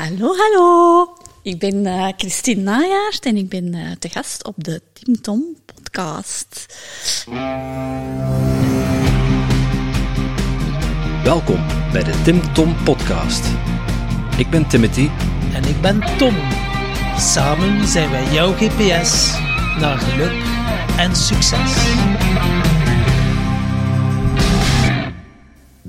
Hallo, hallo. Ik ben uh, Christine Najaert en ik ben uh, te gast op de Tim Tom podcast. Welkom bij de Tim Tom podcast. Ik ben Timothy. En ik ben Tom. Samen zijn wij jouw GPS naar geluk en succes.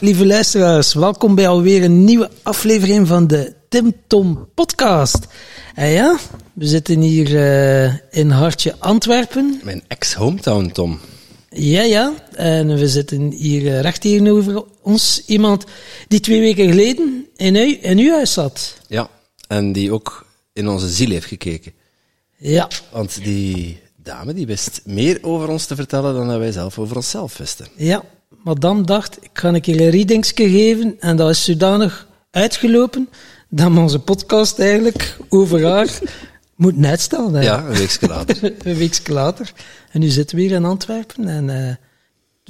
Lieve luisteraars, welkom bij alweer een nieuwe aflevering van de Tim Tom podcast. En ja, we zitten hier uh, in Hartje Antwerpen. Mijn ex-hometown, Tom. Ja, ja. En we zitten hier uh, recht tegenover ons iemand die twee weken geleden in, u, in uw huis zat. Ja, en die ook in onze ziel heeft gekeken. Ja. Want die dame die wist meer over ons te vertellen dan dat wij zelf over onszelf wisten. Ja, madame dacht, ik ga een keer een readingsje geven en dat is zodanig uitgelopen dat we onze podcast eigenlijk over haar moeten uitstellen. Ja, een weekje later. een weekje later. En nu zitten we hier in Antwerpen en uh,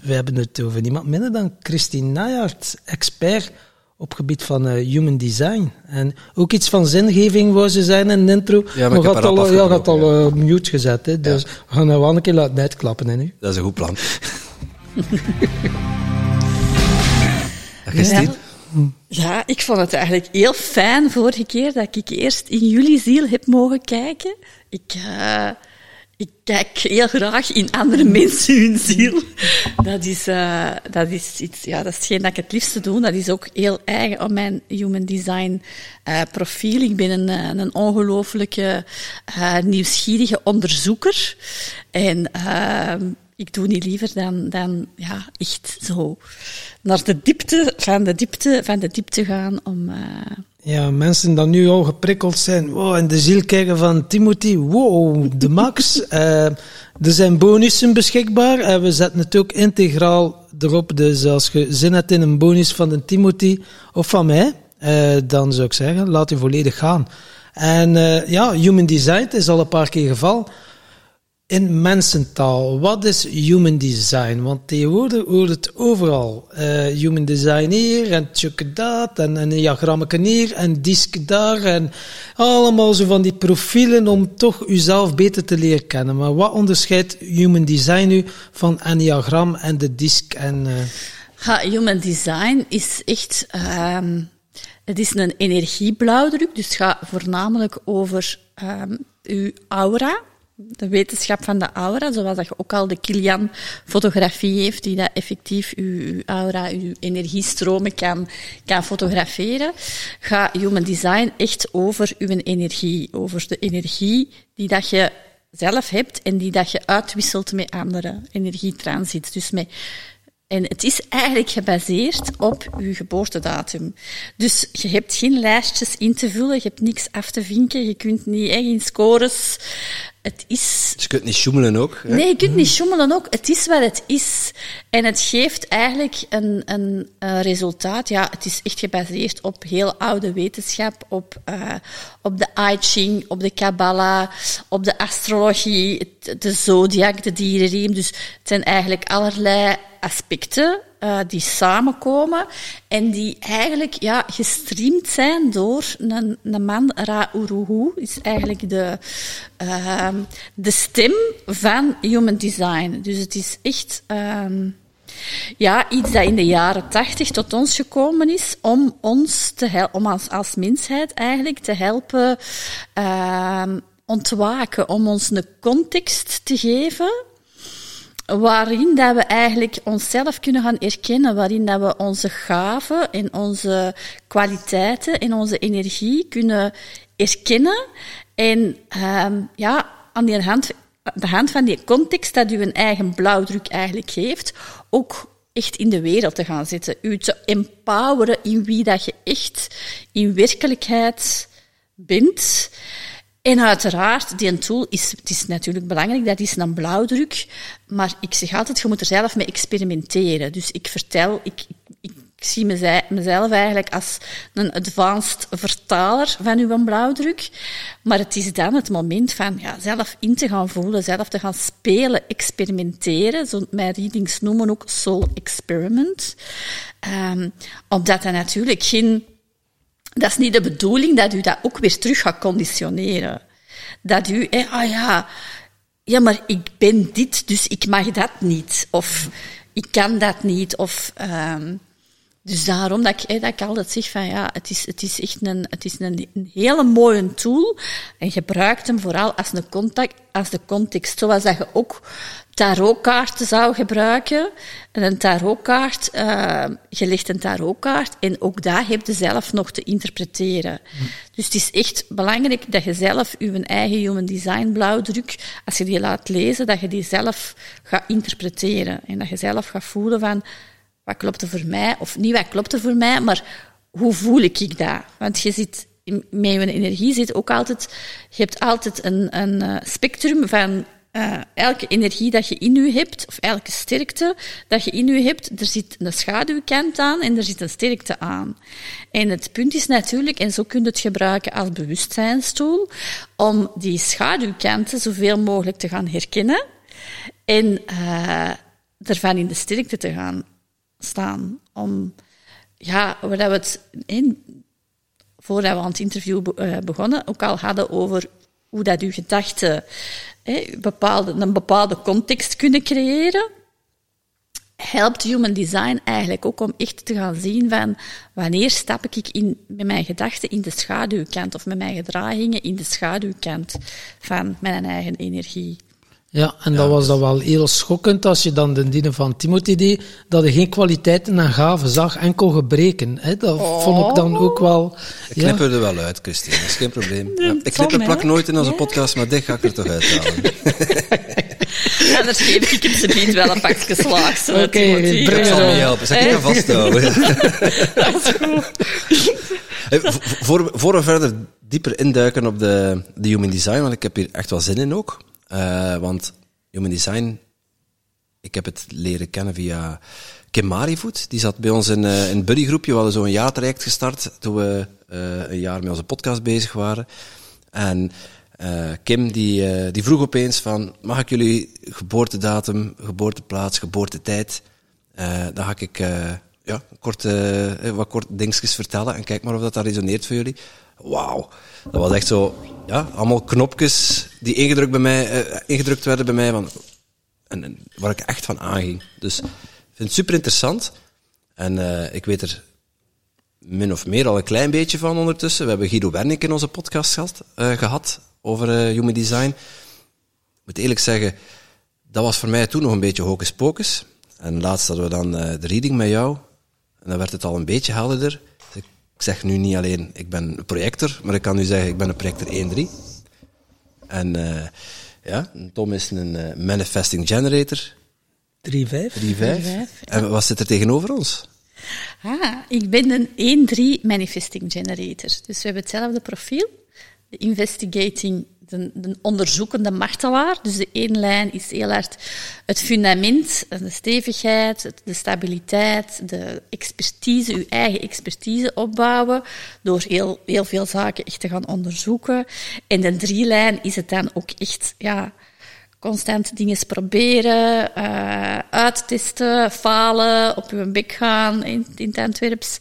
we hebben het over niemand minder dan Christine Najaert, expert op gebied van uh, human design. En ook iets van zingeving wou ze zijn in de intro. Ja, maar, maar gaat al, ja, gaat al uh, mute gezet. Hè, dus ja. we gaan nou wel een keer laten uitklappen. Hè, nu. Dat is een goed plan. Christine? Ja, ik vond het eigenlijk heel fijn vorige keer dat ik eerst in jullie ziel heb mogen kijken. Ik, uh, ik kijk heel graag in andere mensen hun ziel. Dat is, uh, dat is iets, ja, dat is hetgeen dat ik het liefste doe. Dat is ook heel eigen op mijn human design uh, profiel. Ik ben een, een ongelooflijke nieuwsgierige onderzoeker. En ik doe niet liever dan, dan ja, echt zo naar de diepte van de diepte van de diepte gaan om... Uh... Ja, mensen die nu al geprikkeld zijn, wow, in de ziel kijken van Timothy, wow, de max. uh, er zijn bonussen beschikbaar en we zetten het ook integraal erop. Dus als je zin hebt in een bonus van de Timothy of van mij, uh, dan zou ik zeggen, laat u volledig gaan. En ja, Human Design is al een paar keer geval in mensentaal, wat is human design? Want tegenwoordig hoort het overal. Uh, human design hier en tjukke dat en, en een diagrammetje hier en disk daar en allemaal zo van die profielen om toch uzelf beter te leren kennen. Maar wat onderscheidt human design nu van een diagram en de disk en... Ha, human design is echt... Um, het is een energieblauwdruk, dus het gaat voornamelijk over um, uw aura, de wetenschap van de aura, zoals dat je ook al de Kilian-fotografie heeft, die dat effectief uw, aura, uw energiestromen kan, kan fotograferen, gaat Human Design echt over uw energie, over de energie die dat je zelf hebt en die dat je uitwisselt met andere energietransits. Dus met en het is eigenlijk gebaseerd op uw geboortedatum. Dus je hebt geen lijstjes in te vullen, je hebt niks af te vinken, je kunt niet echt in scores het is... Dus je kunt niet schoemelen ook? Hè? Nee, je kunt niet schoemelen ook. Het is wat het is. En het geeft eigenlijk een, een, een resultaat. Ja, het is echt gebaseerd op heel oude wetenschap, op, uh, op de I Ching, op de Kabbalah, op de astrologie, de zodiac, de dierenriem. Dus het zijn eigenlijk allerlei aspecten uh, die samenkomen en die eigenlijk ja, gestreamd zijn door een, een man, Ra-Uruhu, is eigenlijk de, uh, de stem van Human Design. Dus het is echt um, ja, iets dat in de jaren tachtig tot ons gekomen is om ons te om als, als mensheid eigenlijk te helpen uh, ontwaken, om ons een context te geven waarin dat we eigenlijk onszelf kunnen gaan erkennen, waarin dat we onze gaven en onze kwaliteiten en onze energie kunnen erkennen. En um, ja, aan de hand, de hand van die context dat u een eigen blauwdruk eigenlijk geeft, ook echt in de wereld te gaan zetten. U te empoweren in wie dat je echt in werkelijkheid bent. En uiteraard, die tool is, het is natuurlijk belangrijk, dat is een blauwdruk. Maar ik zeg altijd, je moet er zelf mee experimenteren. Dus ik vertel, ik, ik, zie mezelf eigenlijk als een advanced vertaler van uw blauwdruk. Maar het is dan het moment van ja, zelf in te gaan voelen, zelf te gaan spelen, experimenteren. Zo mijn readings noemen ook soul experiment. Um, omdat dat natuurlijk geen dat is niet de bedoeling dat u dat ook weer terug gaat conditioneren. Dat u, ah ja, ja, maar ik ben dit, dus ik mag dat niet. Of ik kan dat niet. Of, um, dus daarom dat ik, dat ik altijd zeg van ja, het is, het is echt een, het is een, hele mooie tool. En gebruik hem vooral als, een als de context. Zoals dat je ook tarotkaarten zou gebruiken. En een tarotkaart, uh, je legt een tarotkaart en ook daar heb je zelf nog te interpreteren. Dus het is echt belangrijk dat je zelf je eigen human design blauwdruk, als je die laat lezen, dat je die zelf gaat interpreteren. En dat je zelf gaat voelen van, wat klopt er voor mij? Of niet wat klopt er voor mij, maar hoe voel ik dat? Want je zit met je energie zit ook altijd, je hebt altijd een, een eh, spectrum van uh, elke energie dat je in je hebt, of elke sterkte dat je in je hebt, er zit een schaduwkant aan en er zit een sterkte aan. En het punt is natuurlijk, en zo kun je het gebruiken als bewustzijnstoel, om die schaduwkanten zoveel mogelijk te gaan herkennen en uh, ervan in de sterkte te gaan staan. Om, ja, waar we het in, voordat we aan het interview uh, begonnen, ook al hadden over hoe dat uw gedachten bepaalde, een bepaalde context kunnen creëren, helpt human design eigenlijk ook om echt te gaan zien van wanneer stap ik in, met mijn gedachten in de schaduwkant of met mijn gedragingen in de schaduwkant van mijn eigen energie. Ja, en dat was dan wel heel schokkend als je dan de dienen van Timothy deed, dat hij geen kwaliteiten en gaven zag, enkel gebreken. Hè? Dat vond ik dan ook wel... Ik knip er er wel uit, Christine, dat is geen probleem. Ja. Ik knip er plak nooit in onze podcast, maar dit ga ik er toch uithalen. Anders geef ik hem ze niet wel een pakje slaag. Oké, okay, dat zal me helpen. Zeg ik kan vasthouden. dat is goed. voor, voor we verder dieper induiken op de, de human design, want ik heb hier echt wel zin in ook. Uh, want Human Design, ik heb het leren kennen via Kim Marivoet. Die zat bij ons in, uh, in een buddygroepje. We hadden zo'n jaartraject gestart toen we uh, een jaar met onze podcast bezig waren. En Kim die, die vroeg opeens van, mag ik jullie geboortedatum, geboorteplaats, geboortetijd, dan ga ik ja, kort, wat kort dingetjes vertellen en kijk maar of dat resoneert voor jullie. Wauw, dat was echt zo, ja, allemaal knopjes die ingedrukt, bij mij, uh, ingedrukt werden bij mij, van, en, waar ik echt van aanging. Dus ik vind het super interessant. En uh, ik weet er min of meer al een klein beetje van ondertussen. We hebben Guido Wernick in onze podcast gehad, uh, gehad over human design. Ik moet eerlijk zeggen, dat was voor mij toen nog een beetje hocus pocus. En laatst hadden we dan de reading met jou. En dan werd het al een beetje helderder. Ik zeg nu niet alleen, ik ben een projector, maar ik kan nu zeggen, ik ben een projector 1-3. En uh, ja, Tom is een uh, manifesting generator. 3-5. 3-5. En wat zit er tegenover ons? Ah, ik ben een 1-3 manifesting generator. Dus we hebben hetzelfde profiel. De investigating de, de onderzoekende martelaar. Dus de één lijn is heel hard het fundament, de stevigheid, de stabiliteit, de expertise, uw eigen expertise opbouwen, door heel, heel veel zaken echt te gaan onderzoeken. En de drie lijn is het dan ook echt, ja, constant dingen proberen, uh, uittesten, falen, op uw bek gaan in, in het Antwerps.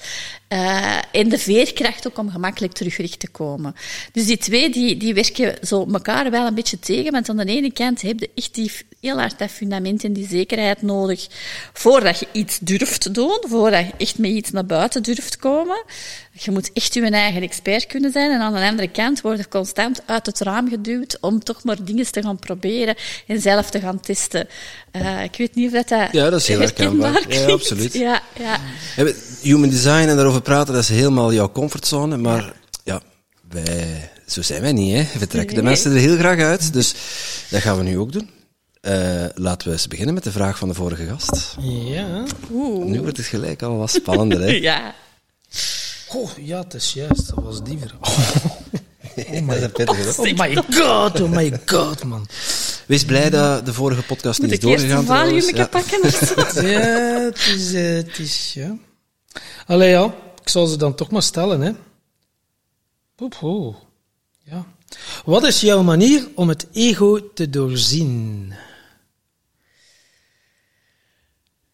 Uh, en de veerkracht ook om gemakkelijk terugrecht te komen. Dus die twee die, die werken zo elkaar wel een beetje tegen, want aan de ene kant heb je echt die, heel hard dat fundament en die zekerheid nodig voordat je iets durft doen, voordat je echt met iets naar buiten durft komen. Je moet echt je eigen expert kunnen zijn. En aan de andere kant word je constant uit het raam geduwd om toch maar dingen te gaan proberen en zelf te gaan testen. Uh, ik weet niet of dat, dat Ja, dat is heel herkenbaar. Ja, absoluut. Ja, ja. Human design en daarover praten, dat is helemaal jouw comfortzone. Maar ja, wij, zo zijn wij niet. Hè. We trekken de mensen er heel graag uit. Dus dat gaan we nu ook doen. Uh, laten we eens beginnen met de vraag van de vorige gast. Ja. Oeh. Nu wordt het gelijk al wat spannender, hè? ja. Oh, ja, het is juist. Dat was die vraag. Oh my, oh my god, oh my god, man. Wees blij dat de vorige podcast niet is doorgegaan. Moet ik eerst een pakken ja, het is, uh, het is, ja. Allee, ja. Ik zal ze dan toch maar stellen, hè. Poep, Ja. Wat is jouw manier om het ego te doorzien?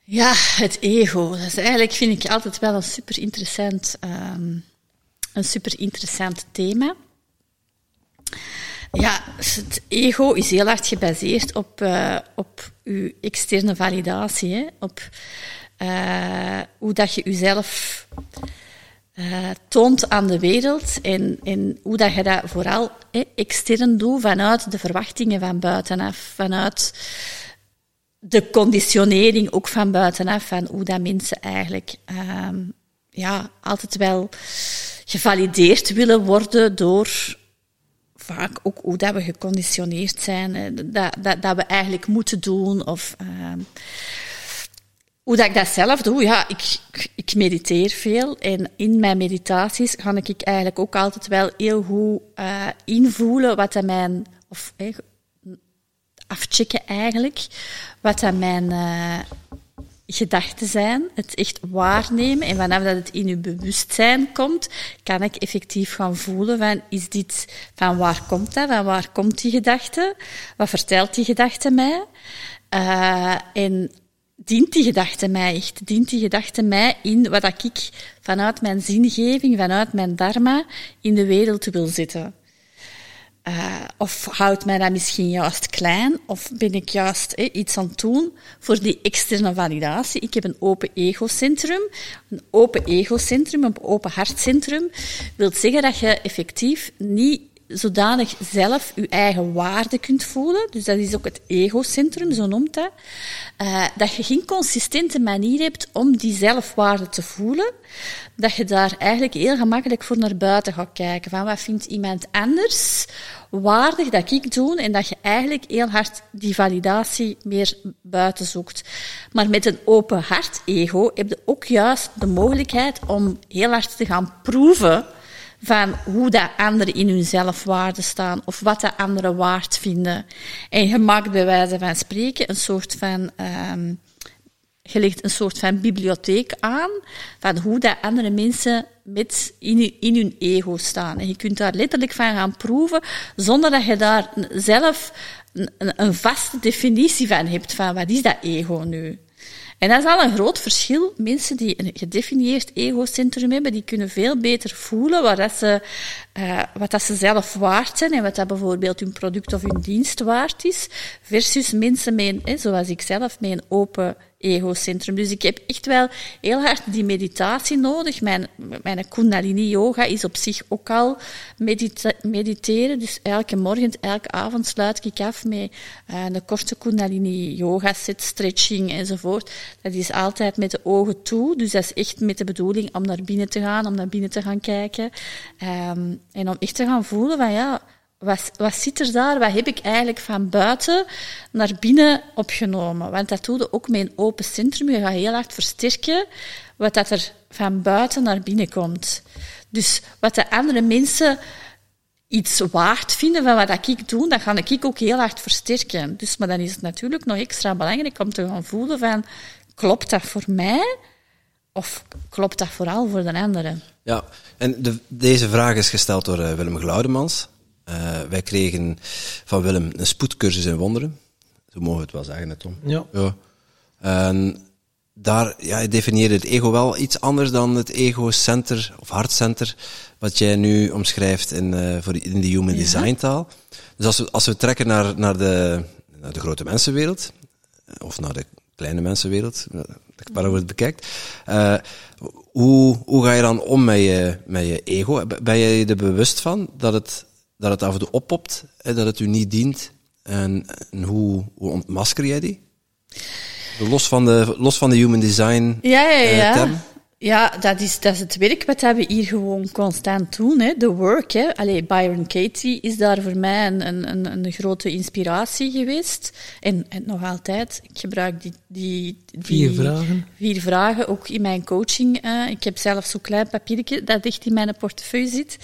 Ja, het ego. Dat is eigenlijk, vind ik, altijd wel een super interessant, um, een super interessant thema. Ja, het ego is heel hard gebaseerd op, uh, op uw externe validatie. Hè? Op uh, hoe dat je jezelf uh, toont aan de wereld en, en hoe dat je dat vooral extern doet vanuit de verwachtingen van buitenaf, vanuit de conditionering ook van buitenaf, van hoe dat mensen eigenlijk uh, ja, altijd wel gevalideerd willen worden door vaak ook hoe dat we geconditioneerd zijn, dat, dat, dat we eigenlijk moeten doen of... Uh, hoe dat ik dat zelf doe, ja, ik, ik mediteer veel. En in mijn meditaties ga ik eigenlijk ook altijd wel heel goed uh, invoelen wat dat mijn... Of eh, afchecken eigenlijk, wat dat mijn uh, gedachten zijn. Het echt waarnemen. En vanaf dat het in uw bewustzijn komt, kan ik effectief gaan voelen van, is dit... Van waar komt dat? Van waar komt die gedachte? Wat vertelt die gedachte mij? Uh, en dient die gedachte mij echt? Dient die gedachte mij in wat ik vanuit mijn zingeving, vanuit mijn dharma in de wereld wil zetten? Uh, of houdt mij dat misschien juist klein? Of ben ik juist eh, iets aan het doen voor die externe validatie? Ik heb een open egocentrum. Een open egocentrum, een open hartcentrum, wil zeggen dat je effectief niet zodanig zelf je eigen waarde kunt voelen. Dus dat is ook het egocentrum, zo noemt dat. Uh, dat je geen consistente manier hebt om die zelfwaarde te voelen. Dat je daar eigenlijk heel gemakkelijk voor naar buiten gaat kijken. Van wat vindt iemand anders waardig dat ik doe? En dat je eigenlijk heel hard die validatie meer buiten zoekt. Maar met een open hart ego heb je ook juist de mogelijkheid om heel hard te gaan proeven van hoe dat anderen in hun zelfwaarde staan of wat de anderen waard vinden. En je maakt bij wijze van spreken een soort van, um, je legt een soort van bibliotheek aan van hoe dat andere mensen met in, in hun ego staan. En je kunt daar letterlijk van gaan proeven zonder dat je daar zelf een, een vaste definitie van hebt van wat is dat ego nu. En dat is al een groot verschil. Mensen die een gedefinieerd egocentrum hebben, die kunnen veel beter voelen wat, dat ze, uh, wat dat ze zelf waard zijn en wat dat bijvoorbeeld hun product of hun dienst waard is, versus mensen met, zoals ik zelf, met een open egocentrum. Dus ik heb echt wel heel hard die meditatie nodig. Mijn, mijn Kundalini yoga is op zich ook al mediteren. Dus elke morgen, elke avond sluit ik af met uh, een korte Kundalini yoga set, stretching enzovoort. Dat is altijd met de ogen toe. Dus dat is echt met de bedoeling om naar binnen te gaan, om naar binnen te gaan kijken. Um, en om echt te gaan voelen van ja, wat, wat zit er daar? Wat heb ik eigenlijk van buiten naar binnen opgenomen? Want dat doe je ook met een open centrum. Je gaat heel hard versterken wat dat er van buiten naar binnen komt. Dus wat de andere mensen iets waard vinden van wat ik doe, dat ga ik ook heel hard versterken. Dus, maar dan is het natuurlijk nog extra belangrijk om te gaan voelen van, klopt dat voor mij? Of klopt dat vooral voor de anderen? Ja, en de, deze vraag is gesteld door uh, Willem Glaudemans. Uh, wij kregen van Willem een spoedcursus in wonderen. Zo mogen we het wel zeggen, hè, Tom. Ja. ja. En daar ja, je definieert het ego wel iets anders dan het ego-center of hartcenter, wat jij nu omschrijft in, uh, voor, in de human design taal. Dus als we, als we trekken naar, naar, de, naar de grote mensenwereld, of naar de kleine mensenwereld, waarom we het bekijkt, uh, hoe, hoe ga je dan om met je, met je ego? Ben je je er bewust van dat het, dat het af en toe oppopt, en dat het u niet dient? En, en hoe, hoe ontmasker jij die? Los van de, los van de human design ja, ja, ja. Uh, term? Ja, dat is, dat is het werk wat we hier gewoon constant doen. Hè. De work. Hè. Allee, Byron Katie is daar voor mij een, een, een grote inspiratie geweest. En, en nog altijd. Ik gebruik die, die, die vier vragen. Vier vragen ook in mijn coaching. Uh, ik heb zelf zo'n klein papiertje dat echt in mijn portefeuille zit.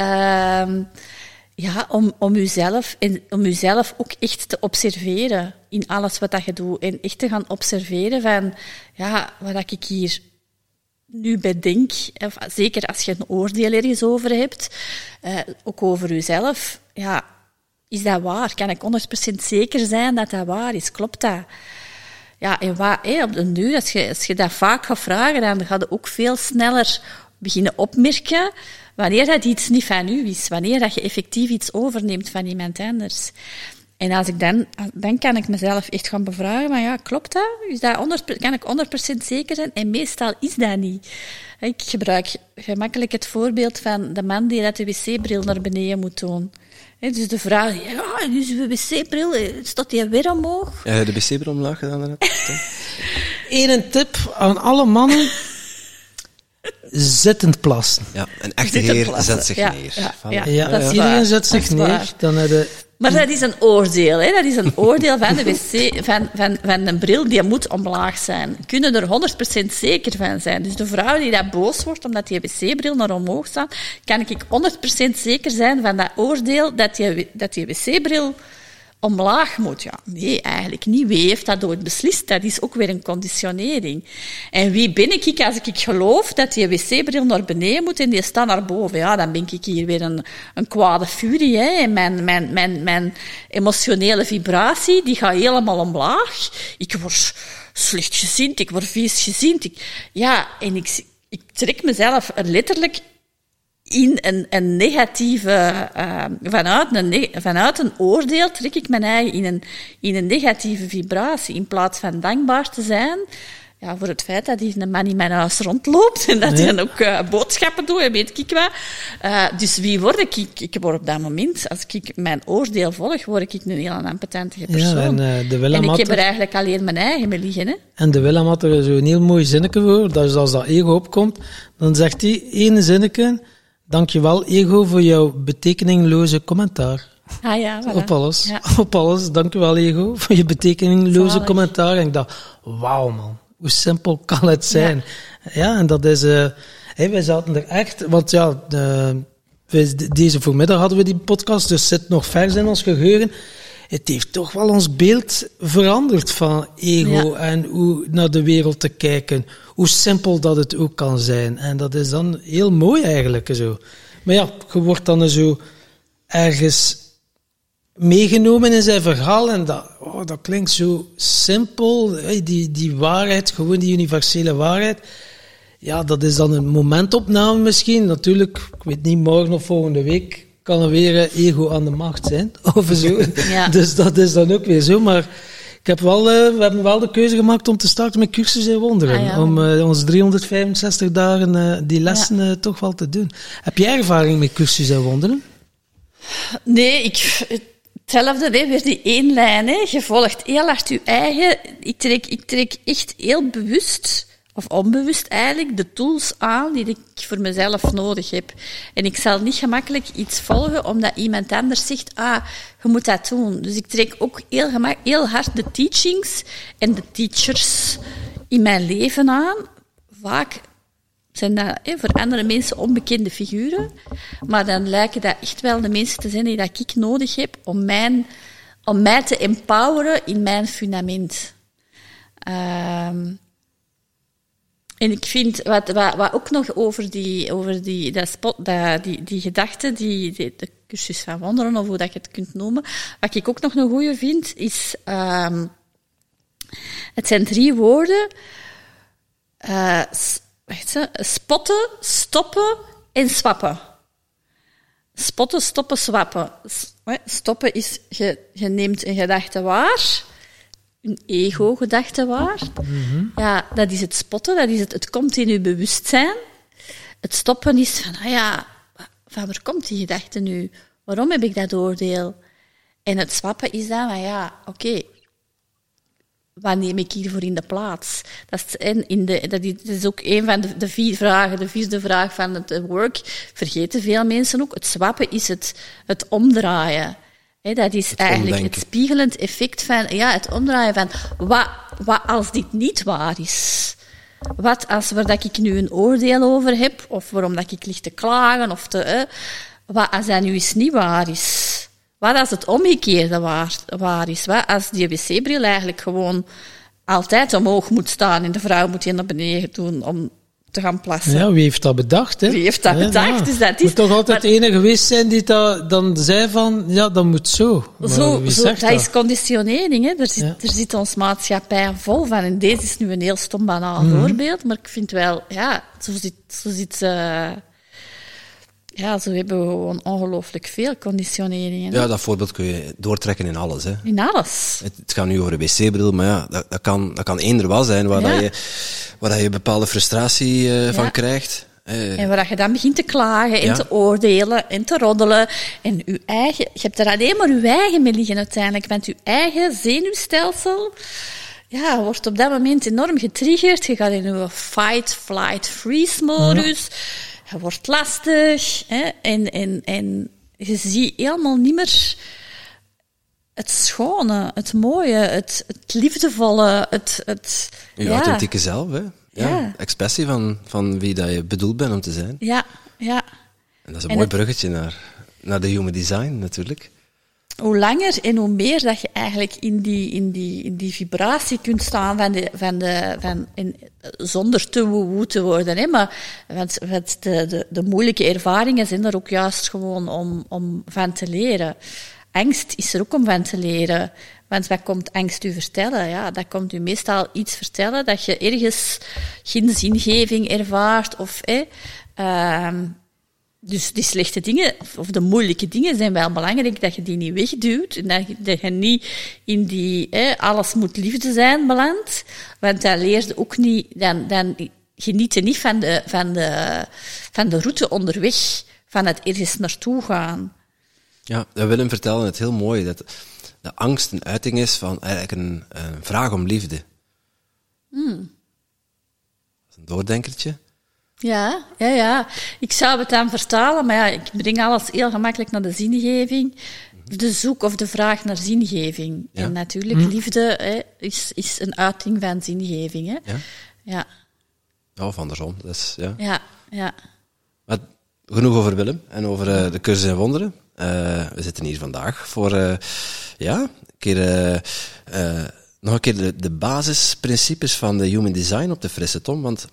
Uh, ja, om, om, uzelf, en om uzelf ook echt te observeren in alles wat je doet. En echt te gaan observeren van, ja, wat ik hier nu bedenk, of zeker als je een oordeel ergens over hebt, uh, ook over jezelf, ja, is dat waar? Kan ik 100% zeker zijn dat dat waar is? Klopt dat? Ja, en wat, hey, op de duur, als je, als je dat vaak gaat vragen, dan ga je ook veel sneller beginnen opmerken wanneer dat iets niet van u is, wanneer dat je effectief iets overneemt van iemand anders. En als ik dan, dan kan ik mezelf echt gaan bevragen, maar ja, klopt dat? Is dat 100, kan ik 100% zeker zijn? En meestal is dat niet. Ik gebruik gemakkelijk het voorbeeld van de man die dat de wc-bril naar beneden moet doen. dus de vraag, ja, dus de wc-bril, staat die weer omhoog? Ja, de wc-bril omlaag gedaan Eén tip aan alle mannen. Zittend plassen. Ja, een echte heer zet zich ja, neer. Ja, ja, ja, dat is iedereen waar. zet zich neer. waar. Dan heb je Maar dat is een oordeel. Hè? Dat is een oordeel van de wc, van, van, van een bril die moet omlaag zijn. Kunnen er 100% zeker van zijn. Dus de vrouw die dat boos wordt omdat die wc-bril naar omhoog staat, kan ik 100% zeker zijn van dat oordeel dat die, dat die wc-bril omlaag moet. Ja, nee, eigenlijk niet. Wie heeft dat ooit beslist? Dat is ook weer een conditionering. En wie ben ik als ik geloof dat die wc-bril naar beneden moet en die staat naar boven? Ja, dan ben ik hier weer een, een kwade furie. Hè. En mijn, mijn, mijn, mijn emotionele vibratie, die gaat helemaal omlaag. Ik word slecht gezind, ik word vies gezind. Ik, ja, en ik, ik trek mezelf er letterlijk in een, een negatieve, uh, vanuit, een vanuit een oordeel trek ik mijn eigen in een, in een negatieve vibratie. In plaats van dankbaar te zijn ja, voor het feit dat hier een man in mijn huis rondloopt en dat hij dan ook uh, boodschappen doet en weet ik wat. Uh, dus wie word ik? ik? Ik word op dat moment, als ik mijn oordeel volg, word ik een heel impotente persoon. Ja, en, uh, ik heb er eigenlijk alleen mijn eigen mee liggen. Hè? En de Willem had er zo'n heel mooi zinnetje voor. Dat is als dat ego opkomt, dan zegt hij ene zinnetje... Dankjewel, ego, voor jouw betekeningloze commentaar. Ah ja, voilà. Op alles. Ja. Op alles. Dankjewel, ego, voor je betekeningloze Zalig. commentaar. En ik dacht, wauw man, hoe simpel kan het zijn? Ja, en dat is... Uh, hey, wij zaten er echt... Want ja, de, wij, deze voormiddag hadden we die podcast, dus zit nog vers in ons geheugen. Het heeft toch wel ons beeld veranderd van ego Ja. en hoe naar de wereld te kijken. Hoe simpel dat het ook kan zijn. En dat is dan heel mooi eigenlijk zo. Maar ja, je wordt dan zo ergens meegenomen in zijn verhaal en dat, oh, dat klinkt zo simpel. Die, die waarheid, gewoon die universele waarheid. Ja, dat is dan een momentopname misschien. Natuurlijk, ik weet niet, morgen of volgende week kan er weer eh, ego aan de macht zijn. Of zo. Ja. Dus dat is dan ook weer zo. Maar ik heb wel, eh, we hebben wel de keuze gemaakt om te starten met cursus in wonderen. Ah, ja. Om eh, ons 365 dagen eh, die lessen toch wel te doen. Heb jij ervaring met cursus in wonderen? Nee, ik, hetzelfde, hè, weer die één lijn. Hè. Je volgt heel hard je eigen. Ik trek, ik trek echt heel bewust, of onbewust eigenlijk, de tools aan die ik voor mezelf nodig heb. En ik zal niet gemakkelijk iets volgen omdat iemand anders zegt, ah, je moet dat doen. Dus ik trek ook heel, gemak, heel hard de teachings en de teachers in mijn leven aan. Vaak zijn dat hè, voor andere mensen onbekende figuren. Maar dan lijken dat echt wel de mensen te zijn die dat ik nodig heb om, mijn, om mij te empoweren in mijn fundament. Ehm, en ik vind, wat, wat, ook nog over die, over die, dat spot, dat, die, die gedachte, die, de cursus van wonderen, of hoe dat je het kunt noemen, wat ik ook nog een goeie vind, is, ehm het zijn drie woorden eh, s- wacht, hè, spotten, stoppen en swappen. Spotten, stoppen, swappen. Stoppen is, je, je neemt een gedachte waar, een ego-gedachte waar. Ja, dat is het spotten, dat is het, het komt in bewustzijn. Het stoppen is van, ah ja, van waar komt die gedachte nu? Waarom heb ik dat oordeel? En het swappen is dan van, ja, oké, wat neem ik hiervoor in de plaats? Dat is, en in de, dat is, ook een van de, de vier vragen, de vierde vraag van het work. Vergeten veel mensen ook. Het swappen is het, het omdraaien. Dat is eigenlijk het spiegelend effect van ja, het omdraaien van wat, wat als dit niet waar is? Wat als waar dat ik nu een oordeel over heb, of waarom dat ik lig te klagen, of te, eh, wat als dat nu eens niet waar is? Wat als het omgekeerde waar, waar is? Wat als die wc-bril eigenlijk gewoon altijd omhoog moet staan en de vrouw moet die naar beneden doen om te gaan plassen? Ja, wie heeft dat bedacht? Hè? Wie heeft dat Ja, bedacht? ja. Dus dat is- moet toch altijd maar- de ene geweest zijn die dat dan zei van, ja, dat moet zo. Maar Zo, zo, dat, dat? is conditionering. Hè. Er, zit, Ja. er zit ons maatschappij vol van. En deze is nu een heel stom banaal Mhm. voorbeeld. Maar ik vind wel, ja, zo zit, zo zit eh, ja, zo hebben we gewoon ongelooflijk veel conditioneringen. Ja, dat voorbeeld kun je doortrekken in alles. Hè. In alles. Het, het gaat nu over een wc-bril, maar ja, dat, dat, kan, dat kan eender wel zijn waar, Ja. dat je, waar dat je bepaalde frustratie eh, van krijgt. Eh, En waar je dan begint te klagen en Ja. te oordelen en te roddelen. En je eigen, je hebt er alleen maar je eigen mee liggen uiteindelijk. Want je eigen zenuwstelsel ja, wordt op dat moment enorm getriggerd. Je gaat in een fight, flight, freeze modus. Je wordt lastig. Hè? En, en, en je ziet helemaal niet meer het schone, het mooie, het, het liefdevolle, het... het je ja, authentieke zelf, hè. Ja, Ja. Expressie van, van wie dat je bedoeld bent om te zijn. ja, ja. En dat is een En mooi het- bruggetje naar, naar de human design, natuurlijk. Hoe langer en hoe meer dat je eigenlijk in die, in die, in die vibratie kunt staan van de, van de, van, in, zonder te woe te worden. Hè? Maar, want, want de, de, de moeilijke ervaringen zijn er ook juist gewoon om, om van te leren. Angst is er ook om van te leren. Want wat komt angst u vertellen? Ja, dat komt u meestal iets vertellen dat je ergens geen zingeving ervaart of... hè, ehm, dus die slechte dingen, of- de moeilijke dingen, zijn wel belangrijk dat je die niet wegduwt. En dat je, dat je niet in die hè, alles moet liefde zijn belandt. Want dan leer je ook niet, dan, dan geniet je niet van de, van, de, van de route onderweg, van het ergens naartoe gaan. Ja, Willem vertelde het heel mooi, dat de angst een uiting is van eigenlijk een, een vraag om liefde. Hmm. Dat is een doordenkertje. Ja, ja, ja. Ik zou het dan vertalen, maar ja, ik breng alles heel gemakkelijk naar de zingeving. De zoek of de vraag naar zingeving. Ja. En natuurlijk, liefde hè, is, is een uiting van zingeving. Hè. Ja? Ja, Ja, of andersom. Dus, ja. ja, ja. Maar genoeg over Willem en over eh, de cursus en wonderen. Eh, we zitten hier vandaag voor eh, ja, een keer, nog een keer de, de basisprincipes van de human design op de frisse tom. Want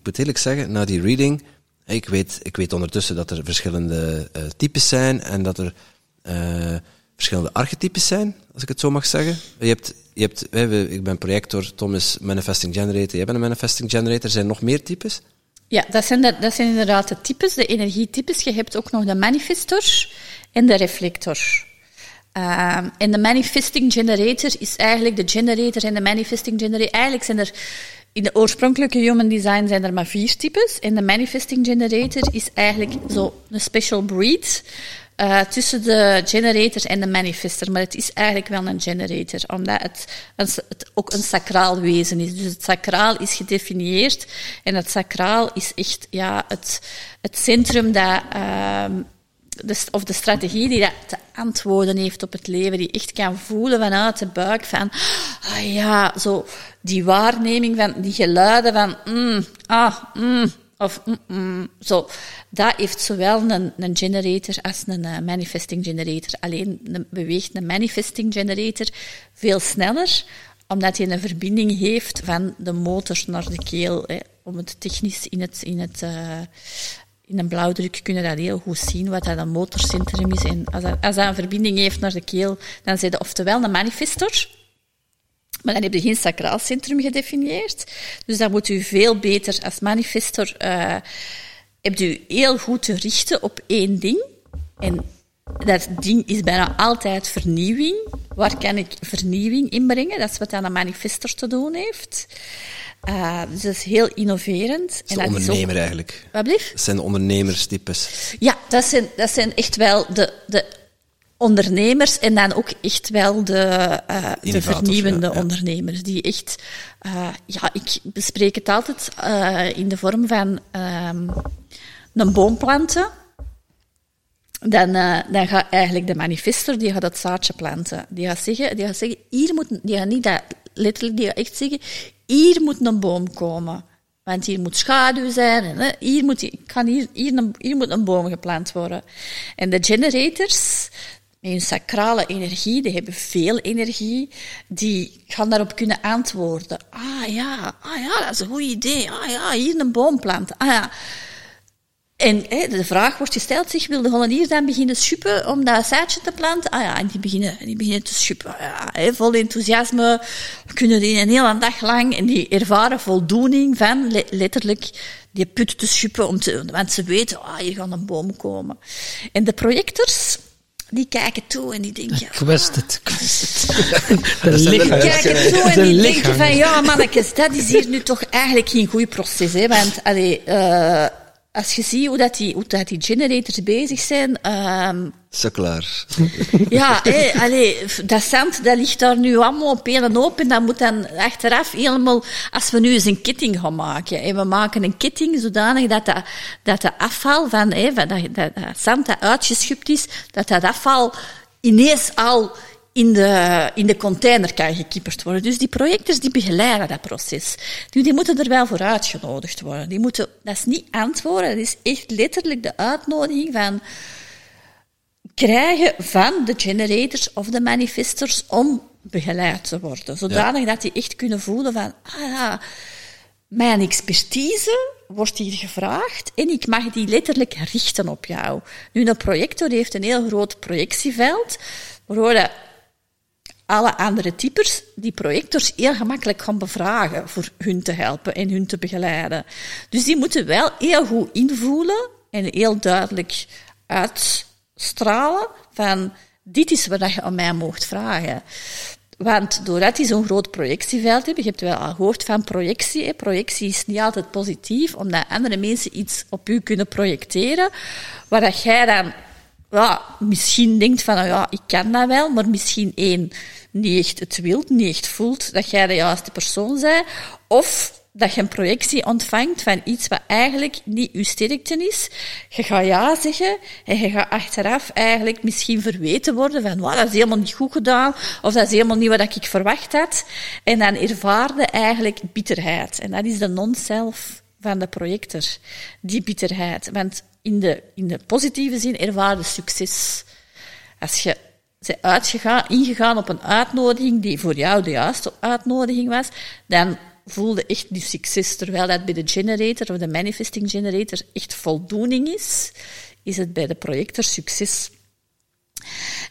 ik moet eerlijk zeggen, na die reading, ik weet, ik weet ondertussen dat er verschillende eh, types zijn en dat er eh, verschillende archetypes zijn, als ik het zo mag zeggen. Je hebt, je hebt, wij ik ben projector, Tom is manifesting generator, jij bent een manifesting generator. Er zijn nog meer types? Ja, dat zijn, dat zijn inderdaad de types, de energietypes. Je hebt ook nog de manifestor en de reflector. Ehm, en de manifesting generator is eigenlijk de generator en de manifesting generator. Eigenlijk zijn er in de oorspronkelijke human design zijn er maar vier types. En de manifesting generator is eigenlijk zo een special breed eh, tussen de generator en de manifester. Maar het is eigenlijk wel een generator, omdat het, een, het ook een sacraal wezen is. Dus het sacraal is gedefinieerd en het sacraal is echt ja, het, het centrum dat... ehm, of de strategie die dat te antwoorden heeft op het leven, die echt kan voelen vanuit de buik van, ah ja, zo die waarneming van die geluiden van, mm, ah, mm, of mm, zo. Dat heeft zowel een, een generator als een eh, manifesting generator. Alleen een, beweegt een manifesting generator veel sneller, omdat hij een verbinding heeft van de motor naar de keel. Hè, om het technisch in het, in het eh, in een blauwdruk kunnen dat heel goed zien, wat dat een motorcentrum is. En als dat, een verbinding heeft naar de keel, dan zijn dat oftewel een manifestor. Maar dan heb je geen sacraal centrum gedefinieerd. Dus dan moet u veel beter als manifestor, uh, hebt u heel goed te richten op één ding. En dat ding is bijna altijd vernieuwing. Waar kan ik vernieuwing inbrengen? Dat is wat dan een manifestor te doen heeft. Uh, dus dat is heel innoverend. Dat is en ondernemer eigenlijk. Wat blieft? Dat zijn de ondernemerstypes. Ja, dat zijn, dat zijn echt wel de, de ondernemers en dan ook echt wel de, uh, de vernieuwende ondernemers. Die echt, uh, ja, ik bespreek het altijd in de vorm van um, een boom planten. Dan, dan gaat eigenlijk de manifester, die gaat dat zaadje planten. Die gaat zeggen, die gaat zeggen hier moet, die gaat niet dat letterlijk, die gaat echt zeggen, hier moet een boom komen. Want hier moet schaduw zijn. En, hè, hier, moet, kan hier, hier, een, hier moet een boom geplant worden. En de generators, met hun sacrale energie, die hebben veel energie, die gaan daarop kunnen antwoorden. Ah ja, ah ja, dat is een goed idee. Ah ja, hier een boom planten. Ah ja. En hè, de vraag wordt gesteld, zich wil de Hollandier dan beginnen schuppen om dat zaadje te planten? Ah ja, en die beginnen, die beginnen te schuppen. Ja, hè, vol enthousiasme kunnen die een hele dag lang en die ervaren voldoening van letterlijk die put te schuppen, om te, want ze weten, ah, hier gaat een boom komen. En de projectors, die kijken toe en die denken... Ik wist het, ik wist het. De lichaam. kijken toe en die denken van, ja mannetjes, dat is hier nu toch eigenlijk geen goed proces. Hè, want allee, uh, als je ziet hoe, dat die, hoe dat die generators bezig zijn... Um, Zo klaar. Ja, hé, allee, dat zand dat ligt daar nu allemaal op een en op en dat moet dan achteraf helemaal... Als we nu eens een ketting gaan maken en we maken een ketting zodanig dat de, dat de afval van, hé, van dat, dat, dat zand dat uitgeschupt is, dat dat afval ineens al in de, in de container kan gekipperd worden. Dus die projectors die begeleiden dat proces. Die, die moeten er wel voor uitgenodigd worden. Die moeten, dat is niet antwoorden, dat is echt letterlijk de uitnodiging van krijgen van de generators of de manifestors om begeleid te worden. Zodanig dat die echt kunnen voelen van, ah ja, mijn expertise wordt hier gevraagd en ik mag die letterlijk richten op jou. Nu, een projector heeft een heel groot projectieveld, waardoor alle andere types die projectors heel gemakkelijk gaan bevragen voor hun te helpen en hun te begeleiden. Dus die moeten wel heel goed invoelen en heel duidelijk uitstralen van dit is wat je aan mij mocht vragen. Want doordat die zo'n groot projectieveld hebben, je hebt wel al gehoord van projectie. Projectie is niet altijd positief, omdat andere mensen iets op u kunnen projecteren, waar jij dan ja, misschien denkt van, ja, ik kan dat wel, maar misschien één, niet echt het wilt, niet echt voelt dat jij de juiste persoon bent. Of dat je een projectie ontvangt van iets wat eigenlijk niet uw sterkte is. Je gaat ja zeggen en je gaat achteraf eigenlijk misschien verweten worden van wow, dat is helemaal niet goed gedaan of dat is helemaal niet wat ik verwacht had. En dan ervaarde eigenlijk bitterheid. En dat is de non-self van de projector, die bitterheid. Want in de, in de positieve zin ervaarde succes. Als je bent uitgegaan, ingegaan op een uitnodiging die voor jou de juiste uitnodiging was, dan voelde echt die succes. Terwijl dat bij de generator of de manifesting generator echt voldoening is, is het bij de projector succes.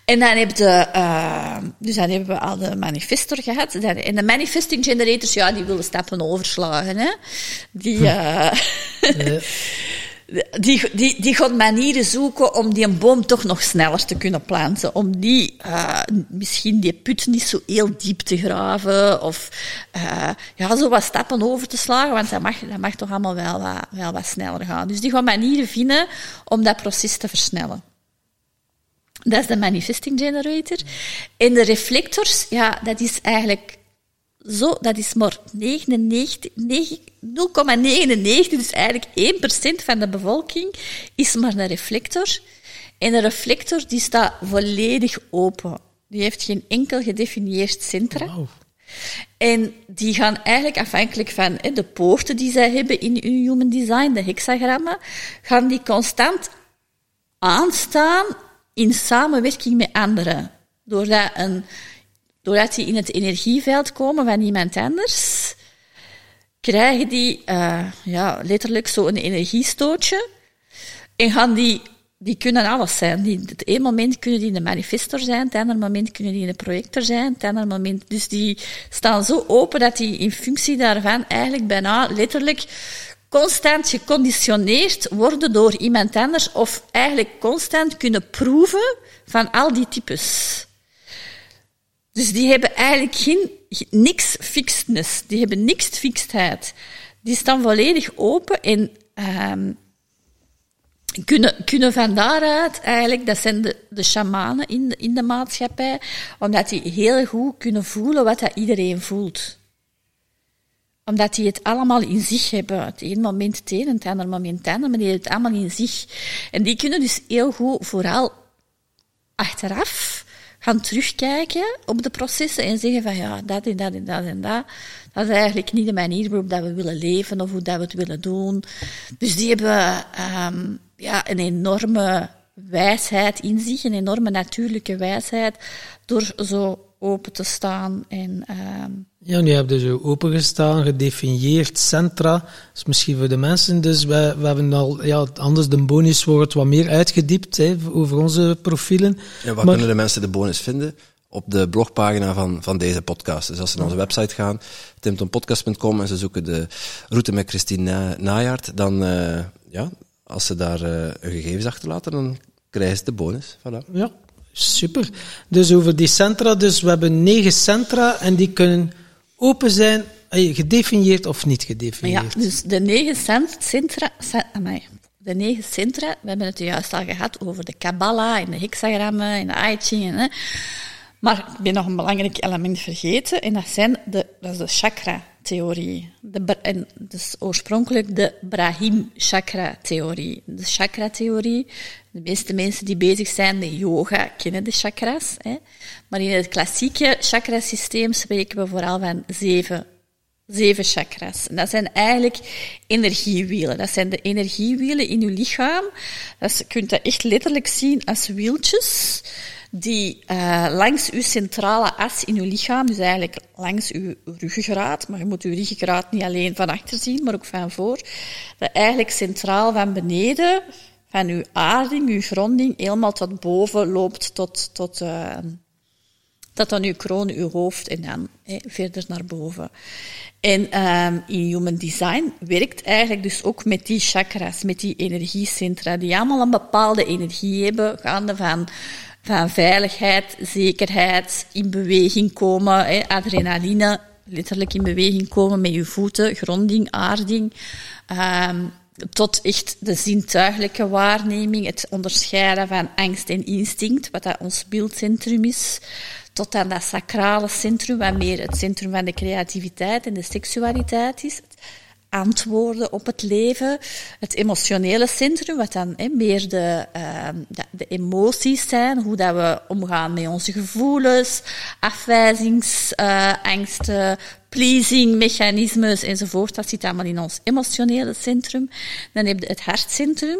En dan, heb je, uh, dus dan hebben we al de manifestor gehad. En de manifesting generators, ja, die willen stappen overslagen. Hè? Die, uh, die, die, die gaat manieren zoeken om die boom toch nog sneller te kunnen planten. Om die, uh, misschien die put niet zo heel diep te graven. Of uh, ja, zo wat stappen over te slagen, want dat mag, dat mag toch allemaal wel wat, wel wat sneller gaan. Dus die gaan manieren vinden om dat proces te versnellen. Dat is de manifesting generator. En de reflectors, ja, dat is eigenlijk zo, dat is maar 0,99, dus eigenlijk 1% van de bevolking is maar een reflector. En een reflector die staat volledig open. Die heeft geen enkel gedefinieerd centrum. En die gaan eigenlijk afhankelijk van hè, de poorten die zij hebben in hun human design, de hexagrammen, gaan die constant aanstaan in samenwerking met anderen. Doordat een doordat die in het energieveld komen van iemand anders, krijgen die uh, ja, letterlijk zo'n energiestootje en gaan die die kunnen alles zijn. Die, het ene moment kunnen die een manifestor zijn, het andere moment kunnen die een projector zijn, het andere moment... Dus die staan zo open dat die in functie daarvan eigenlijk bijna letterlijk constant geconditioneerd worden door iemand anders of eigenlijk constant kunnen proeven van al die types. Dus die hebben eigenlijk geen, niks fixedness. Die hebben niks fixedheid. Die staan volledig open en um, kunnen, kunnen van daaruit eigenlijk, dat zijn de, de shamanen in de, in de maatschappij, omdat die heel goed kunnen voelen wat dat iedereen voelt omdat die het allemaal in zich hebben. Het ene moment het ene, het andere moment maar die hebben het allemaal in zich. En die kunnen dus heel goed, vooral achteraf, gaan terugkijken op de processen en zeggen van ja, dat en dat en dat en dat. Dat is eigenlijk niet de manier waarop dat we willen leven of hoe dat we het willen doen. Dus die hebben um, ja, een enorme wijsheid in zich, een enorme natuurlijke wijsheid, door zo open te staan. En, uh... Ja, nu heb je zo opengestaan, gedefinieerd, centra. Dus misschien voor de mensen, dus we, we hebben al, ja, anders de bonus wordt wat meer uitgediept hè, over onze profielen. Ja, waar kunnen de mensen de bonus vinden? Op de blogpagina van, van deze podcast. Dus als ze naar onze website gaan, timtonpodcast.com, en ze zoeken de route met Christine Najaard, dan, uh, ja, als ze daar uh, hun gegevens achterlaten, dan krijgen ze de bonus. Voilà. Ja, Super. Dus over die centra, dus we hebben negen centra en die kunnen open zijn, gedefinieerd of niet gedefinieerd. Ja, dus de negen centra, de negen centra, we hebben het juist al gehad over de Kabbalah en de hexagrammen en de I Ching. Maar ik ben nog een belangrijk element vergeten en dat, zijn de, dat is de chakra-theorie. En dus oorspronkelijk de Brahim-chakra-theorie. De chakra-theorie de meeste mensen die bezig zijn met yoga kennen de chakras. Hè. Maar in het klassieke chakrasysteem spreken we vooral van zeven, zeven chakras. En dat zijn eigenlijk energiewielen. Dat zijn de energiewielen in uw lichaam. Dat je kunt dat echt letterlijk zien als wieltjes die uh, langs uw centrale as in uw lichaam, dus eigenlijk langs uw ruggengraat, maar je moet uw ruggengraat niet alleen van achter zien, maar ook van voor, dat eigenlijk centraal van beneden van uw aarding, uw gronding, helemaal tot boven loopt, tot, tot, uh, tot aan uw kroon, uw hoofd en dan verder naar boven. En um, in Human Design werkt eigenlijk dus ook met die chakras, met die energiecentra, die allemaal een bepaalde energie hebben, gaande van, van veiligheid, zekerheid, in beweging komen, adrenaline, letterlijk in beweging komen met je voeten, gronding, aarding. Um, tot echt de zintuigelijke waarneming, het onderscheiden van angst en instinct, wat dat ons beeldcentrum is, tot aan dat sacrale centrum, wat meer het centrum van de creativiteit en de seksualiteit is antwoorden op het leven. Het emotionele centrum, wat dan meer de, uh, de, emoties zijn, hoe dat we omgaan met onze gevoelens, afwijzingsangsten, pleasing mechanismes enzovoort. Dat zit allemaal in ons emotionele centrum. Dan heb je het hartcentrum.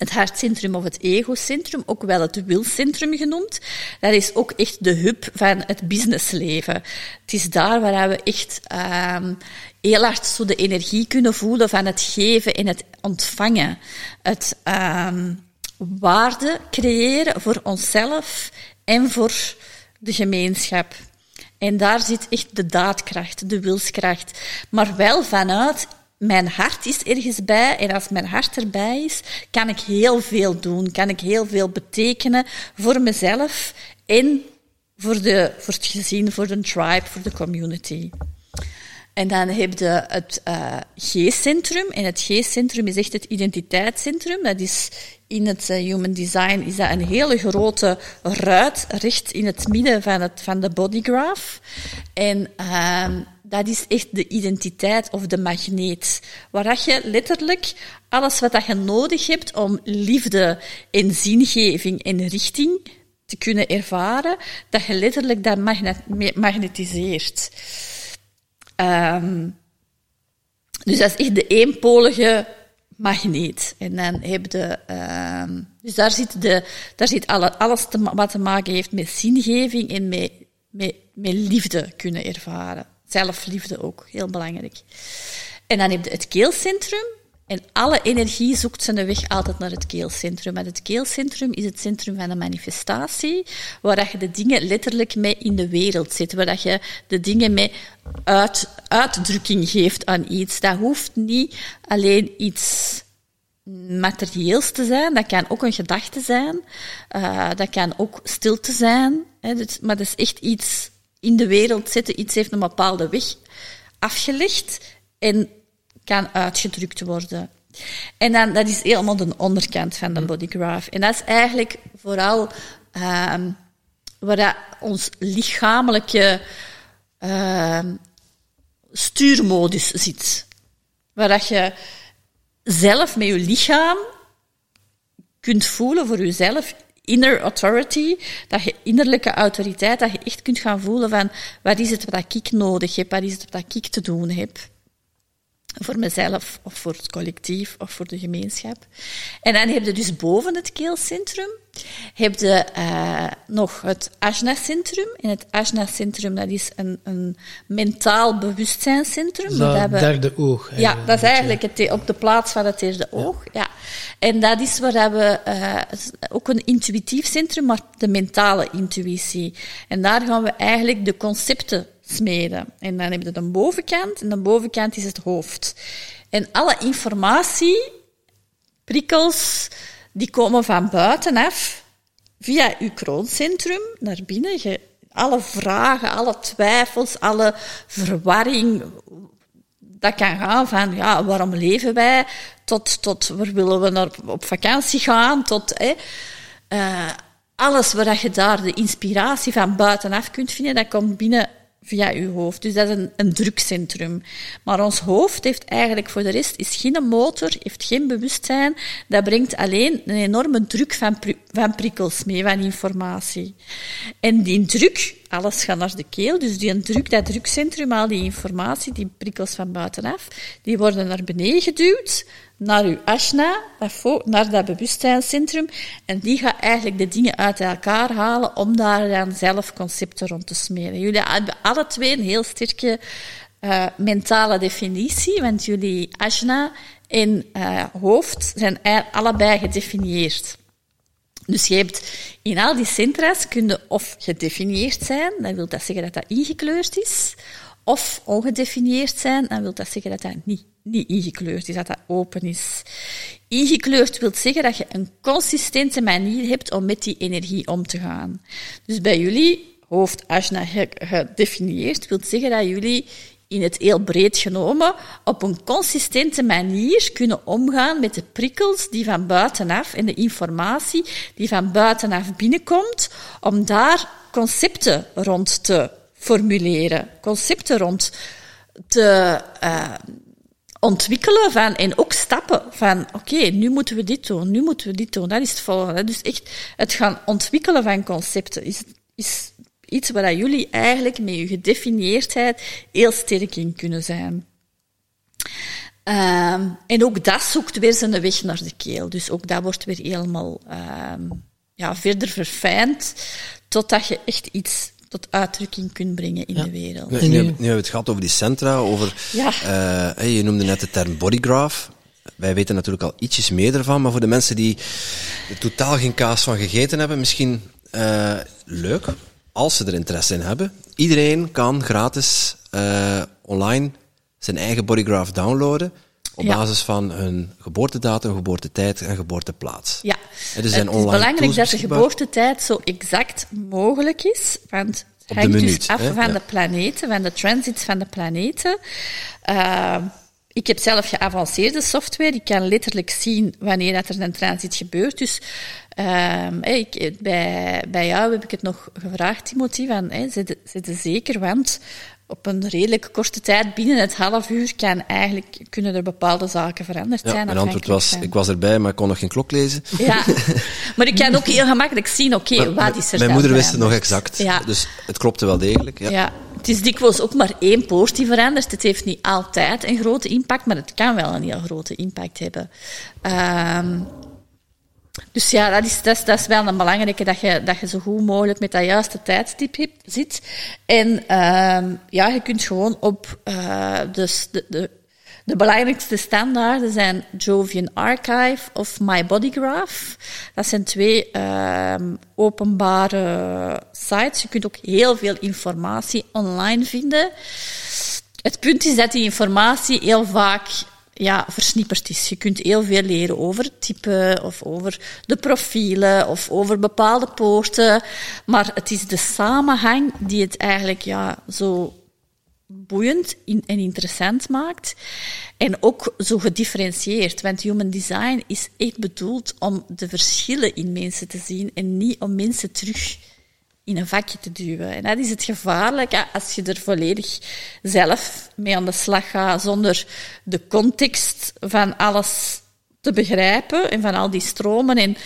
Het hartcentrum of het egocentrum, ook wel het wilcentrum genoemd. Dat is ook echt de hub van het businessleven. Het is daar waar we echt uh, heel hard zo de energie kunnen voelen van het geven en het ontvangen. Het uh, waarde creëren voor onszelf en voor de gemeenschap. En daar zit echt de daadkracht, de wilskracht. Maar wel vanuit mijn hart is ergens bij en als mijn hart erbij is, kan ik heel veel doen, kan ik heel veel betekenen voor mezelf en voor, de, voor het gezin, voor de tribe, voor de community. En dan heb je het uh, G-centrum. En het G-centrum is echt het identiteitscentrum. Dat is in het uh, human design is dat een hele grote ruit, recht in het midden van, het, van de bodygraph. En uh, dat is echt de identiteit of de magneet. Waar je letterlijk alles wat je nodig hebt om liefde en zingeving en richting te kunnen ervaren, dat je letterlijk dat magnet magnetiseert. Um, dus dat is echt de eenpolige magneet. En dan heb je... Um, dus daar zit, de, daar zit alle, alles te, wat te maken heeft met zingeving en met, met liefde kunnen ervaren. Zelfliefde ook, heel belangrijk. En dan heb je het keelcentrum. En alle energie zoekt zijn weg altijd naar het keelcentrum. En het keelcentrum is het centrum van de manifestatie, waar dat je de dingen letterlijk mee in de wereld zet, waar dat je de dingen mee uit, uitdrukking geeft aan iets. Dat hoeft niet alleen iets materieels te zijn, dat kan ook een gedachte zijn, uh, dat kan ook stilte zijn, hè, dus, maar dat is echt iets in de wereld zetten, iets heeft een bepaalde weg afgelegd en kan uitgedrukt worden. En dan, dat is helemaal de onderkant van de bodygraph. En dat is eigenlijk vooral uh, waar dat ons lichamelijke uh, stuurmodus zit. Waar dat je zelf met je lichaam kunt voelen voor jezelf, inner authority, dat je innerlijke autoriteit, dat je echt kunt gaan voelen van wat is het wat ik nodig heb, wat is het wat ik te doen heb voor mezelf of voor het collectief of voor de gemeenschap. En dan heb je dus boven het keelcentrum heb je uh, nog het Ajna-centrum. En het Ajna-centrum dat is een, een mentaal bewustzijnscentrum. Dat, dat derde oog. Ja, dat is eigenlijk het, op de plaats van het derde oog. Ja. En dat is waar we uh, ook een intuïtief centrum, maar de mentale intuïtie. En daar gaan we eigenlijk de concepten smeden. En dan heb je de bovenkant, en de bovenkant is het hoofd. En alle informatie, prikkels, die komen van buitenaf, via uw krooncentrum, naar binnen. Alle vragen, alle twijfels, alle verwarring, dat kan gaan van, ja, waarom leven wij, tot, tot waar willen we naar, op vakantie gaan, tot... Hè, uh, alles waar je daar de inspiratie van buitenaf kunt vinden, dat komt binnen via uw hoofd. Dus dat is een, een drukcentrum. Maar ons hoofd heeft eigenlijk voor de rest is geen motor, heeft geen bewustzijn. Dat brengt alleen een enorme druk van, van prikkels mee, van informatie. En die druk, alles gaat naar de keel, dus die druk, dat drukcentrum, al die informatie, die prikkels van buitenaf, die worden naar beneden geduwd, naar uw ashna, naar dat bewustzijnscentrum, en die gaat eigenlijk de dingen uit elkaar halen om daar dan zelf concepten rond te smeren. Jullie hebben alle twee een heel sterke uh, mentale definitie, want jullie ashna en uh, hoofd zijn allebei gedefinieerd. Dus je hebt in al die centra's kunnen of gedefinieerd zijn, dan wil dat zeggen dat dat ingekleurd is, of ongedefinieerd zijn, dan wil dat zeggen dat dat niet, niet ingekleurd is, dat dat open is. Ingekleurd wil zeggen dat je een consistente manier hebt om met die energie om te gaan. Dus bij jullie, hoofd Ashna gedefinieerd, wil zeggen dat jullie in het heel breed genomen, op een consistente manier kunnen omgaan met de prikkels die van buitenaf en de informatie die van buitenaf binnenkomt, om daar concepten rond te formuleren, concepten rond te uh, ontwikkelen van, en ook stappen van, oké, nu moeten we dit doen, nu moeten we dit doen, dat is het volgende. Dus echt het gaan ontwikkelen van concepten is, is iets waar jullie eigenlijk met je gedefinieerdheid heel sterk in kunnen zijn. Um, en ook dat zoekt weer zijn weg naar de keel. Dus ook dat wordt weer helemaal um, ja, verder verfijnd, totdat je echt iets tot uitdrukking kunt brengen in de wereld. Nu, nu, nu, hebben we het gehad over die centra, over, ja. uh, je noemde net de term bodygraph. Wij weten natuurlijk al ietsjes meer ervan, maar voor de mensen die er totaal geen kaas van gegeten hebben, misschien uh, leuk, als ze er interesse in hebben. Iedereen kan gratis uh, online zijn eigen bodygraph downloaden. Op basis van hun geboortedatum, geboortetijd en geboorteplaats. Ja, dus het is belangrijk dat de geboortetijd zo exact mogelijk is, want het hangt dus af van de planeten, van de transits van de planeten. Uh, ik heb zelf geavanceerde software. Ik kan letterlijk zien wanneer dat er een transit gebeurt. Dus uh, ik, bij, bij jou heb ik het nog gevraagd, Timothy, van hey, zit, zit zeker, want op een redelijk korte tijd, binnen het half uur, kan eigenlijk, kunnen er bepaalde zaken veranderd ja, zijn. Mijn antwoord was, ik was erbij, maar ik kon nog geen klok lezen. Ja, maar ik kan ook heel gemakkelijk zien, oké, okay, wat is er Mijn moeder wist het nog exact, ja. dus het klopte wel degelijk. Ja. ja. het is dikwijls ook maar één poort die verandert. Het heeft niet altijd een grote impact, maar het kan wel een heel grote impact hebben. Um, dus ja, dat is, dat, dat is wel een belangrijke, dat je, dat je zo goed mogelijk met dat juiste tijdstip zit. En uh, ja, je kunt gewoon op dus de, de, De belangrijkste standaarden zijn Jovian Archive of My Body Graph. Dat zijn twee ehm, openbare sites. Je kunt ook heel veel informatie online vinden. Het punt is dat die informatie heel vaak ja, versnipperd is. Je kunt heel veel leren over type, of over de profielen, of over bepaalde poorten. Maar het is de samenhang die het eigenlijk ja, zo boeiend en interessant maakt. En ook zo gedifferentieerd. Want human design is echt bedoeld om de verschillen in mensen te zien en niet om mensen terug in een vakje te duwen. En dat is het gevaarlijke als je er volledig zelf mee aan de slag gaat, zonder de context van alles te begrijpen en van al die stromen en,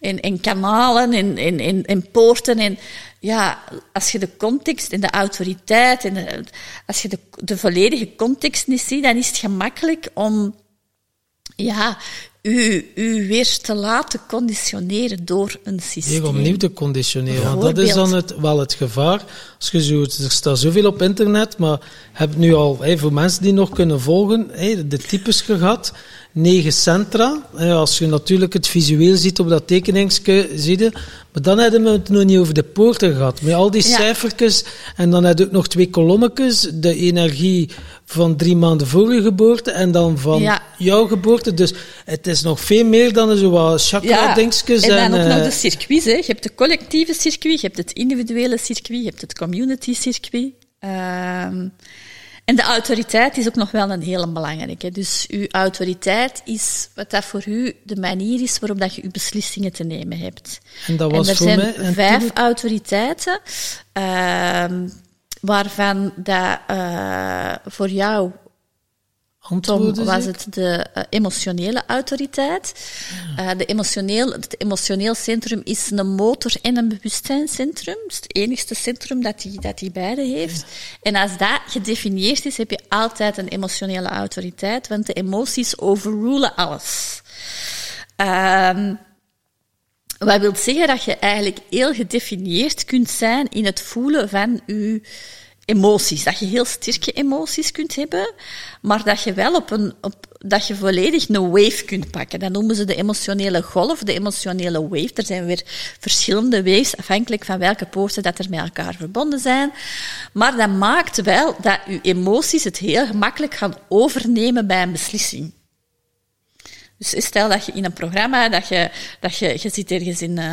en, en kanalen en, en, en, en poorten. En ja, als je de context en de autoriteit en als je de, de volledige context niet ziet, dan is het gemakkelijk om ja, u, u weer te laten conditioneren door een systeem. Weer opnieuw te conditioneren. Want dat is dan het, wel het gevaar. Als je zo, er staat zoveel op internet, maar heb nu al, hey, voor mensen die nog kunnen volgen, hey, de types gehad negen centra. Als je natuurlijk het visueel ziet op dat tekeningsje, zie je. Maar dan hebben we het nog niet over de poorten gehad. Met al die ja. cijfertjes. En dan heb je ook nog twee kolommetjes. De energie van drie maanden voor je geboorte en dan van jouw geboorte. Dus het is nog veel meer dan zo wat chakra-dingetjes. Ja, en dan en, ook nog uh, de circuits. Hè. Je hebt de collectieve circuit, je hebt het individuele circuit, je hebt het community circuit. Ehm en de autoriteit is ook nog wel een hele belangrijke. Dus uw autoriteit is wat dat voor u de manier is waarop dat je uw beslissingen te nemen hebt. En dat was en er voor zijn mij vijf autoriteiten, uh, waarvan dat uh, voor jou Tom was het de uh, emotionele autoriteit. Ja. Uh, de emotioneel, het emotioneel centrum is een motor en een bewustzijnscentrum. Is het enigste centrum dat die, dat die beide heeft. Ja. En als dat gedefinieerd is, heb je altijd een emotionele autoriteit, want de emoties overrulen alles. Uh, wat wil zeggen dat je eigenlijk heel gedefinieerd kunt zijn in het voelen van je emoties. Dat je heel sterke emoties kunt hebben, maar dat je wel op een, op, dat je volledig een wave kunt pakken. Dat noemen ze de emotionele golf, de emotionele wave. Er zijn weer verschillende waves, afhankelijk van welke poorten dat er met elkaar verbonden zijn. Maar dat maakt wel dat je emoties het heel gemakkelijk gaan overnemen bij een beslissing. Dus stel dat je in een programma, dat je, dat je, je zit ergens in, uh,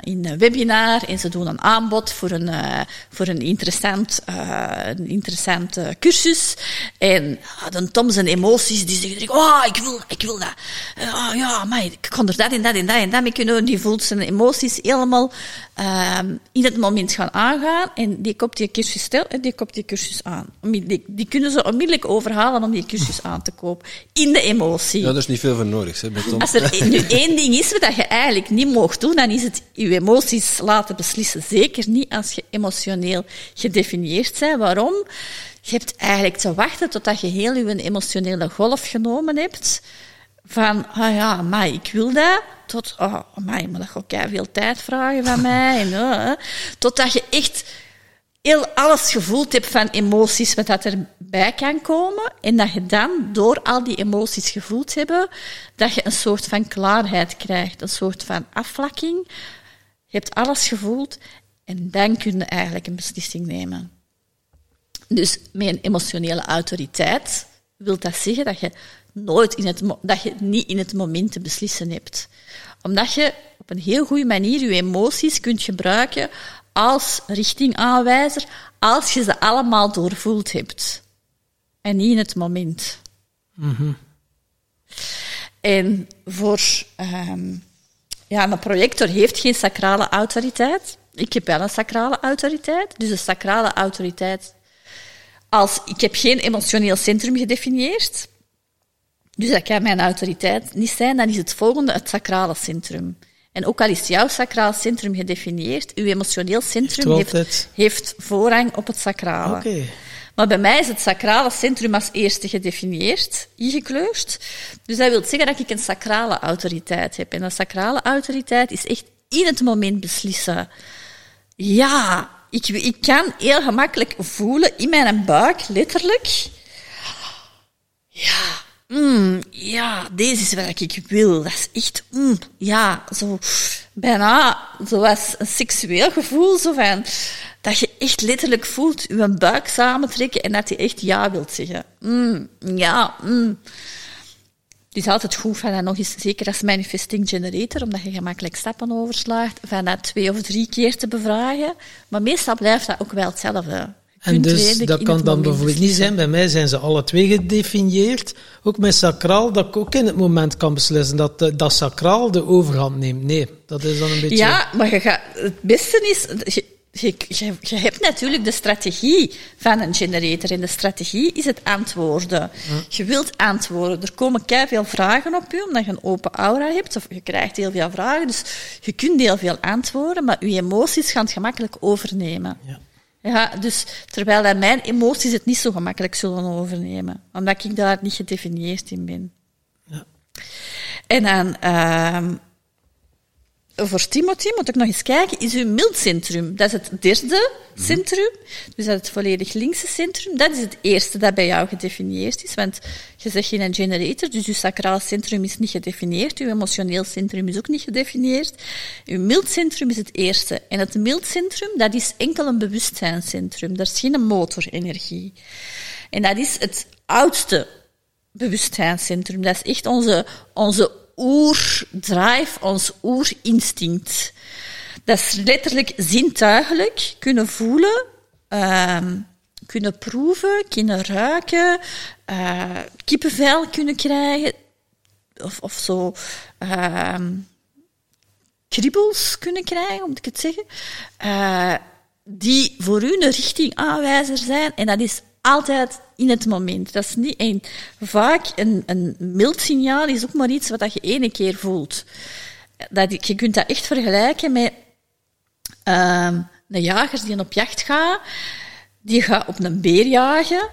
in een webinar en ze doen een aanbod voor een, uh, voor een interessant, uh, cursus. En dan Tom zijn emoties, die zeggen, oh, ik wil, ik wil dat. Oh, ja, maar ik kan er dat en dat en dat en dat mee kunnen. Die voelt zijn emoties helemaal in het moment gaan aangaan en die koopt die cursus stel en die koopt die cursus aan. Die, die kunnen ze onmiddellijk overhalen om die cursus aan te kopen. In de emotie. Ja, dat is niet veel voor Als er nu één ding is wat je eigenlijk niet mocht doen, dan is het je emoties laten beslissen. Zeker niet als je emotioneel gedefinieerd bent. Waarom? Je hebt eigenlijk te wachten totdat je heel je emotionele golf genomen hebt. Van, ah ja, maar ik wil dat. Tot, oh, maar, dat gaat ook veel tijd vragen van mij. En, totdat je echt heel alles gevoeld hebt van emoties, wat dat erbij kan komen. En dat je dan, door al die emoties gevoeld hebben, dat je een soort van klaarheid krijgt. Een soort van afvlakking. Je hebt alles gevoeld en dan kun je eigenlijk een beslissing nemen. Dus met een emotionele autoriteit wil dat zeggen dat je nooit in het, dat je niet in het moment te beslissen hebt. Omdat je op een heel goede manier je emoties kunt gebruiken als richtingaanwijzer als je ze allemaal doorvoeld hebt. En niet in het moment. Mm -hmm. En voor um, ja, een projector heeft geen sacrale autoriteit. Ik heb wel een sacrale autoriteit. Dus de sacrale autoriteit. Als ik heb geen emotioneel centrum gedefinieerd. Dus dat kan mijn autoriteit niet zijn. Dan is het volgende het sacrale centrum. En ook al is jouw sacraal centrum gedefinieerd, uw emotioneel centrum heeft, heeft, heeft voorrang op het sacrale. Okay. Maar bij mij is het sacrale centrum als eerste gedefinieerd, ingekleurd. Dus dat wil zeggen dat ik een sacrale autoriteit heb. En een sacrale autoriteit is echt in het moment beslissen. Ja, ik, ik kan heel gemakkelijk voelen in mijn buik, letterlijk. ja, mm, ja, deze is wat ik wil. Dat is echt, mm, ja, zo bijna zoals een seksueel gevoel, zo van, dat je echt letterlijk voelt je buik samentrekken en dat je echt ja wilt zeggen. Mm, ja, mm. Het is altijd goed van dat nog eens, zeker als manifesting generator, omdat je gemakkelijk stappen overslaagt, van dat twee of drie keer te bevragen. Maar meestal blijft dat ook wel hetzelfde. En dus dat kan dan bijvoorbeeld niet zijn, bij mij zijn ze alle twee gedefinieerd. Ook met sacraal, dat ik ook in het moment kan beslissen dat eh, dat sacraal de overhand neemt. Nee, dat is dan een beetje... Ja, maar je gaat, het beste is... Je, je, je, je, hebt natuurlijk de strategie van een generator. En de strategie is het antwoorden. Je wilt antwoorden. Er komen veel vragen op je, omdat je een open aura hebt. Of je krijgt heel veel vragen. Dus je kunt heel veel antwoorden, maar je emoties gaan het gemakkelijk overnemen. Ja. Ja, dus terwijl dat mijn emoties het niet zo gemakkelijk zullen overnemen, omdat ik daar niet gedefinieerd in ben. Ja. En dan, uh, voor Timothy moet ik nog eens kijken, is uw mildcentrum. Dat is het derde centrum, dus dat is het volledig linkse centrum. Dat is het eerste dat bij jou gedefinieerd is, want je zegt geen generator, dus uw sacraal centrum is niet gedefinieerd, uw emotioneel centrum is ook niet gedefinieerd. Uw mildcentrum is het eerste. En het mildcentrum, dat is enkel een bewustzijnscentrum, dat is geen motorenergie. En dat is het oudste bewustzijnscentrum. Dat is echt onze, onze oerdrive, ons oerinstinct. Dat is letterlijk zintuigelijk kunnen voelen, uh, kunnen proeven, kunnen ruiken, uh, kippenvel kunnen krijgen, of, of zo uh, kunnen krijgen, om het zeggen, uh, die voor u een richtingaanwijzer zijn. En dat is altijd in het moment. Dat is niet een, vaak een, een mild signaal is ook maar iets wat je ene keer voelt. Dat, je kunt dat echt vergelijken met uh, een jager die op jacht gaat. Die gaat op een beer jagen.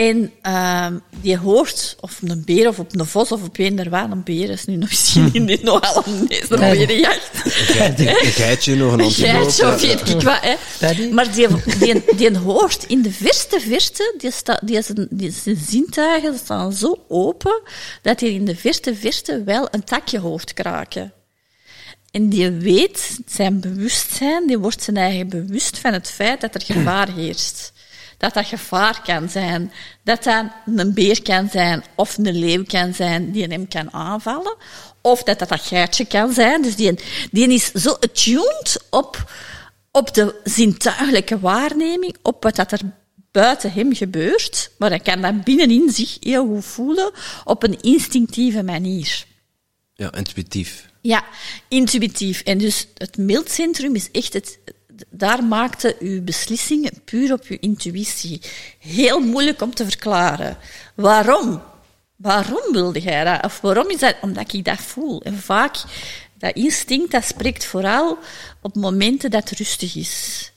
En uh, die hoort, of een beer of op een vos of op een er waar, een beer is nu nog misschien in dit nog al een berenjacht. Een geitje, nog een antiloop. Een geitje of weet ik wat. Hè. Maar die, die, die hoort in de verste verte, die, sta, die, zijn, die zijn zintuigen staan zo open, dat hij in de verste verte wel een takje hoort kraken. En die weet, zijn bewustzijn, die wordt zijn eigen bewust van het feit dat er gevaar heerst dat dat gevaar kan zijn. Dat dat een beer kan zijn of een leeuw kan zijn die hem kan aanvallen. Of dat dat dat geitje kan zijn. Dus die, die is zo attuned op, op de zintuigelijke waarneming, op wat dat er buiten hem gebeurt. Maar hij kan dat binnenin zich heel goed voelen op een instinctieve manier. Ja, intuïtief. Ja, intuïtief. En dus het mildcentrum is echt het, daar maakte uw beslissingen puur op uw intuïtie. Heel moeilijk om te verklaren. Waarom? Waarom wilde jij dat? Of waarom is dat? Omdat ik dat voel. En vaak, dat instinct, dat spreekt vooral op momenten dat rustig is.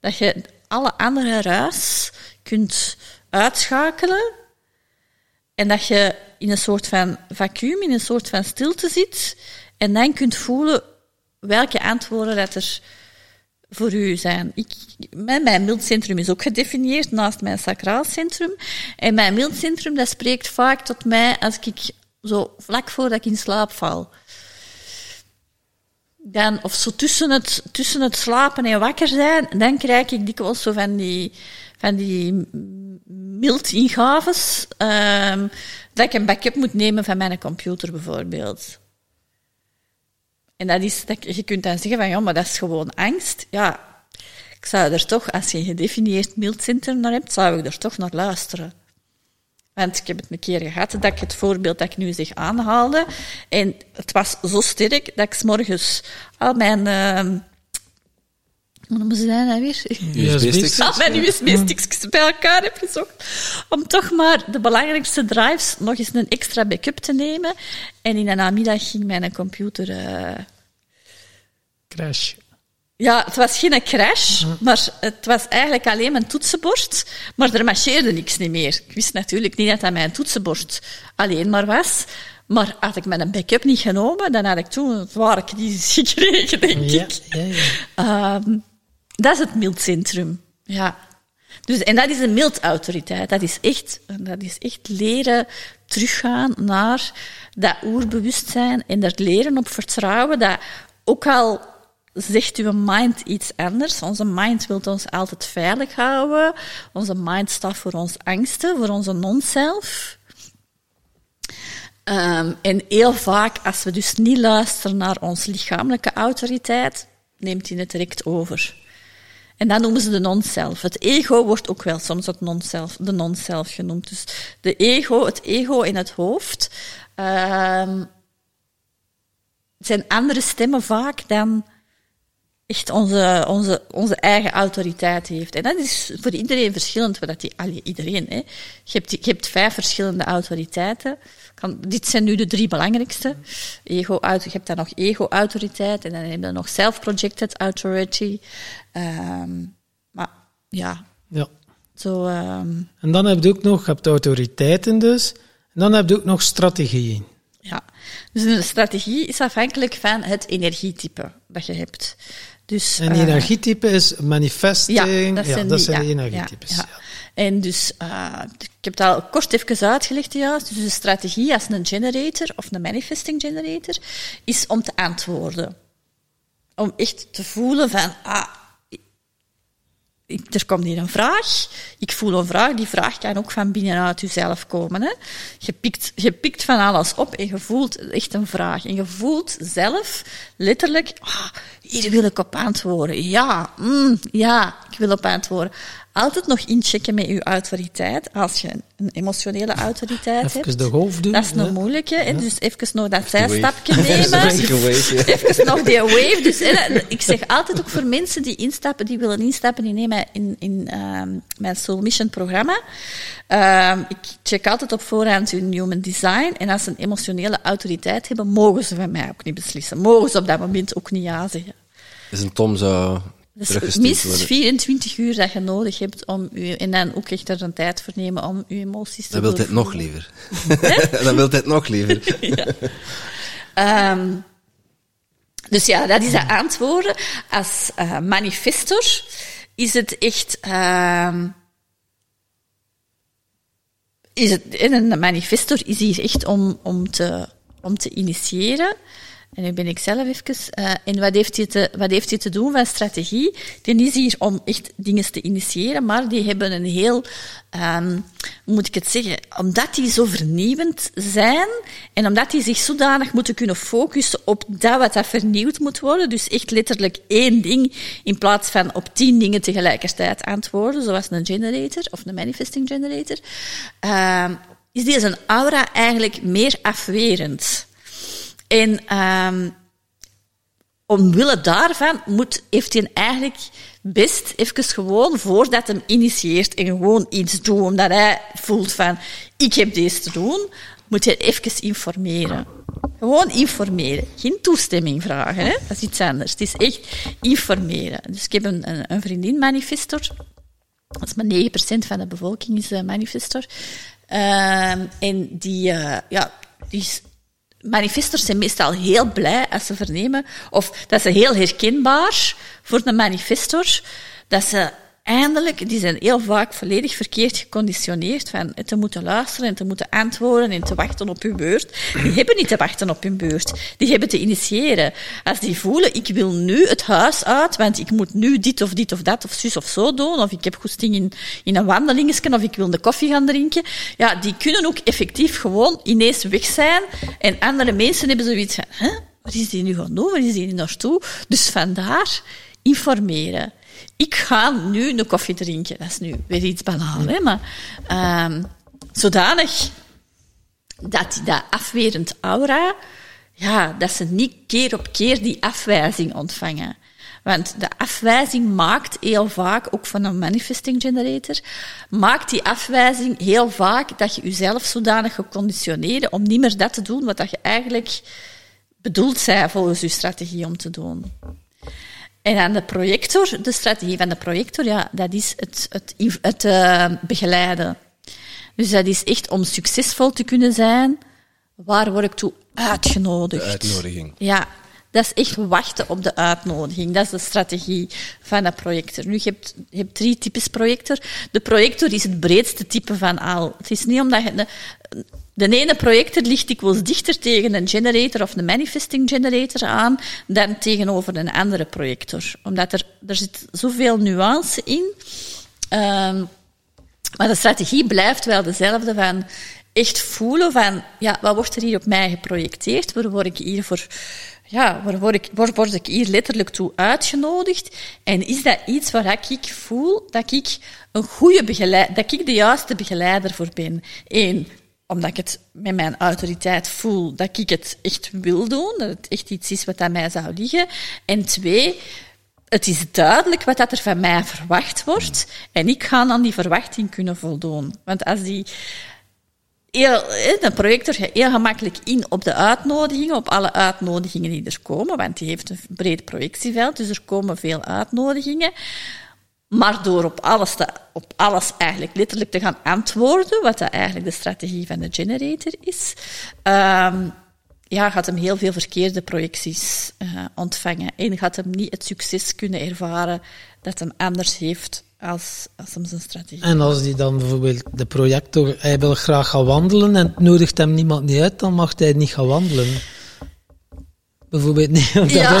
Dat je alle andere ruis kunt uitschakelen en dat je in een soort van vacuüm, in een soort van stilte zit en dan kunt voelen welke antwoorden dat er voor u zijn. Ik, mijn mildcentrum is ook gedefinieerd naast mijn sacraalcentrum. En mijn mildcentrum dat spreekt vaak tot mij als ik zo vlak voordat ik in slaap val. Dan, of zo tussen het, tussen het slapen en wakker zijn, dan krijg ik dikwijls zo van die, van die mild um, dat ik een backup moet nemen van mijn computer bijvoorbeeld. En dat is, dat, je kunt dan zeggen van ja, maar dat is gewoon angst. Ja, ik zou er toch, als je een gedefinieerd mildcentrum naar hebt, zou ik er toch naar luisteren. Want ik heb het een keer gehad dat ik het voorbeeld dat ik nu zeg aanhaalde. En het was zo sterk dat ik morgens al mijn... Uh, hoe noemen ze dat weer? USB-sticks. Al mijn USB-sticks bij elkaar heb gezocht. Om toch maar de belangrijkste drives nog eens een extra backup te nemen. En in de namiddag ging mijn computer... Uh, Crash. Ja, het was geen crash, maar het was eigenlijk alleen mijn toetsenbord. Maar er marcheerde niks niet meer. Ik wist natuurlijk niet dat dat mijn toetsenbord alleen maar was. Maar had ik mijn backup niet genomen, dan had ik toen een zware crisis gekregen, denk Ja, ik. ja, ja. Um, dat is het mildcentrum. Ja. Dus, en dat is een mild autoriteit. Dat is echt, dat is echt leren teruggaan naar dat oerbewustzijn en er leren op vertrouwen dat ook al zegt uw mind iets anders. Onze mind wil ons altijd veilig houden. Onze mind staat voor ons angsten, voor onze non-self. Um, en heel vaak, als we dus niet luisteren naar onze lichamelijke autoriteit, neemt hij het direct over. En dat noemen ze de non-self. Het ego wordt ook wel soms het non-self, de non-self genoemd. Dus de ego, het ego in het hoofd, uh, zijn andere stemmen vaak dan echt onze, onze, onze eigen autoriteit heeft. En dat is voor iedereen verschillend. Dat die, iedereen, hè. Je, hebt, je hebt vijf verschillende autoriteiten. Kan, dit zijn nu de drie belangrijkste. Ego, je hebt dan nog ego-autoriteit en dan heb je nog self-projected authority. Um, maar ja. Ja. Zo, um, en dan heb je ook nog, je hebt autoriteiten dus. En dan heb je ook nog strategieën. Ja, dus een strategie is afhankelijk van het energietype dat je hebt. Dus, en uh, energietype is manifesting. Ja, dat zijn, ja, dat die, zijn ja, de energietypes. Ja, En dus, uh, ik heb het al kort even uitgelegd juist. Dus de strategie als een generator of een manifesting generator is om te antwoorden. Om echt te voelen van, ah, er komt hier een vraag. Ik voel een vraag. Die vraag kan ook van binnenuit jezelf komen. Hè. Je, pikt, je pikt van alles op en je voelt echt een vraag. En je voelt zelf letterlijk, ah, hier wil ik op antwoorden. Ja, mm, ja, ik wil op antwoorden altijd nog inchecken met je autoriteit. Als je een emotionele autoriteit even hebt. de golf doen. Dat is nog ja. moeilijk. Hè? Ja. Dus even nog dat zijstapje nemen. Even wave, ja. Even nog die wave. Dus hè, ik zeg altijd ook voor mensen die instappen, die willen instappen in, in, in, in um, mijn Soul Mission programma. Um, ik check altijd op voorhand hun human design. En als ze een emotionele autoriteit hebben, mogen ze van mij ook niet beslissen. Mogen ze op dat moment ook niet ja zeggen. Dus een Tom zou Dus minstens worden. 24 uur dat je nodig hebt om u, en dan ook echt er een tijd voor nemen om je emoties te Dan wil het nog liever. Dan wil het nog liever. Ehm, dus ja, dat is dat antwoorden. Als eh, manifestor is het echt... ehm, is het, en een manifestor is hier echt om, om, te, om te initiëren. En nu ben ik zelf even... eh, en wat heeft, hij te, wat heeft te doen van strategie? Die is hier om echt dingen te initiëren, maar die hebben een heel... ehm, hoe moet ik het zeggen? Omdat die zo vernieuwend zijn en omdat die zich zodanig moeten kunnen focussen op dat wat dat vernieuwd moet worden, dus echt letterlijk één ding in plaats van op tien dingen tegelijkertijd antwoorden, zoals een generator of een manifesting generator, ehm, is deze aura eigenlijk meer afwerend. En um, omwille daarvan moet, heeft hij eigenlijk best even gewoon, voordat hem initieert en gewoon iets doen, omdat hij voelt van, ik heb deze te doen, moet hij even informeren. Gewoon informeren. Geen toestemming vragen, hè? dat is iets anders. Het is echt informeren. Dus ik heb een, een, vriendin, manifestor. Dat is maar 9% van de bevolking is uh, manifestor. Um, en die, uh, ja, die is manifestors zijn meestal heel blij als ze vernemen, of dat ze heel herkenbaar voor een manifestor, dat ze eindelijk, die zijn heel vaak volledig verkeerd geconditioneerd van te moeten luisteren en te moeten antwoorden en te wachten op hun beurt. Die hebben niet te wachten op hun beurt. Die hebben te initiëren. Als die voelen, ik wil nu het huis uit, want ik moet nu dit of dit of dat of zus of zo doen, of ik heb goesting in, in een wandelingetje, of ik wil de koffie gaan drinken. Ja, die kunnen ook effectief gewoon ineens weg zijn. En andere mensen hebben zoiets van, hè? Wat is die nu gaan doen? Waar is die nu naartoe? Dus vandaar informeren ik ga nu een koffie drinken. Dat is nu weer iets banaal, hè? maar um, zodanig dat dat afwerend aura, ja, dat ze niet keer op keer die afwijzing ontvangen. Want de afwijzing maakt heel vaak, ook van een manifesting generator, maakt die afwijzing heel vaak dat je jezelf zodanig geconditioneerd om niet meer dat te doen wat je eigenlijk bedoeld zij volgens je strategie om te doen. En aan de projector, de strategie van de projector, ja, dat is het, het, het uh, begeleiden. Dus dat is echt om succesvol te kunnen zijn. Waar word ik toe uitgenodigd? De uitnodiging. Ja, dat is echt wachten op de uitnodiging. Dat is de strategie van een projector. Nu, je hebt, je hebt drie types projector. De projector is het breedste type van al. Het is niet omdat je... De, de ene projector ligt dikwijls dichter tegen een generator of een manifesting generator aan dan tegenover een andere projector. Omdat er, er zit zoveel nuance in. Um, maar de strategie blijft wel dezelfde van echt voelen van, ja, wat wordt er hier op mij geprojecteerd? Waar word ik hier voor, ja, waar word ik, waar word ik hier letterlijk toe uitgenodigd? En is dat iets waar ik voel dat ik een goede begeleider, dat ik de juiste begeleider voor ben? Eén, omdat ik het met mijn autoriteit voel dat ik het echt wil doen, dat het echt iets is wat aan mij zou liggen. En twee, het is duidelijk wat dat er van mij verwacht wordt en ik ga aan die verwachting kunnen voldoen. Want als die heel, de projector gaat heel gemakkelijk in op de uitnodigingen, op alle uitnodigingen die er komen, want die heeft een breed projectieveld, dus er komen veel uitnodigingen. Maar door op alles, te, op alles eigenlijk letterlijk te gaan antwoorden, wat dat eigenlijk de strategie van de generator is, um, ja, gaat hem heel veel verkeerde projecties uh, ontvangen. En gaat hem niet het succes kunnen ervaren dat hem anders heeft als, als hem zijn strategie. En als die dan bijvoorbeeld de projector, hij wil graag gaan wandelen en het nodigt hem niemand niet uit, dan mag hij niet gaan wandelen bijvoorbeeld niet. Ja.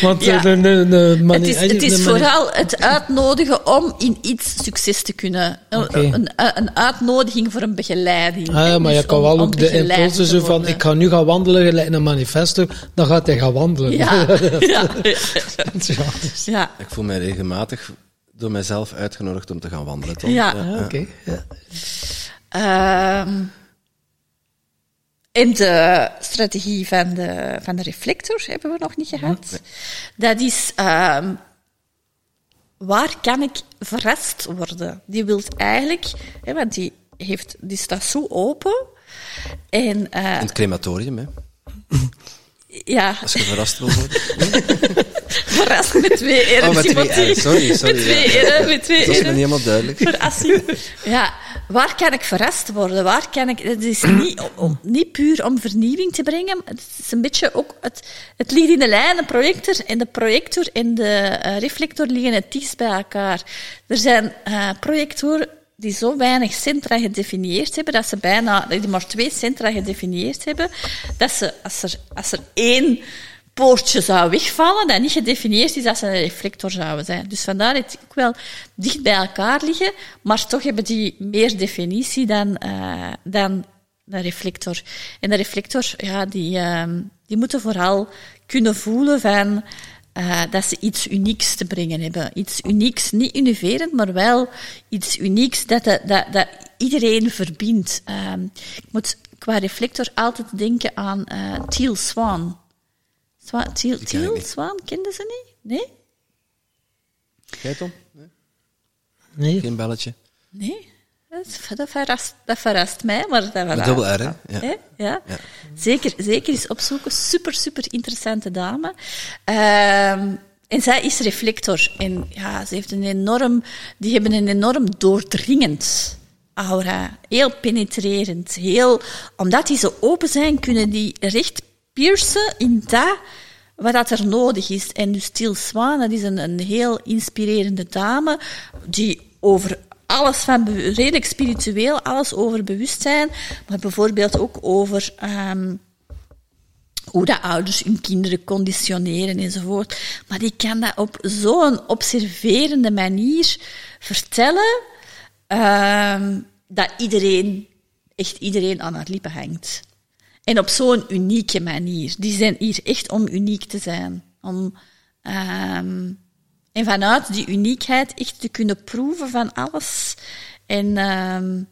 Want ja. de, de, de het is, het is vooral het uitnodigen om in iets succes te kunnen. Okay. Een, een, uitnodiging voor een begeleiding. Ah, ja, maar je kan wel ook de impulsen zo van, ik ga nu gaan wandelen gelijk een manifesto, dan gaat hij gaan wandelen. Ja. ja. ja. Ik voel mij regelmatig door mijzelf uitgenodigd om te gaan wandelen. Toch? Ja. Ah, oké. Ja. Um, en de strategie van de, van de reflector hebben we nog niet gehad. Dat is, um, waar kan ik verrast worden? Die wil eigenlijk, hè, want die, heeft, die staat zo open. En, uh, In het crematorium, hè? Ja. Als je verrast wil worden. verrast met twee R'en. Oh, met twee R'en. Sorry, sorry. Met twee R'en. Met twee Dat is me niet helemaal duidelijk. Verrassing. Ja, waar kan ik verrast worden? Waar kan ik... Het is niet, om, niet puur om vernieuwing te brengen. Het is een beetje ook... Het, het ligt in de lijn, de projector en de projector en de uh, reflector liggen het dichtst bij elkaar. Er zijn uh, projectoren die zo weinig centra gedefinieerd hebben, dat ze bijna, die maar twee centra gedefinieerd hebben, dat ze, als er, als er één poortje zou wegvallen, dat niet gedefinieerd is dat ze een reflector zouden zijn. Dus vandaar dat ook wel dicht bij elkaar liggen, maar toch hebben die meer definitie dan, uh, dan de reflector. En de reflector, ja, die, uh, die moeten vooral kunnen voelen van, uh, dat ze iets unieks te brengen hebben. Iets unieks, niet innoverend, maar wel iets unieks dat, dat, dat, dat iedereen verbindt. Uh, ik moet qua reflector altijd denken aan uh, Teal Swan. Swan Teal, Teal Swan, kenden ze niet? Nee? Jij Tom? Nee. nee. Geen belletje? Nee. Dat verrast, dat verrast mij, maar dat verrast. Dubbel R, hè? Ja. ja. Ja. Zeker, zeker eens opzoeken. Super, super interessante dame. Um, en zij is reflector. En ja, ze heeft een enorm, die hebben een enorm doordringend aura. Heel penetrerend. Heel, omdat die zo open zijn, kunnen die recht piercen in dat wat dat er nodig is. En dus Til Swan, dat is een, een heel inspirerende dame, die over alles van redelijk spiritueel, alles over bewustzijn, maar bijvoorbeeld ook over um, hoe dat ouders hun kinderen conditioneren enzovoort. Maar die kan dat op zo'n observerende manier vertellen um, dat iedereen, echt iedereen aan haar lippen hangt. En op zo'n unieke manier. Die zijn hier echt om uniek te zijn. Om um, en vanuit die uniekheid echt te kunnen proeven van alles. En uh,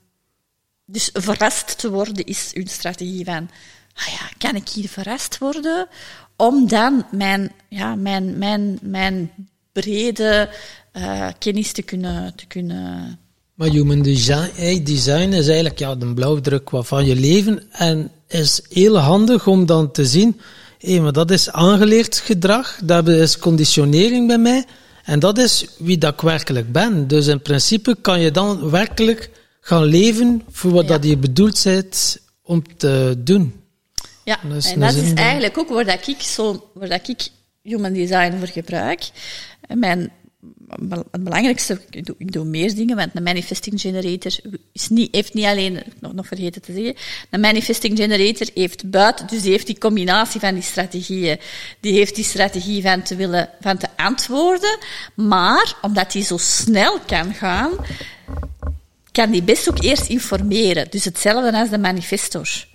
dus verrast te worden is hun strategie van, ah ja, kan ik hier verrast worden? Om dan mijn, ja, mijn, mijn, mijn brede uh, kennis te kunnen, te kunnen... Maar human design, design is eigenlijk ja, de blauwdruk van je leven en is heel handig om dan te zien, hé, maar dat is aangeleerd gedrag, dat is conditionering bij mij, en dat is wie dat ik werkelijk ben. Dus in principe kan je dan werkelijk gaan leven voor wat dat je bedoeld bent om te doen. Ja, en dat is dan. eigenlijk ook waar dat ik, zo, waar dat ik human design voor gebruik. En mijn, het belangrijkste, ik doe, meer dingen, want een manifesting generator is niet, heeft niet alleen, nog, nog vergeten te zeggen, een manifesting generator heeft buiten, dus die heeft die combinatie van die strategieën. Die heeft die strategie van te willen, van te antwoorden, maar omdat die zo snel kan gaan, kan die best ook eerst informeren. Dus hetzelfde als de manifestor.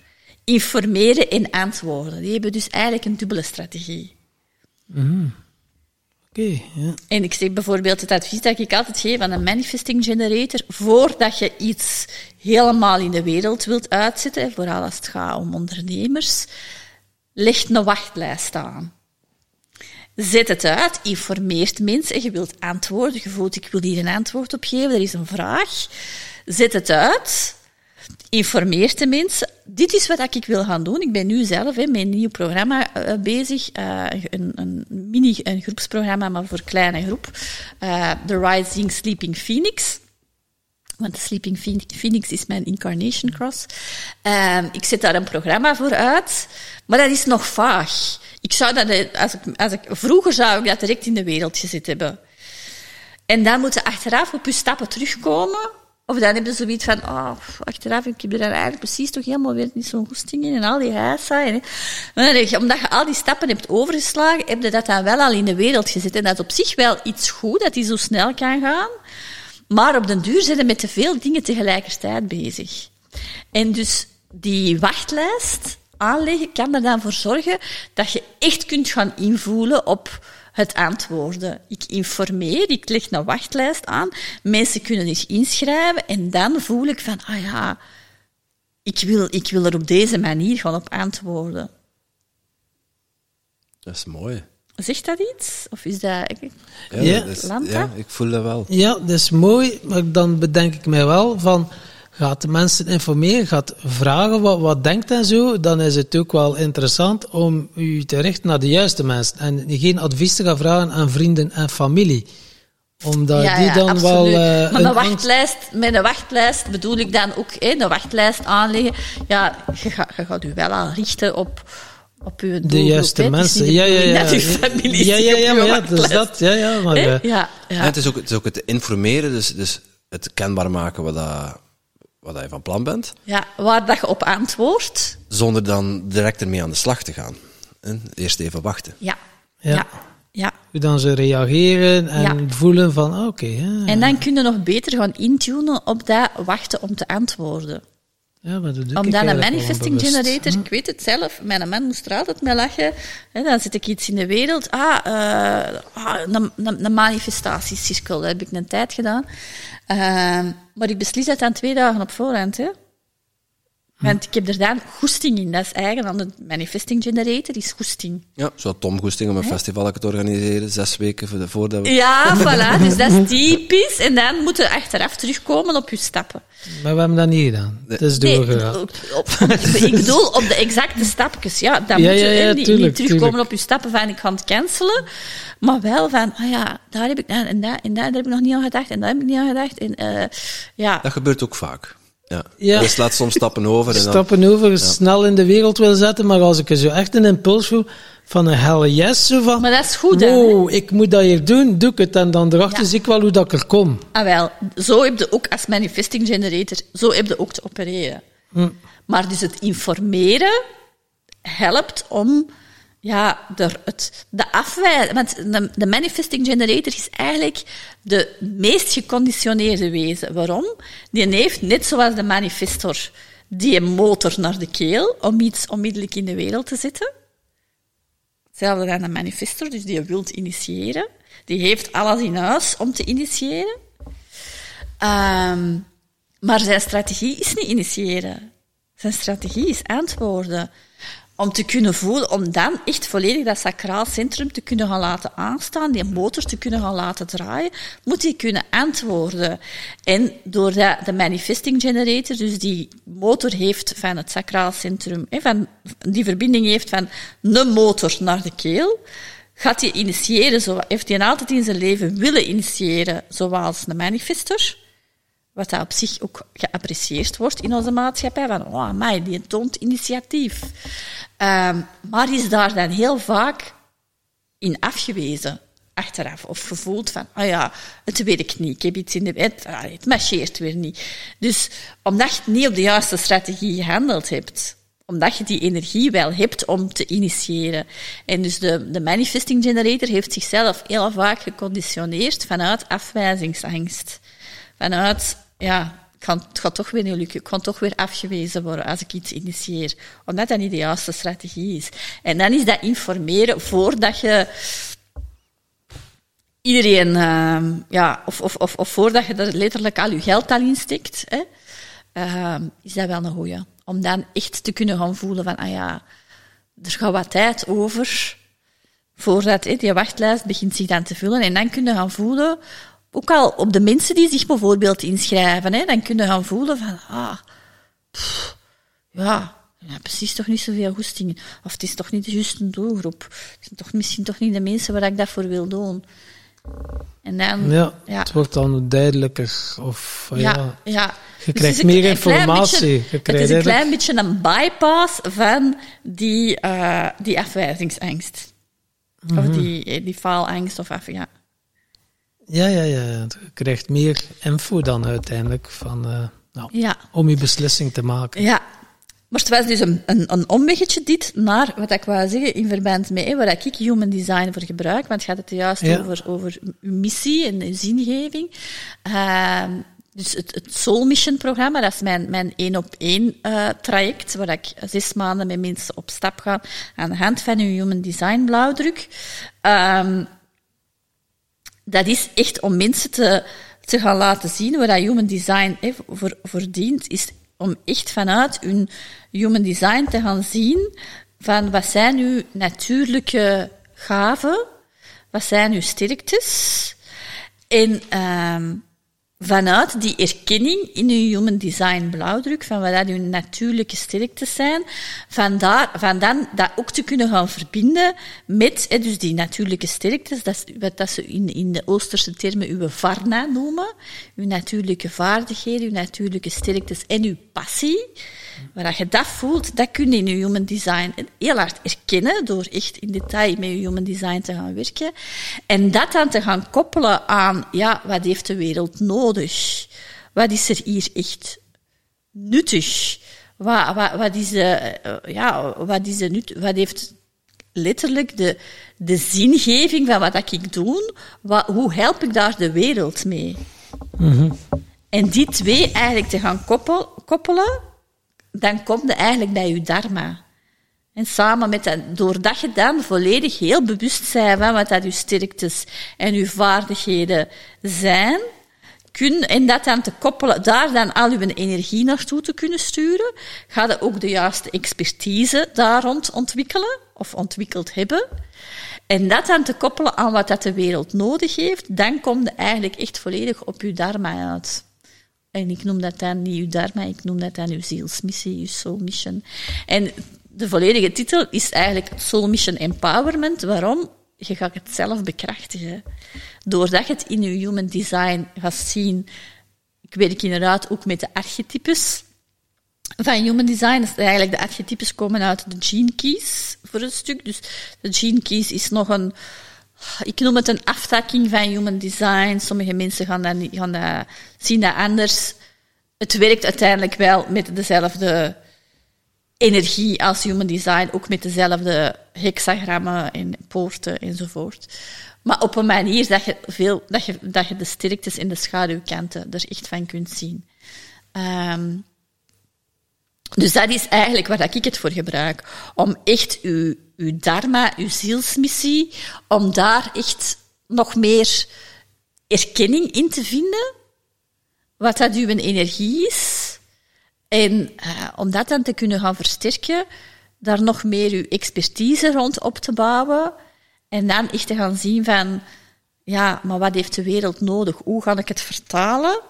Informeren en antwoorden. Die hebben dus eigenlijk een dubbele strategie. Ja. En ik zeg bijvoorbeeld het advies dat ik altijd geef aan een manifesting generator, voordat je iets helemaal in de wereld wilt uitzetten, vooral als het gaat om ondernemers, leg een wachtlijst aan. Zet het uit, informeert mensen. Je wilt antwoorden, je voelt ik wil hier een antwoord op geven, er is een vraag. Zet het uit, informeert de mensen. Dit is wat ik wil gaan doen. Ik ben nu zelf hè, met een nieuw programma eh, bezig. eh, een, een mini een groepsprogramma, maar voor kleine groep. Eh, The Rising Sleeping Phoenix. Want de Sleeping Phoen- Phoenix is mijn incarnation cross. Ehm, ik zet daar een programma voor uit, maar dat is nog vaag. Ik zou dat, als ik, als ik, vroeger zou ik dat direct in de wereld gezet hebben. En dan moeten achteraf op je stappen terugkomen. Of dan hebben ze zoiets van, oh, achteraf, ik heb er dan eigenlijk precies toch helemaal weer niet zo'n goesting in. En al die je, omdat je al die stappen hebt overgeslagen, heb je dat dan wel al in de wereld gezet. En dat is op zich wel iets goed, dat die zo snel kan gaan. Maar op den duur zijn met te veel dingen tegelijkertijd bezig. En dus die wachtlijst aanleggen kan er dan voor zorgen dat je echt kunt gaan invoelen op het antwoorden. Ik informeer, ik leg een wachtlijst aan, mensen kunnen zich inschrijven en dan voel ik van, ah ja, ik wil, ik wil er op deze manier gaan op antwoorden. Dat is mooi. Zegt dat iets? Of is dat... Ja, Ja. dat is- Lanta? ja, ik voel dat wel. Ja, dat is mooi, maar dan bedenk ik mij wel van, gaat de mensen informeren, gaat vragen wat, wat denkt en zo, dan is het ook wel interessant om u te richten naar de juiste mensen en geen advies te gaan vragen aan vrienden en familie. Omdat die dan wel... eh, maar een wachtlijst, met een wachtlijst bedoel ik dan ook hè, een wachtlijst aanleggen. Ja, je gaat, je gaat u wel al richten op, op uw doelgroep. de juiste hè. Het is mensen. niet de Ja, ja, ja. Dat uw familie ja, ja, ja, maar ja, dat is wachtlijst- dat. Ja, ja, maar... Ja, En ja. het is, ook, het is ook het informeren, dus, dus het kenbaar maken wat, dat, wat dat je van plan bent, ja, waar dat je op antwoordt. zonder dan direct ermee aan de slag te gaan. En eerst even wachten. Ja, Ja. ja. ja. hoe dan ze reageren en Ja. voelen van, ah, oké, ja, En dan kun je nog beter gaan intunen op dat wachten om te antwoorden. ja, maar dat doe ik Omdat een manifesting generator, ik weet het zelf, mijn man moest er altijd mee lachen. Hè, dan zet ik iets in de wereld. Ah, eh, ah, een, een, een manifestatiecirkel, dat heb ik een tijd gedaan. Ehm, maar ik beslis dat dan twee dagen op voorhand. Hè. Want ik heb er dan goesting in. Dat is eigen aan de manifesting generator, is goesting. Ja, zo Tom Goesting om een festival te organiseren, zes weken voor de- voordat we... Ja, voilà, dus dat is typisch. En dan moeten we achteraf terugkomen op je stappen. Maar we hebben dat niet gedaan. Het is doorgegaan. ik bedoel op de exacte stapjes. Ja, dan Ja, moet je ja, ja, hè, niet, tuurlijk, niet terugkomen tuurlijk. op je stappen van ik ga het cancelen. Maar wel van, ah ja, daar heb ik, en, en, daar, en daar heb ik nog niet aan gedacht. En daar heb ik niet aan gedacht. En, eh, ja, Dat gebeurt ook vaak. Ja. Ja. Je slaat soms stappen over en dan... stappen over, snel in de wereld wil zetten, maar als ik er zo echt een impuls voel van een helle yes, zo van, maar dat is goed. hè, hè. wow, ik moet dat hier doen, doe ik het. En dan erachter Ja. zie ik wel hoe dat ik er kom. Ah wel, zo heb je ook als manifesting generator, zo heb je ook te opereren. Hm. Maar dus het informeren helpt om ja, de, het, de afwijzing... Want de, manifesting generator is eigenlijk de meest geconditioneerde wezen. Waarom? Die heeft, net zoals de manifestor, die motor naar de keel om iets onmiddellijk in de wereld te zetten. Hetzelfde dan de manifestor, dus die wilt initiëren. Die heeft alles in huis om te initiëren. Ehm, maar zijn strategie is niet initiëren. Zijn strategie is antwoorden. Om te kunnen voelen, om dan echt volledig dat sacraal centrum te kunnen gaan laten aanstaan, die motor te kunnen gaan laten draaien, moet hij kunnen antwoorden. En doordat de manifesting generator, dus die motor heeft van het sacraal centrum, van, die verbinding heeft van een motor naar de keel, gaat hij initiëren, heeft hij altijd in zijn leven willen initiëren, zoals een manifestor. Wat op zich ook geapprecieerd wordt in onze maatschappij. Van, oh, mij, die toont initiatief. Um, maar is daar dan heel vaak in afgewezen achteraf. Of gevoeld van, ah oh ja, het werkt niet. Ik heb iets in de wet, ah, het marcheert weer niet. Dus omdat je niet op de juiste strategie gehandeld hebt, omdat je die energie wel hebt om te initiëren. En dus de, de manifesting generator heeft zichzelf heel vaak geconditioneerd vanuit afwijzingsangst. Vanuit, ja, het gaat toch weer niet lukken. Ik kan toch weer afgewezen worden als ik iets initieer. Omdat dat niet de juiste strategie is. En dan is dat informeren voordat je iedereen, uh, ja, of, of, of, of, voordat je er letterlijk al je geld al insteekt, hè, uh, is dat wel een goeie. Om dan echt te kunnen gaan voelen van, ah ja, er gaat wat tijd over voordat die wachtlijst begint zich dan te vullen. En dan kunnen gaan voelen, ook al op de mensen die zich bijvoorbeeld inschrijven, hè, dan kunnen gaan voelen van, ah, pff, ja, ja, precies toch niet zoveel goestingen. Of het is toch niet de juiste doelgroep. Het zijn toch misschien toch niet de mensen waar ik dat voor wil doen. En dan, ja, ja, het wordt dan duidelijker. Of, ja, ja. ja. Je dus krijgt meer informatie. Beetje, het is een klein beetje een bypass van die, uh, die afwijzingsangst. Mm -hmm. Of mhm. die, eh, die faalangst. Of af, ja. Ja, ja, ja. Je krijgt meer info dan uiteindelijk van, uh, nou, ja. om je beslissing te maken. Ja, maar het was dus een, een, een omweggetje dit naar wat ik wou zeggen in verband met waar ik human design voor gebruik. Want het gaat het juist over, over uw missie en uw zingeving. Uh, dus het, het Soul Mission programma, dat is mijn, mijn één op één uh, traject, waar ik zes maanden met mensen op stap ga aan de hand van uw human design blauwdruk. Um, dat is echt om mensen te, te gaan laten zien waar dat human design voor, voor dient, is om echt vanuit hun human design te gaan zien van wat zijn uw natuurlijke gaven, wat zijn uw sterktes. En um, vanuit die erkenning in uw human design blauwdruk, van wat dat uw natuurlijke sterktes zijn, van, daar, van dan dat ook te kunnen gaan verbinden met hè, dus die natuurlijke sterktes, dat wat dat ze in, in de Oosterse termen uw varna noemen, uw natuurlijke vaardigheden, uw natuurlijke sterktes en uw passie. Waar je dat voelt, dat kun je in je human design heel hard erkennen door echt in detail met je human design te gaan werken. En dat dan te gaan koppelen aan, ja, wat heeft de wereld nodig? Wat is er hier echt nuttig? Wat, wat, wat is de, eh, ja, wat is de nut, wat heeft letterlijk de, de zingeving van wat ik doe? Wat, hoe help ik daar de wereld mee? Mm En die twee eigenlijk te gaan koppel, koppelen, dan komt je eigenlijk bij je dharma. En samen met dat, doordat je dan volledig heel bewust bent van wat dat je sterktes en je vaardigheden zijn, kun, en dat dan te koppelen, daar dan al je energie naartoe te kunnen sturen, ga je ook de juiste expertise daar rond ontwikkelen, of ontwikkeld hebben. En dat dan te koppelen aan wat dat de wereld nodig heeft, dan kom je eigenlijk echt volledig op je dharma uit. En ik noem dat dan niet uw dharma, ik noem dat dan uw zielsmissie, uw soul mission. En de volledige titel is eigenlijk Soul Mission Empowerment. Waarom? Je gaat het zelf bekrachtigen. Doordat je het in je human design gaat zien. Ik werk inderdaad ook met de archetypes van human design. Eigenlijk de archetypes komen uit de gene keys voor een stuk. Dus de gene keys is nog een ik noem het een aftakking van human design. Sommige mensen gaan dat, gaan zien dat anders. Het werkt uiteindelijk wel met dezelfde energie als human design, ook met dezelfde hexagrammen en poorten enzovoort. Maar op een manier dat je, veel, dat je, dat je de sterktes en de schaduwkanten er echt van kunt zien. Um, dus dat is eigenlijk waar ik het voor gebruik. Om echt uw, uw dharma, uw zielsmissie, om daar echt nog meer erkenning in te vinden. Wat dat uw energie is. En uh, om dat dan te kunnen gaan versterken, daar nog meer uw expertise rond op te bouwen. En dan echt te gaan zien van, ja, maar wat heeft de wereld nodig? Hoe ga ik het vertalen?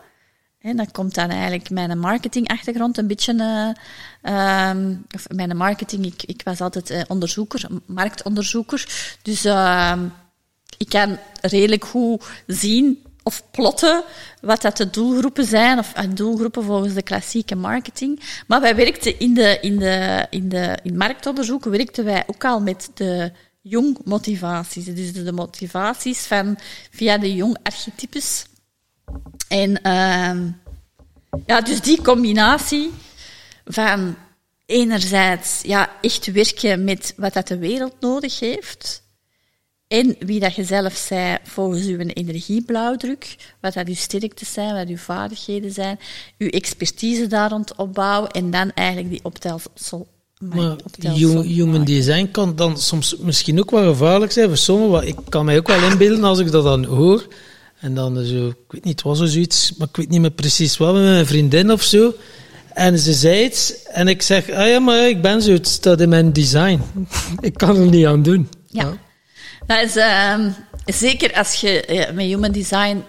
En dan komt dan eigenlijk mijn marketingachtergrond een beetje... Uh, um, of mijn marketing, ik, ik was altijd uh, onderzoeker, marktonderzoeker. Dus uh, ik kan redelijk goed zien of plotten wat dat de doelgroepen zijn, of uh, doelgroepen volgens de klassieke marketing. Maar wij werkten in, de, in, de, in, de, in marktonderzoek werkten wij ook al met de jong motivaties. Dus de motivaties van via de jong archetypes. En uh, ja, dus die combinatie van enerzijds ja, echt werken met wat dat de wereld nodig heeft. En wie dat je zelf zei volgens uw energieblauwdruk, wat dat uw sterktes zijn, wat uw vaardigheden zijn, uw expertise daar rond opbouwen en dan eigenlijk die optelsel maar human design kan dan soms misschien ook wel gevaarlijk zijn voor sommigen. Ik kan mij ook wel inbeelden als ik dat dan hoor. En dan zo, ik weet niet, het was er zoiets, maar ik weet niet meer precies wat, met mijn vriendin of zo. En ze zei iets, en ik zeg, ah ja, maar ik ben zo, het staat in mijn design. ik kan er niet aan doen. Ja, dat is uh, zeker als je uh, met human design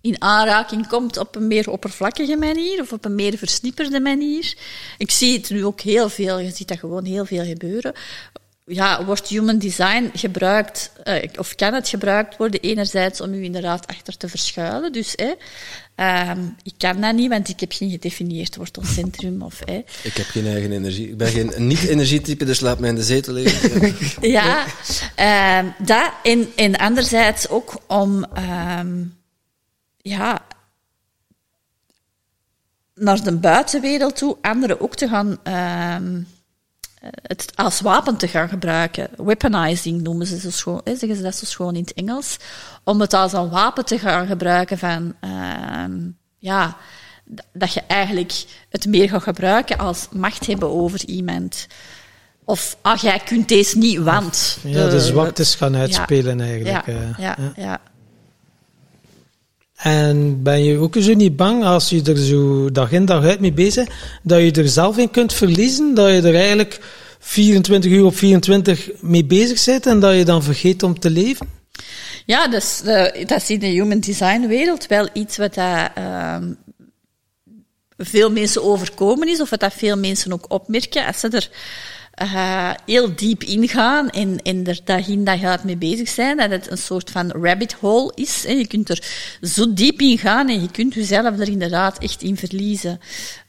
in aanraking komt op een meer oppervlakkige manier of op een meer versnipperde manier. Ik zie het nu ook heel veel, je ziet dat gewoon heel veel gebeuren. Ja, wordt human design gebruikt, uh, of kan het gebruikt worden, enerzijds om u inderdaad achter te verschuilen. Dus hè, uh, ik kan dat niet, want ik heb geen gedefinieerd wortelcentrum. Of, hè. Ik heb geen eigen energie. Ik ben geen niet-energietype, dus laat mij in de zetel liggen. ja, uh, dat. En, en anderzijds ook om um, ja, naar de buitenwereld toe anderen ook te gaan, uh, het als wapen te gaan gebruiken. Weaponizing noemen ze zo schoon, hè, zeggen ze dat zo schoon in het Engels. Om het als een wapen te gaan gebruiken van, uh, ja, dat je eigenlijk het meer gaat gebruiken als macht hebben over iemand. Of, ah, jij kunt deze niet, want... Ja, de, de zwaktes gaan uitspelen ja, eigenlijk. Ja, ja, ja. En ben je ook zo niet bang als je er zo dag in dag uit mee bezig dat je er zelf in kunt verliezen, dat je er eigenlijk 24 uur op 24 mee bezig bent en dat je dan vergeet om te leven? Ja, dus, dat is in de human design wereld wel iets wat dat, uh, veel mensen overkomen is, of wat dat veel mensen ook opmerken als ze er uh, heel diep ingaan en, en er dag in dag uit mee bezig zijn. Dat het een soort van rabbit hole is. Hè. Je kunt er zo diep in gaan en je kunt jezelf er inderdaad echt in verliezen.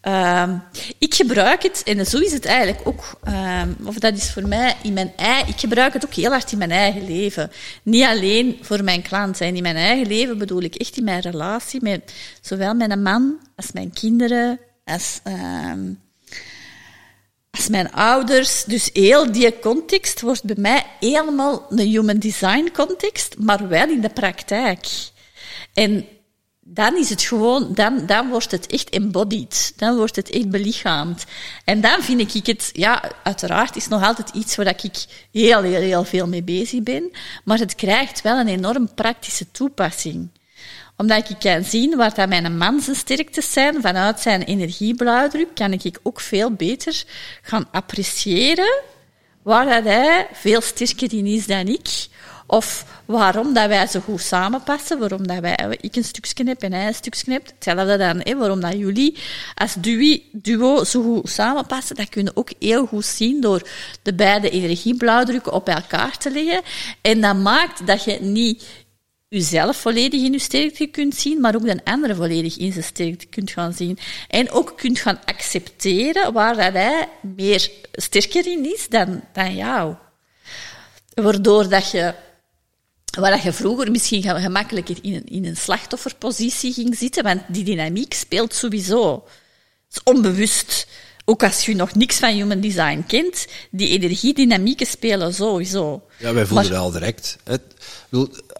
Uh, ik gebruik het, en zo is het eigenlijk ook, uh, of dat is voor mij in mijn eigen, ik gebruik het ook heel hard in mijn eigen leven. Niet alleen voor mijn klanten. En in mijn eigen leven bedoel ik echt in mijn relatie met zowel mijn man als mijn kinderen, als ehm, als mijn ouders. Dus heel die context wordt bij mij helemaal een human design context, maar wel in de praktijk. En dan is het gewoon, dan, dan wordt het echt embodied. Dan wordt het echt belichaamd. En dan vind ik het, ja, uiteraard is nog altijd iets waar ik heel, heel, heel veel mee bezig ben, maar het krijgt wel een enorm praktische toepassing omdat ik kan zien waar dat mijn man zijn sterktes zijn, vanuit zijn energieblauwdruk, kan ik ook veel beter gaan appreciëren waar dat hij veel sterker in is dan ik. Of waarom dat wij zo goed samenpassen, waarom dat wij, ik een stukje heb en hij een stukje hebt. Hetzelfde dan, waarom dat jullie als duo zo goed samenpassen, dat kunnen ook heel goed zien door de beide energieblauwdrukken op elkaar te leggen. En dat maakt dat je niet jezelf volledig in je sterkte kunt zien, maar ook de andere volledig in zijn sterkte kunt gaan zien. En ook kunt gaan accepteren waar dat hij meer sterker in is dan, dan jou. Waardoor dat je, waar dat je vroeger misschien gemakkelijker in een, in een slachtofferpositie ging zitten, want die dynamiek speelt sowieso. Het is onbewust. Ook als je nog niks van human design kent, die energiedynamieken spelen sowieso. Ja, wij voelden maar, al direct. Het,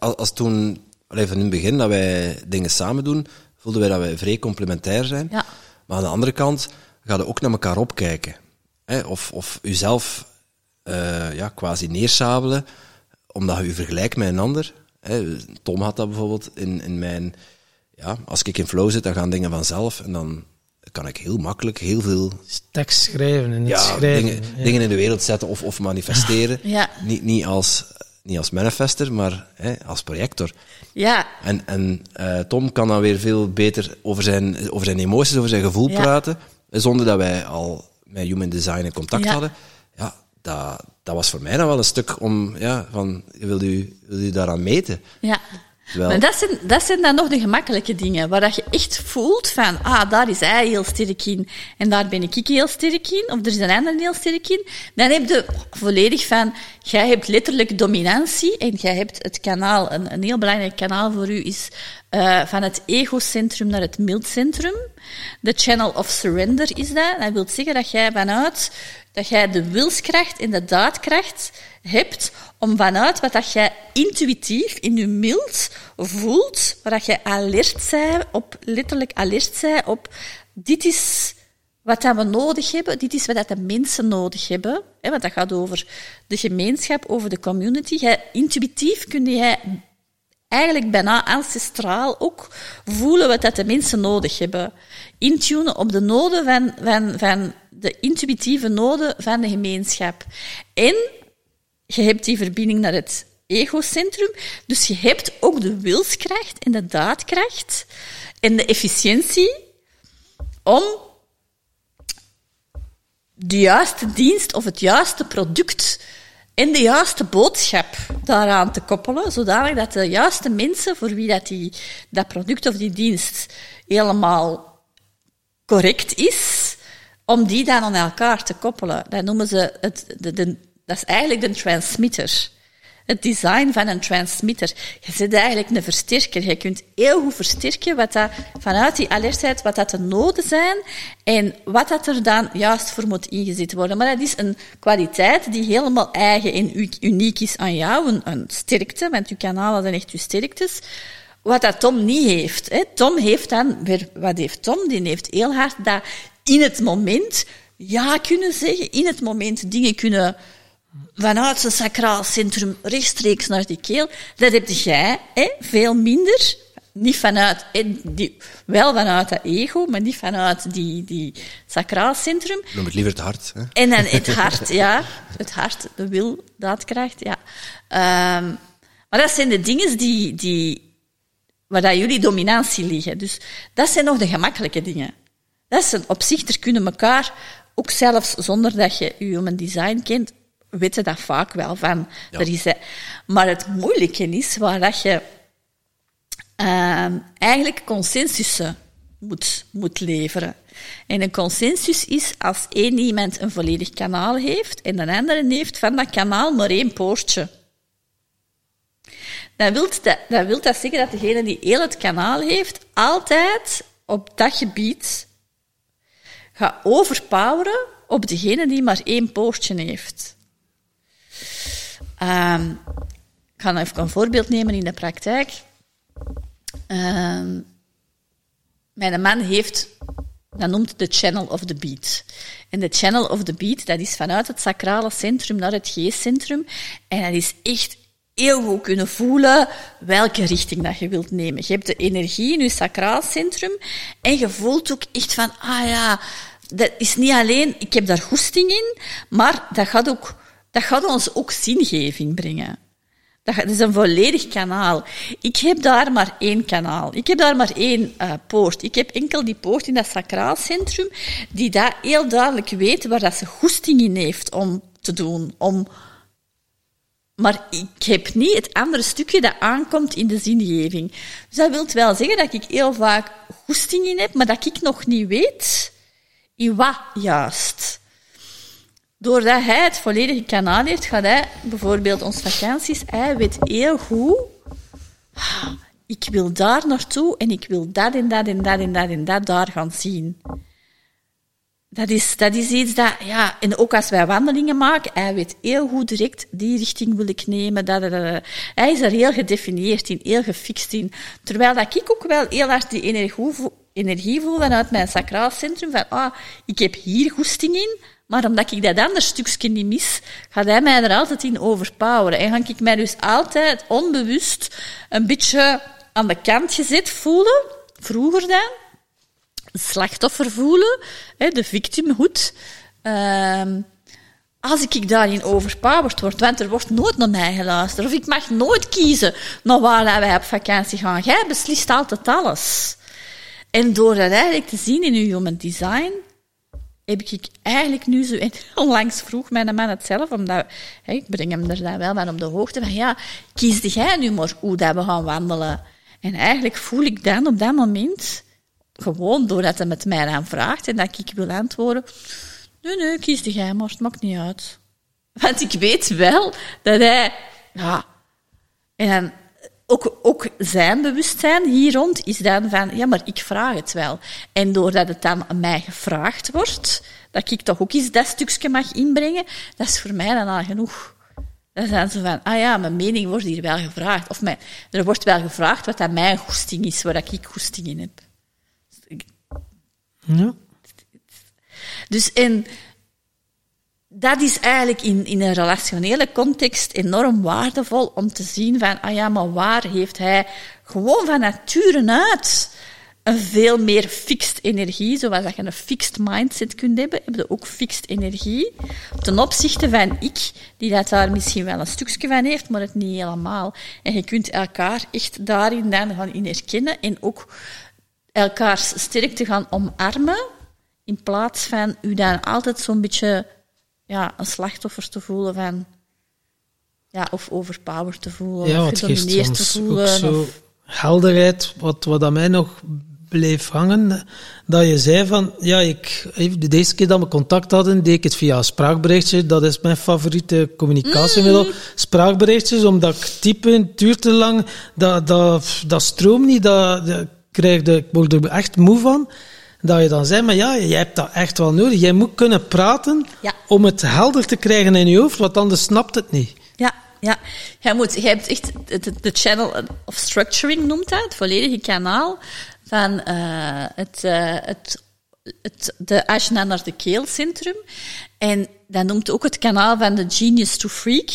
als toen, even in het begin, dat wij dingen samen doen, voelden wij dat wij vrij complementair zijn. Ja. Maar aan de andere kant ga je ook naar elkaar opkijken. Hè? Of, of jezelf uh, ja, quasi neersabelen, omdat je je vergelijkt met een ander. Hè? Tom had dat bijvoorbeeld in, in mijn... Ja, als ik in flow zit, dan gaan dingen vanzelf en dan kan ik heel makkelijk heel veel... Tekst schrijven en niet ja, schrijven. Dingen, ja. dingen in de wereld zetten of, of manifesteren. Ja. Niet, niet als niet als manifester, maar hè, als projector. Ja. En, en uh, Tom kan dan weer veel beter over zijn, over zijn emoties, over zijn gevoel Ja. praten, zonder dat wij al met Human Design in contact Ja. hadden. Ja, dat, dat was voor mij dan wel een stuk om, ja, van, wil u, wil u daaraan meten? Ja. Maar dat zijn, dat zijn dan nog de gemakkelijke dingen, waar dat je echt voelt van, ah, daar is hij heel sterk in, en daar ben ik heel sterk in, of er is een ander heel sterk in. Dan heb je volledig van, jij hebt letterlijk dominantie, en jij hebt het kanaal, een, een heel belangrijk kanaal voor u is eh, van het egocentrum naar het mildcentrum. De channel of surrender is dat. Dat wil zeggen dat jij vanuit, dat jij de wilskracht en de daadkracht hebt om vanuit wat dat jij intuïtief in je mild voelt, waar dat jij alert zij op, letterlijk alert zij op, dit is wat dat we nodig hebben, dit is wat dat de mensen nodig hebben, hè, want dat gaat over de gemeenschap, over de community. Jij, intuïtief kun jij eigenlijk bijna ancestraal ook voelen wat dat de mensen nodig hebben. Intunen op de noden van, van, van de intuïtieve noden van de gemeenschap. En je hebt die verbinding naar het egocentrum, dus je hebt ook de wilskracht en de daadkracht en de efficiëntie om de juiste dienst of het juiste product en de juiste boodschap daaraan te koppelen, zodanig dat de juiste mensen voor wie dat, die, dat product of die dienst helemaal correct is, om die dan aan elkaar te koppelen. Dat noemen ze het, de, de, dat is eigenlijk de transmitter. Het design van een transmitter. Je zit eigenlijk een versterker. Je kunt heel goed versterken wat dat, vanuit die alertheid, wat dat de noden zijn en wat dat er dan juist voor moet ingezet worden. Maar dat is een kwaliteit die helemaal eigen en uniek is aan jou, een, een sterkte, want uw kanalen zijn echt uw sterktes. Wat dat Tom niet heeft. Hè. Tom heeft dan, wat heeft Tom? Die heeft heel hard dat in het moment ja kunnen zeggen, in het moment dingen kunnen vanuit zijn sacraal centrum rechtstreeks naar die keel. Dat heb jij, hè, veel minder. Niet vanuit, die, wel vanuit dat ego, maar niet vanuit die, die sacraal centrum. Noem het liever het hart. Hè? En dan het hart, ja. Het hart, de wil, daadkracht, ja. Ehm, maar dat zijn de dingen die, die, waar dat jullie dominantie liggen. Dus dat zijn nog de gemakkelijke dingen. Dat een, op zich, er kunnen elkaar, ook zelfs zonder dat je je human design kent, weten dat vaak wel van. Ja. Er is, maar het moeilijke is waar dat je ehm, eigenlijk consensussen moet, moet leveren. En een consensus is als één iemand een volledig kanaal heeft en de andere heeft van dat kanaal maar één poortje. Dan wil dat, dan wil dat zeggen dat degene die heel het kanaal heeft, altijd op dat gebied gaat overpoweren op degene die maar één poortje heeft. Ehm, ik ga even een voorbeeld nemen in de praktijk. Ehm, mijn man heeft, dat noemt de channel of the beat. En de channel of the beat, dat is vanuit het sacrale centrum naar het geestcentrum. En dat is echt heel goed kunnen voelen welke richting dat je wilt nemen. Je hebt de energie in je sacraal centrum en je voelt ook echt van, ah ja, dat is niet alleen, ik heb daar goesting in, maar dat gaat ook, dat gaat ons ook zingeving brengen. Dat is een volledig kanaal. Ik heb daar maar één kanaal. Ik heb daar maar één uh, poort. Ik heb enkel die poort in dat sacraal centrum, die dat heel duidelijk weet waar dat ze goesting in heeft om te doen. Om... Maar ik heb niet het andere stukje dat aankomt in de zingeving. Dus dat wil wel zeggen dat ik heel vaak goesting in heb, maar dat ik nog niet weet in wat juist. Doordat hij het volledige kanaal heeft, gaat hij bijvoorbeeld ons vakanties, hij weet heel goed, ah, ik wil daar naartoe en ik wil dat en dat en dat en dat en dat daar gaan zien. Dat is, dat is iets dat, ja, en ook als wij wandelingen maken, hij weet heel goed direct, die richting wil ik nemen. Dat. Hij is er heel gedefinieerd in, heel gefixt in. Terwijl dat ik ook wel heel hard die energie voel, energie voel vanuit mijn sacraal centrum, van, ah, ik heb hier goesting in, maar omdat ik dat andere stukje niet mis, gaat hij mij er altijd in overpoweren. En ga ik mij dus altijd onbewust een beetje aan de kant gezet voelen, vroeger dan, slachtoffer voelen, de victimhood. Uh, als ik daarin overpowered word, want er wordt nooit naar mij geluisterd, of ik mag nooit kiezen naar waar wij op vakantie gaan. Jij beslist altijd alles. En door dat eigenlijk te zien in uw human design, heb ik eigenlijk nu zo... Onlangs vroeg mijn man het zelf, omdat ik breng hem er dan wel van op de hoogte van, ja, kiesde jij nu maar hoe dat we gaan wandelen? En eigenlijk voel ik dan op dat moment, gewoon doordat hij met mij aan vraagt en dat ik wil antwoorden, nee, nee, kiesde jij maar, het maakt niet uit. Want ik weet wel dat hij, ja, en dan ook, ook zijn bewustzijn hier rond is dan van, ja, maar ik vraag het wel. En doordat het dan aan mij gevraagd wordt, dat ik toch ook eens dat stukje mag inbrengen, dat is voor mij dan al genoeg. Dan zijn ze van, ah ja, mijn mening wordt hier wel gevraagd. Of mijn, er wordt wel gevraagd wat aan mijn goesting is, waar ik goesting in heb. Ja. Dus en dat is eigenlijk in, in een relationele context enorm waardevol om te zien van, ah ja, maar waar heeft hij gewoon van nature uit een veel meer fixed energie, zoals dat je een fixed mindset kunt hebben, heb je ook fixed energie, ten opzichte van ik, die dat daar misschien wel een stukje van heeft, maar het niet helemaal. En je kunt elkaar echt daarin dan gaan in herkennen en ook elkaars sterkte gaan omarmen, in plaats van u dan altijd zo'n beetje ja, een slachtoffer te voelen van... Ja, of overpowered te voelen, Ja, of gedomineerd te ook voelen. zo of- helderheid, wat, wat aan mij nog bleef hangen, dat je zei van, ja, ik, de deze keer dat we contact hadden, deed ik het via spraakberichtje. Dat is mijn favoriete communicatiemiddel. Spraakberichtjes, omdat ik typen, duurt te lang, dat, dat, dat stroomt niet, dat, dat krijg de, ik word er echt moe van. Dat je dan zei, maar ja, jij hebt dat echt wel nodig. Jij moet kunnen praten Ja. om het helder te krijgen in je hoofd, want anders snapt het niet. Ja, ja. Jij, moet, jij hebt echt de channel of structuring noemt dat, het volledige kanaal van eh, het, eh, het, het, de Ajna naar de keelcentrum. En dat noemt ook het kanaal van de genius to freak,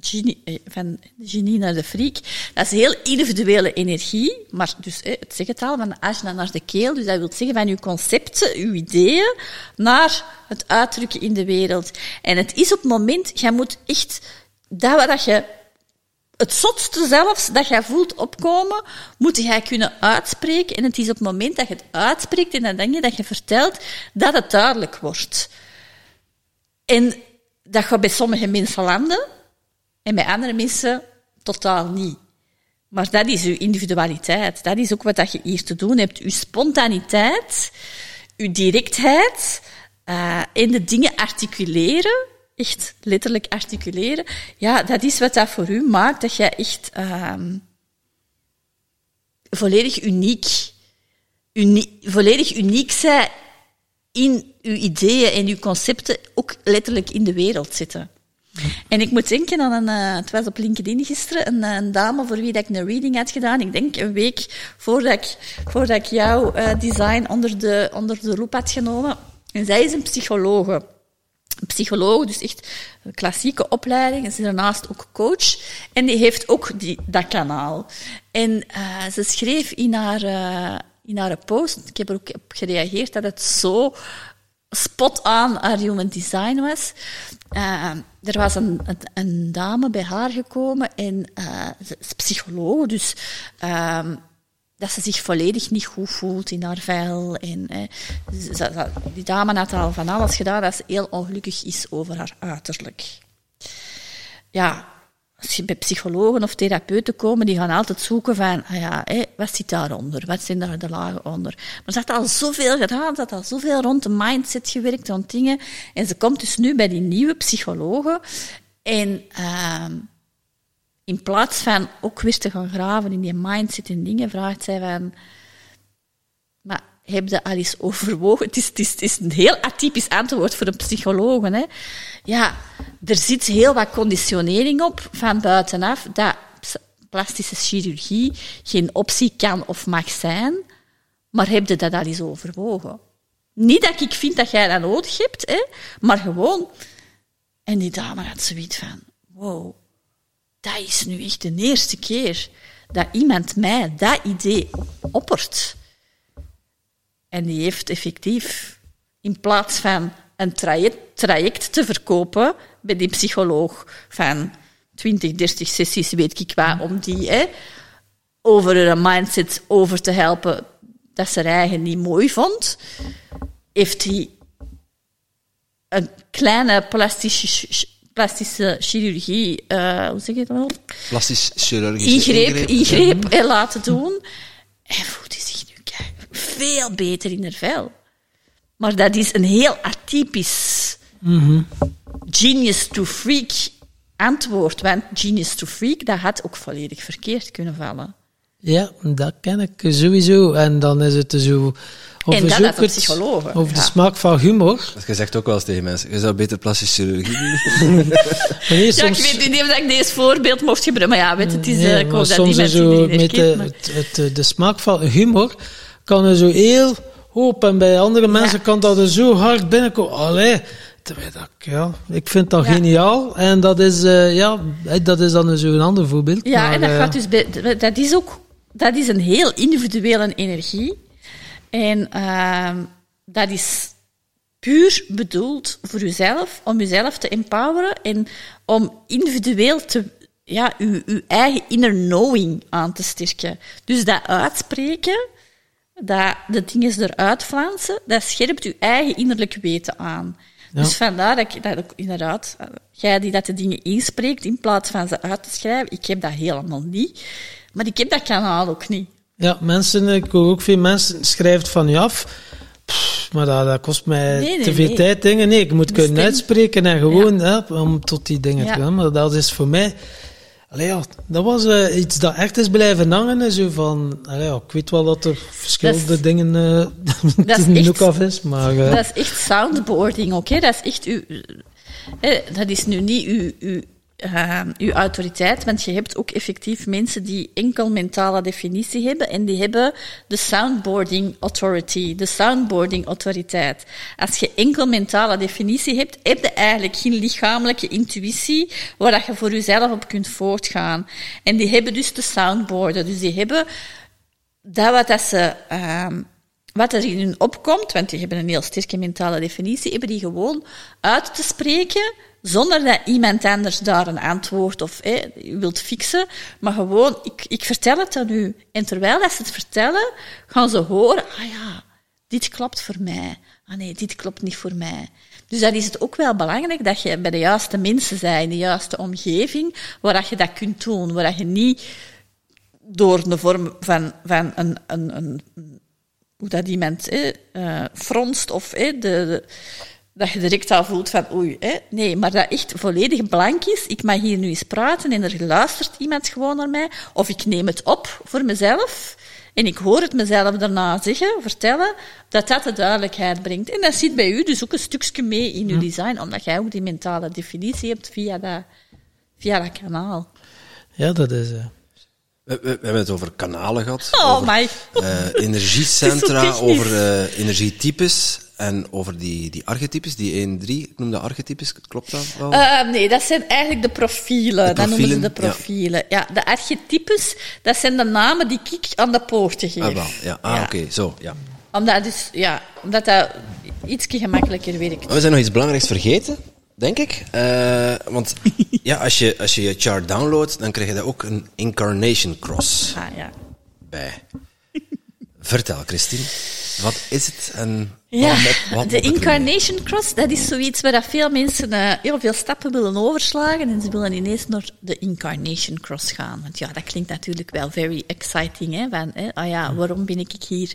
genie, eh, van de genie naar de freak. Dat is heel individuele energie, maar dus eh, het zegt het al, van de Ajna naar de keel. Dus dat wil zeggen van uw concepten, uw ideeën, naar het uitdrukken in de wereld. En het is op het moment, jij moet echt dat wat je het zotste zelfs dat jij voelt opkomen, moet jij kunnen uitspreken. En het is op het moment dat je het uitspreekt en dan denk je dat je vertelt, dat het duidelijk wordt. En dat gaat bij sommige mensen landen en bij andere mensen totaal niet. Maar dat is uw individualiteit. Dat is ook wat je hier te doen hebt. Uw spontaniteit, uw directheid eh en de dingen articuleren, echt letterlijk articuleren, ja, dat is wat dat voor u maakt dat jij echt ehm volledig uniek, uni- volledig uniek zij in uw ideeën en uw concepten ook letterlijk in de wereld zitten. En ik moet denken aan een, eh, het was op LinkedIn gisteren, een, eh, een dame voor wie dat ik een reading had gedaan. Ik denk een week voordat ik, voordat ik jouw eh, design onder de, onder de loep had genomen. En zij is een psychologe. Een psycholoog, dus echt een klassieke opleiding. Ze is daarnaast ook coach. En die heeft ook die, dat kanaal. En ze schreef in haar, in haar post, ik heb er ook op gereageerd, dat het zo spot aan haar human design was. Eh, er was een, een, dame bij haar gekomen en eh, ze is psycholoog, dus ehm, dat ze zich volledig niet goed voelt in haar vel. En, eh, die dame had al van alles gedaan dat ze heel ongelukkig is over haar uiterlijk. Ja, als je bij psychologen of therapeuten komen, die gaan altijd zoeken van, ah ja, wat zit daaronder? Wat zijn daar de lagen onder? Maar ze had al zoveel gedaan, ze had al zoveel rond de mindset gewerkt, rond dingen. En ze komt dus nu bij die nieuwe psychologen. En ehm, in plaats van ook weer te gaan graven in die mindset en dingen, vraagt zij van, heb je al eens overwogen? Het is, het, is, het is een heel atypisch antwoord voor een psycholoog. Hè? Ja, er zit heel wat conditionering op van buitenaf dat plastische chirurgie geen optie kan of mag zijn. Maar heb je dat al eens overwogen? Niet dat ik vind dat jij dat nodig hebt, hè? maar gewoon. En die dame had zoiets van: wow, dat is nu echt de eerste keer dat iemand mij dat idee oppert. En die heeft effectief, in plaats van een traject, traject te verkopen bij die psycholoog van 20, 30 sessies, weet ik wat, om die hè, over een mindset over te helpen dat ze haar eigen niet mooi vond, heeft hij een kleine plastische, plastische chirurgie, uh, hoe zeg je dat wel? Plastisch chirurgische ingreep, ingreep, ingreep laten doen. En voelt veel beter in haar vel. Maar dat is een heel atypisch genius to freak antwoord. Want genius to freak, dat had ook volledig verkeerd kunnen vallen. Ja, dat ken ik sowieso. En dan is het zo... En dat. Over de smaak van humor. Dat je zegt ook wel eens tegen mensen. Je zou beter plastische chirurgie doen. nee, soms... Ja, ik weet niet of ik deze voorbeeld mocht gebruiken. Maar ja, weet, het is... Ja, ik hoop dat die mensen zo met de, het, de smaak van humor kan er zo heel hoop en bij andere mensen kan dat er zo hard binnenkomen. Allee, terwijl dat, ja, ik vind dat geniaal. En dat is, uh, ja, dat is dan zo een ander voorbeeld. Ja, en dat uh, gaat dus bij, dat is ook, dat is een heel individuele energie. En uh, dat is puur bedoeld voor jezelf, om jezelf te empoweren en om individueel te, ja, uw, uw eigen inner knowing aan te sterken. Dus dat uitspreken, dat de dingen eruit flansen, dat scherpt je eigen innerlijk weten aan. Dus vandaar dat ik dat ook inderdaad, jij die dat de dingen inspreekt in plaats van ze uit te schrijven, ik heb dat helemaal niet. Maar ik heb dat kanaal ook niet. Ja, mensen, ik hoor ook veel mensen schrijven van je af. maar dat, dat, kost mij te veel tijd dingen. Nee, ik moet kunnen uitspreken en gewoon hè, om tot die dingen te gaan. Maar dat is voor mij Allee, ja, dat was uh, iets dat echt is blijven hangen. Zo van, allee, ja, ik weet wel dat er verschillende is, dingen uh, dat is echt, af is, maar... Uh, dat is echt soundboarding, oké? Dat is echt uw... dat is nu niet uw, uw uh, uw autoriteit, want je hebt ook effectief mensen die enkel mentale definitie hebben en die hebben de soundboarding authority, de soundboarding autoriteit. Als je enkel mentale definitie hebt, heb je eigenlijk geen lichamelijke intuïtie waar je voor jezelf op kunt voortgaan. En die hebben dus de soundboarden, dus die hebben dat wat dat ze... Uh, wat er in hun opkomt, want die hebben een heel sterke mentale definitie, hebben die gewoon uit te spreken zonder dat iemand anders daar een antwoord of eh, wilt fixen, maar gewoon, ik, ik vertel het aan u. En terwijl ze het vertellen, gaan ze horen, ah ja, dit klopt voor mij. Ah nee, dit klopt niet voor mij. Dus dat is het ook wel belangrijk dat je bij de juiste mensen bent, in de juiste omgeving, waar dat je dat kunt doen, waar dat je niet door een vorm van, van een, een, een hoe dat iemand eh, fronst of de, de dat je direct al voelt van oei, hè? nee, maar dat echt volledig blank is. Ik mag hier nu eens praten en er luistert iemand gewoon naar mij. Of ik neem het op voor mezelf en ik hoor het mezelf daarna zeggen, vertellen, dat dat de duidelijkheid brengt. En dat zit bij u dus ook een stukje mee in uw design, omdat jij ook die mentale definitie hebt via dat, via dat kanaal. Ja, dat is... Uh... We, we, hebben het over kanalen gehad. Oh, over, my. Uh, energiecentra, over uh, energietypes. En over die, die archetypes, die 1, 3, ik noem dat archetypes, klopt dat wel? Uh, nee, dat zijn eigenlijk de profielen. De dat noemen ze de profielen. Ja. ja. de archetypes, dat zijn de namen die ik aan de poorten geef. Ah, wel. Ja. Ah, ja. oké, okay. zo, ja. Omdat, dus, ja, omdat dat iets gemakkelijker werkt. We zijn nog iets belangrijks vergeten, denk ik. Uh, want ja, als je, als je je chart downloadt, dan krijg je daar ook een incarnation cross ah, ja. bij. Vertel, Christine. Wat is het en ja, wat de Incarnation Cross, dat is zoiets waar veel mensen uh, heel veel stappen willen overslagen en ze willen ineens naar de Incarnation Cross gaan. Want ja, dat klinkt natuurlijk wel very exciting. Hè? Van, hè? Ah ja, waarom ben ik hier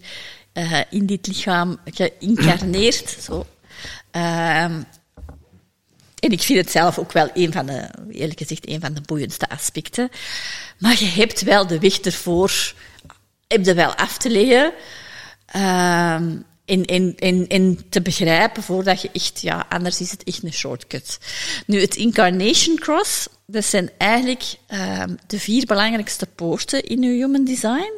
uh, in dit lichaam geïncarneerd? Zo. Um, en ik vind het zelf ook wel een van de, eerlijk gezegd, een van de boeiendste aspecten. Maar je hebt wel de weg ervoor, heb je wel af te leggen. In, in te begrijpen voordat je echt, ja, anders is het echt een shortcut. Nu, het Incarnation Cross, dat zijn eigenlijk uh, de vier belangrijkste poorten in uw human design.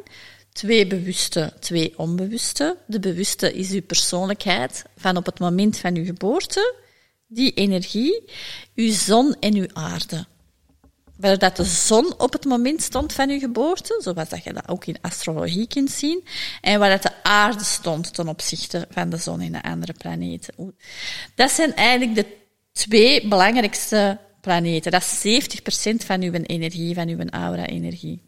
Twee bewuste, twee onbewuste. De bewuste is uw persoonlijkheid van op het moment van uw geboorte, die energie, uw zon en uw aarde waar dat de zon op het moment stond van uw geboorte, zoals dat je dat ook in astrologie kunt zien, en waar dat de aarde stond ten opzichte van de zon en de andere planeten. Dat zijn eigenlijk de twee belangrijkste planeten. Dat is 70% van uw energie, van uw aura-energie.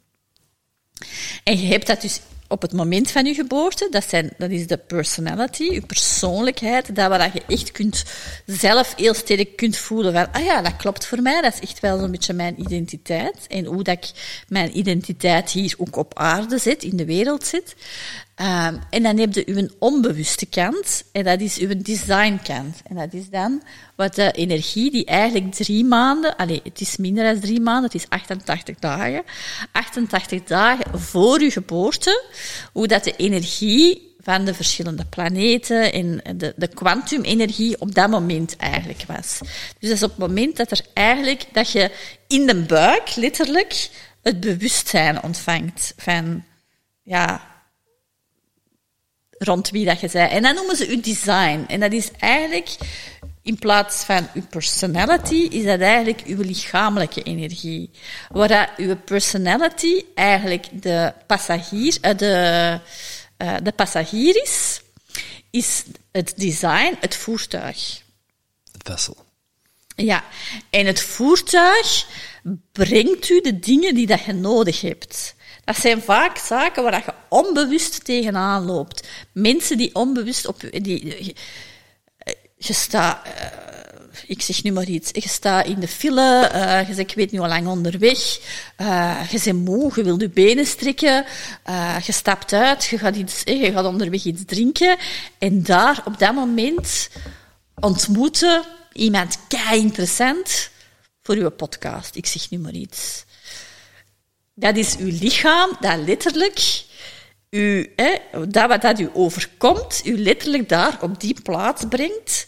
En je hebt dat dus op het moment van je geboorte. Dat, zijn, dat is de personality, je persoonlijkheid. Dat waar je echt kunt, zelf heel sterk kunt voelen van, ah ja, dat klopt voor mij. Dat is echt wel zo'n beetje mijn identiteit. En hoe dat ik mijn identiteit hier ook op aarde zet, in de wereld zet. Um, en dan heb je uw onbewuste kant, en dat is uw designkant. En dat is dan wat de energie die eigenlijk drie maanden, allez, het is minder dan drie maanden, het is 88 dagen, 88 dagen voor uw geboorte, hoe dat de energie van de verschillende planeten en de, de kwantumenergie op dat moment eigenlijk was. Dus dat is op het moment dat er eigenlijk, dat je in de buik letterlijk het bewustzijn ontvangt van, ja, rond wie dat je zei. En dan noemen ze uw design. En dat is eigenlijk, in plaats van uw personality, is dat eigenlijk uw lichamelijke energie. Waar dat uw personality eigenlijk de passagier, uh, de, uh, de passagier is, is het design, het voertuig. Het vessel. Ja, en het voertuig brengt u de dingen die dat je nodig hebt. Dat zijn vaak zaken waar je onbewust tegenaan loopt. Mensen die onbewust op... Die, je staat... Uh, ik zeg nu maar iets. Je staat in de file, je zegt, ik weet nu al lang onderweg, je bent moe, je wilt je benen strekken, je stapt uit, je gaat, iets, je gaat onderweg iets drinken. En daar, op dat moment, ontmoeten iemand kei interessant voor uw podcast. Ik zeg nu maar iets. Dat is uw lichaam dat letterlijk u, hè, dat wat dat u overkomt, u letterlijk daar op die plaats brengt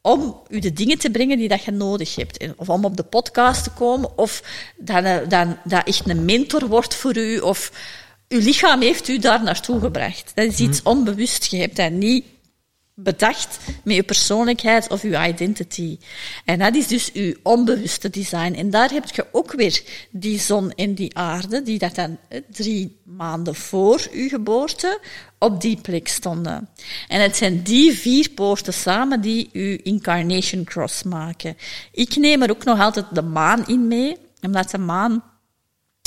om u de dingen te brengen die dat je nodig hebt. Of om op de podcast te komen, of dat, eh, dat, dat echt een mentor wordt voor u, of uw lichaam heeft u daar naartoe gebracht. Dat is iets mhm. onbewust. Je hebt dat niet bedacht met je persoonlijkheid of je identity. En dat is dus je onbewuste design. En daar heb je ook weer die zon en die aarde, die dat dan drie maanden voor je geboorte op die plek stonden. En het zijn die vier poorten samen die je incarnation cross maken. Ik neem er ook nog altijd de maan in mee, omdat de maan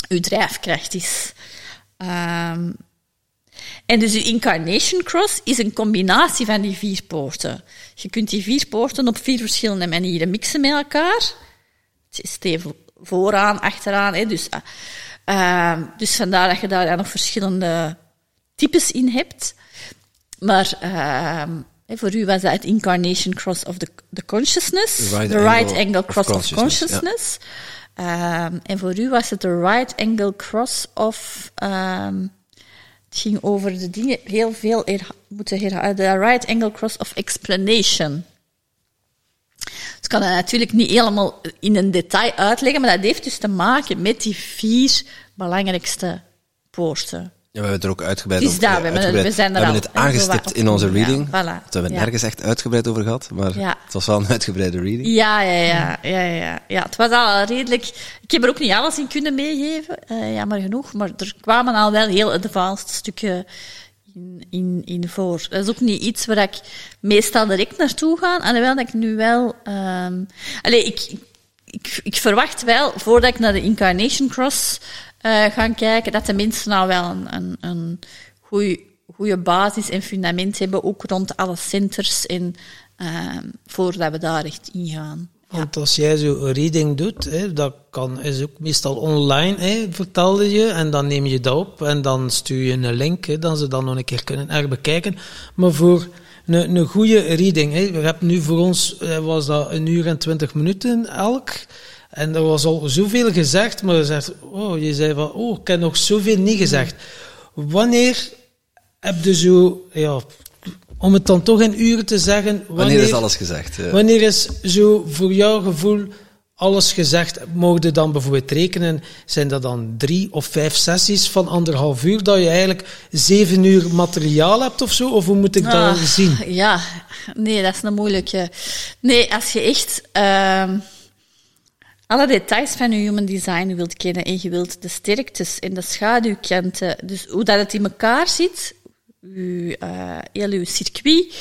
uw drijfkracht is. Um, en dus je incarnation cross is een combinatie van die vier poorten. Je kunt die vier poorten op vier verschillende manieren mixen met elkaar. Het is vooraan, achteraan. Hè, dus, uh, dus vandaar dat je daar nog verschillende types in hebt. Maar uh, voor u was dat het incarnation cross of the, the consciousness. The right, the right angle, cross of consciousness. Ja. Um, en voor u was het de right angle cross of... Um, het ging over de dingen heel veel moeten herhalen. De right angle cross of explanation. Dus ik kan dat natuurlijk niet helemaal in een detail uitleggen, maar dat heeft dus te maken met die vier belangrijkste poorten. Ja, we hebben het er ook uitgebreid over we, uitgebreid. we, zijn er we hebben het aangestipt in onze reading. Ja, voilà. We hebben het nergens echt uitgebreid over gehad, maar ja. het was wel een uitgebreide reading. Ja, ja, ja, ja, ja, ja. Het was al redelijk... Ik heb er ook niet alles in kunnen meegeven, uh, jammer genoeg, maar er kwamen al wel heel advanced stukken in, in, in voor. Dat is ook niet iets waar ik meestal direct naartoe ga, alhoewel dat ik nu wel... Um, allee, ik, ik, ik verwacht wel, voordat ik naar de Incarnation Cross gaan kijken, dat de mensen nou wel een, een, een goede basis en fundament hebben, ook rond alle centers, en, uh, voordat we daar echt ingaan. Want als jij zo een reading doet, hè, dat kan, is ook meestal online, hè, vertelde je, en dan neem je dat op en dan stuur je een link, hè, dan ze dan nog een keer kunnen herbekijken. Maar voor een, een goede reading, hè, we hebben nu voor ons, eh, was dat een uur en twintig minuten elk, en er was al zoveel gezegd, maar je zegt, oh, je zei van, oh, ik heb nog zoveel niet gezegd. Wanneer heb je zo, ja, om het dan toch in uren te zeggen. Wanneer, is alles gezegd? Ja. Wanneer is zo voor jouw gevoel alles gezegd? Mogen je dan bijvoorbeeld rekenen, zijn dat dan drie of vijf sessies van anderhalf uur, dat je eigenlijk zeven uur materiaal hebt of zo? Of hoe moet ik dat ah, zien? Ja, nee, dat is een moeilijke. Nee, als je echt. Uh alle details van je human design wilt kennen en je wilt de sterktes en de schaduwkanten, dus hoe dat het in elkaar zit, uw, uh, heel uw circuit,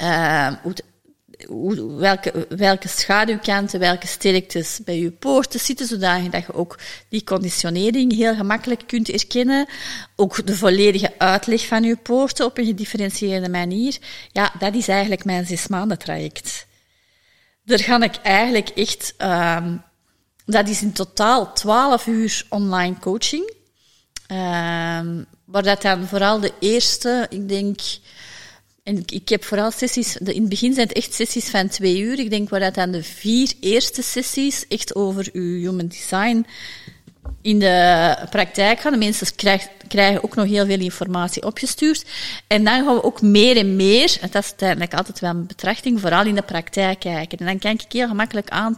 uh, hoe hoe, welke, welke schaduwkanten, welke sterktes bij je poorten zitten, zodat je ook die conditionering heel gemakkelijk kunt erkennen. Ook de volledige uitleg van je poorten op een gedifferentieerde manier. Ja, dat is eigenlijk mijn zes maanden traject. Daar ga ik eigenlijk echt, uh, dat is in totaal 12 uur online coaching. Uh, waar dat dan vooral de eerste, ik denk, en ik heb vooral sessies, in het begin zijn het echt sessies van twee uur. Ik denk waar dat dan de vier eerste sessies echt over uw human design in de praktijk gaan. De mensen krijgen, ook nog heel veel informatie opgestuurd. En dan gaan we ook meer en meer, en dat is uiteindelijk altijd wel een betrachting, vooral in de praktijk kijken. En dan kan ik heel gemakkelijk aan,